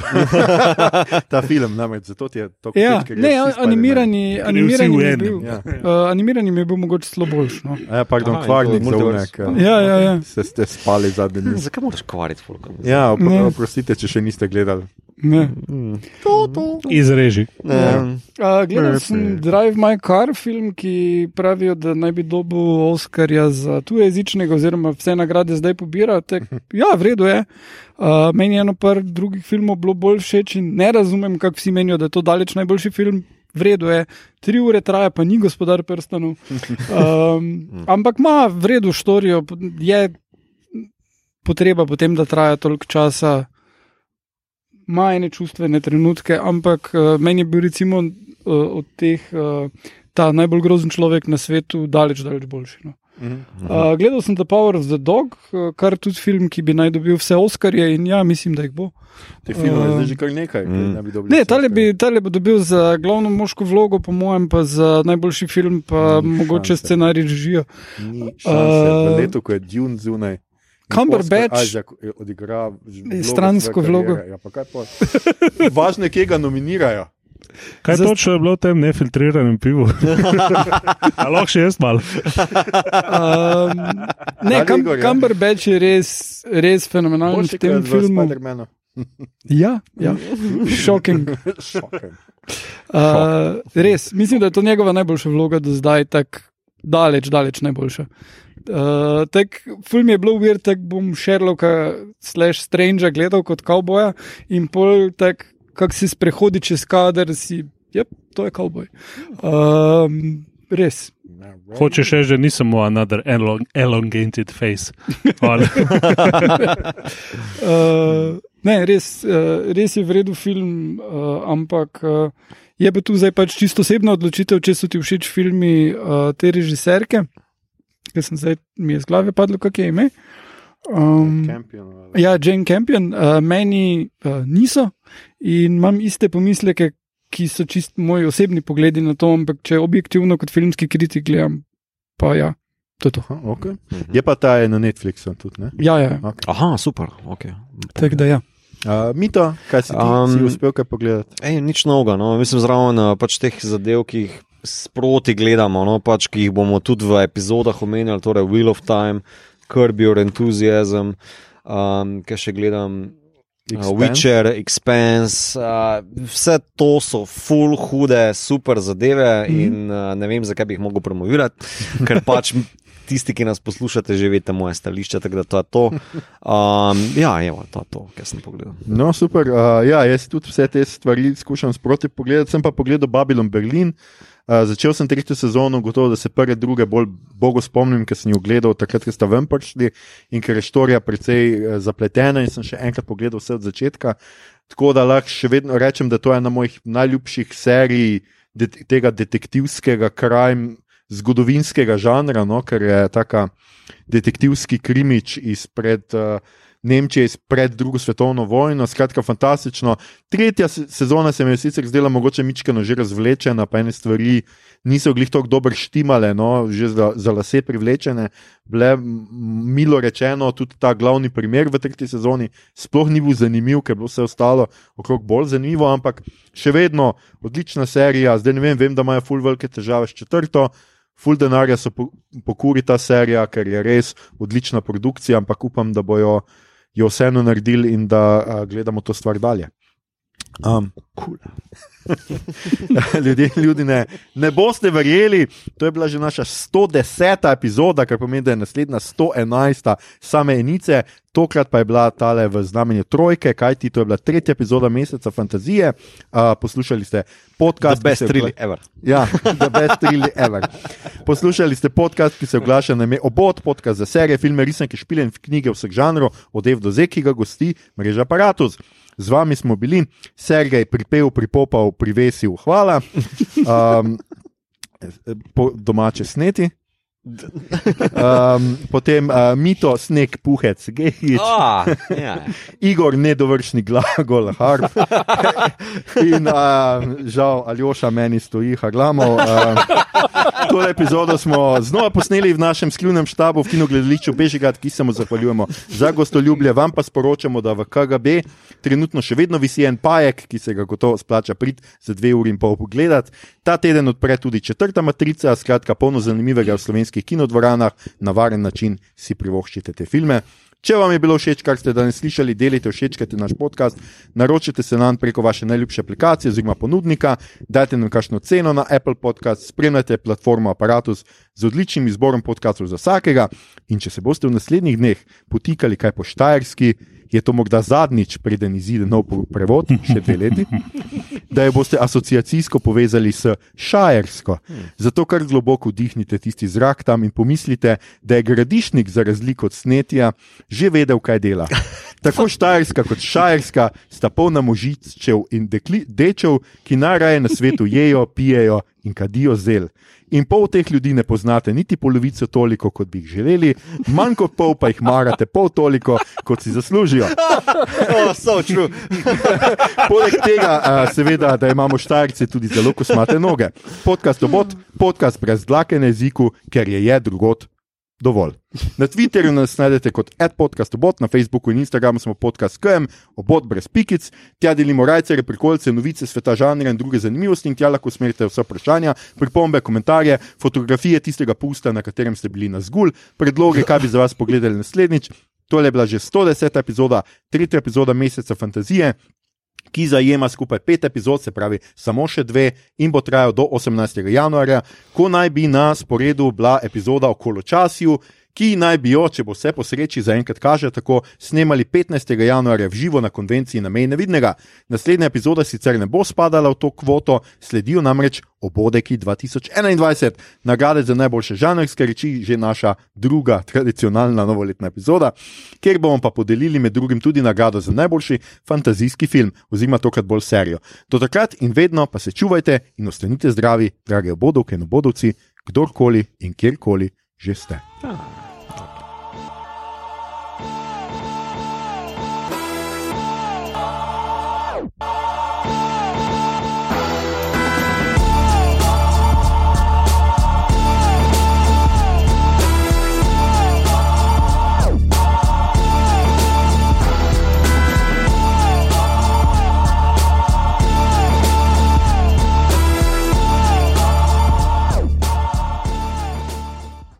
Ta film, namreč, zato ti je to Ja, ne, animirani, animirani mi je bil. Ja. Uh, animirani mi je bil mogoče zelo boljš. No. Ja, pardon, Aha, kvarnik za unek. Ja, ja, ja. Se ste spali zadnji. Zakaj moraš kvariti? Ja, oprostite, če še niste gledali. Ne. Izreži. Ja. Uh, gledal sem Drive My Car, film, ki pravijo, da naj bi dobil Oscarja za tujezičnega, oziroma vse nagrade zdaj pobira. Tek, ja, v redu je. Uh, meni je eno par drugih filmov bilo bolj všeč in ne razumem, kako vsi menijo, da je to daleč najboljši film. V redu je, tri ure traja, pa ni gospodar prstanov. Um, ampak ima v redu štorijo, je potreba potem, da traja toliko časa. Ima ene čustvene trenutke, ampak uh, meni je bil recimo uh, od teh uh, ta najbolj grozen človek na svetu daleč, daleč boljši. No. Uh, gledal sem The Power of the Dog, uh, kar je tudi film, ki bi naj dobil vse Oscarje in ja, mislim, da jih bo. Te filme je Uh, zdaj že kar nekaj. mm. ne bi Ne, tale bi, tale bo dobil za glavno moško vlogo, po mojem, pa za najboljši film, pa Ni mogoče šanse. scenarij režijo. Ni šanse, Uh, letu, ko je Dune zunaj. Cumberbatch- odigral vlogo Stransko vlogo. Ja, pa kaj pa? Važno je, kje ga nominirajo. Kaj Zdaj- točno je bilo v tem nefiltriranem pivu? A lahko še jaz malo. Um, ne, kam, Igor, ja. Cumberbatch je res, res fenomenalen Boljši v tem filmu. Ja, ja. shocking. Šoken. Uh, res, mislim, da je to njegova najboljša vloga do zdaj, tako daleč, daleč najboljša. Uh, tak, film je bil uvir, tako bom Sherlocka slash Strangea gledal kot kavboja in pol tak, kak si sprehodi čez kader, si, jep, to je kavboj. Um, res. Hočeš reči, da nisem mu another elong elongated face. Uh, ne, res, uh, res je vredno film, uh, ampak uh, je pa tu zdaj pač čisto osebna odločitev, če so ti všeč filmi uh, te režiserke. Ker sem zdaj, mi je z glave padlo, kak je ime. Um, Campion, ja, Jane Campion, uh, meni uh, niso in imam iste pomisleke, ki so čist moji osebni pogledi na to, ampak če objektivno kot filmski kritik gledam, pa ja, to je to. Aha, okay. Je pa ta je na Netflixu tudi. Ne? Ja, ja, Aha, super. Okay. tako da ja. Uh, Mito, kaj si ti Um, si uspel kaj pogledati? Ej, nič novega, no. mislim, zraven eh, pač teh zadev, ki jih sproti gledamo, no, pač, ki jih bomo tudi v epizodah omenjali, torej Wheel of Time, Curb Your Enthusiasm, um, kaj še gledam. Uh, Expanse? Witcher, Expanse, uh, vse to so full hude, super zadeve mm -hmm. in uh, ne vem, zakaj bi jih mogel promovirati, ker pač tisti, ki nas poslušate, že veste moje stališče, tako da to je to. Um, ja, evo, to je to, kar sem pogledal. No, super. Uh, ja, jaz tudi vse te stvari skušam sproti pogledati. Sem pa pogledal Babylon Berlin. Uh, začel sem tretjo sezono, gotovo, da se prve, druge bolj bogo spomnim, ker sem jo gledal takrat, ko sta ven prišli in ker je štorija precej uh, zapletena in sem še enkrat pogledal vse od začetka. Tako da lahko še vedno rečem, da to je ena mojih najljubših serij det tega detektivskega krajma, zgodovinskega žanra, no, ker je taka detektivski krimič izpred. Uh, Nemčije izpred drugo svetovno vojno, skratka, fantastično. Tretja se- sezona se mi je sicer zdela mogoče mičkano že razvlečena, pa ene stvari niso glih tako dobro štimale, no, že za, za lase privlečene. Bile, milo rečeno, tudi ta glavni primer v tretji sezoni sploh ni bil zanimiv, ker je bilo vse ostalo okrog bolj zanimivo, ampak še vedno odlična serija. Zdaj ne vem, vem da imajo full velike težave s četrto. Ful denarja so po- pokuri ta serija, ker je res odlična produkcija, ampak upam, da bojo jo vseeno naredili in da a, gledamo to stvar dalje. Um, cool. Ljudje, ljudi ne, ne boste verjeli, to je bila že naša 110. epizoda, kar pomeni, da je naslednja 111. same enice, tokrat pa je bila tale v znamenju trojke, kajti to je bila tretja epizoda meseca fantazije. Uh, poslušali ste podcast, The best really ever. Ja, the best really ever. Poslušali ste podcast, ki se oglaša na ime Obod, podcast za serije, filme, risanke, špile in knjige vseh žanrov, od Ev do Z, ki ga gosti mreža Apparatus. Z vami smo bili, Sergej pripel, pripopal, privesil, hvala. Um, po domače sneti. Um, potem uh, mito, sneg, puhec, gejič, Ah, ja. Igor, nedovršni glagol, harp. In uh, žal, Aljoša meni stoji, haglamo. Uh, tole epizodo smo znova posneli v našem skrivnem štabu v kinogledališču Bežigat, ki se mu zahvaljujemo za gostoljubje. Vam pa sporočamo, da v KGB trenutno še vedno visi en pajek, ki se ga gotovo splača priti za dve uri in pol pogledati. Ta teden odpre tudi četrta matrica, skratka, polno zanimivega v slovenskih kinodvoranah, na varen način si privoščite te filme. Če vam je bilo všeč, kar ste danes slišali, delite, všečkajte naš podcast, naročite se nam preko vaše najljubše aplikacije oziroma ponudnika, dajte nam kakšno ceno na Apple Podcast, spremljajte platformo Apparatus z odličnim izborom podcastov za vsakega. In če se boste v naslednjih dneh potikali kaj po Štajerski, je to morda zadnjič, preden izide nov prevod, še dve leti, da jo boste asociacijsko povezali s Šajersko. Zato kar globoko vdihnite tisti zrak tam in pomislite, da je gradišnik za razliko od snetja že vedel, kaj dela. Tako Štajerska kot Štajerska sta polna možičev in dekli, dečev, ki najraje na svetu jejo, pijejo in kadijo zel. In pol teh ljudi ne poznate niti polovico toliko, kot bi jih želeli, manj kot pol pa jih marate pol toliko, kot si zaslužijo. Oh. Poleg tega, seveda, da imamo štajrce tudi zelo kosmate noge. Podcast obot, podcast brez dlake na jeziku, ker je je drugot. Dovolj. Na Twitterju nas najdete kot adpodcast obot, na Facebooku in Instagramu smo podcast KM, obot brez pikic, tja delimo rajce, prekolce, novice sveta žanra in druge zanimivosti in tja lahko usmerite vsa vprašanja, pripombe, komentarje, fotografije tistega pusta, na katerem ste bili na zgulj, predloge, kaj bi za vas pogledali naslednjič. To je bila že 110. epizoda, tretja epizoda meseca fantazije, ki zajema skupaj pet epizod, se pravi samo še dve, in bo trajal do 18. januarja, ko naj bi na sporedu bila epizoda o koločasju. Ki naj bi jo, če bo vse po sreči, zaenkrat kaže tako, snemali 15. januarja v živo na konvenciji na meji nevidnega. Naslednja epizoda sicer ne bo spadala v to kvoto, sledijo namreč obodeki 2021, nagrade za najboljše žanrske reči, že naša druga tradicionalna novoletna epizoda, kjer bomo pa podelili med drugim tudi nagrado za najboljši fantazijski film, oziroma tokrat bolj serijo. Do takrat in vedno pa se čuvajte in ostanite zdravi, drage obodovke in obodovci, kdorkoli in kjerkoli že ste. Ah.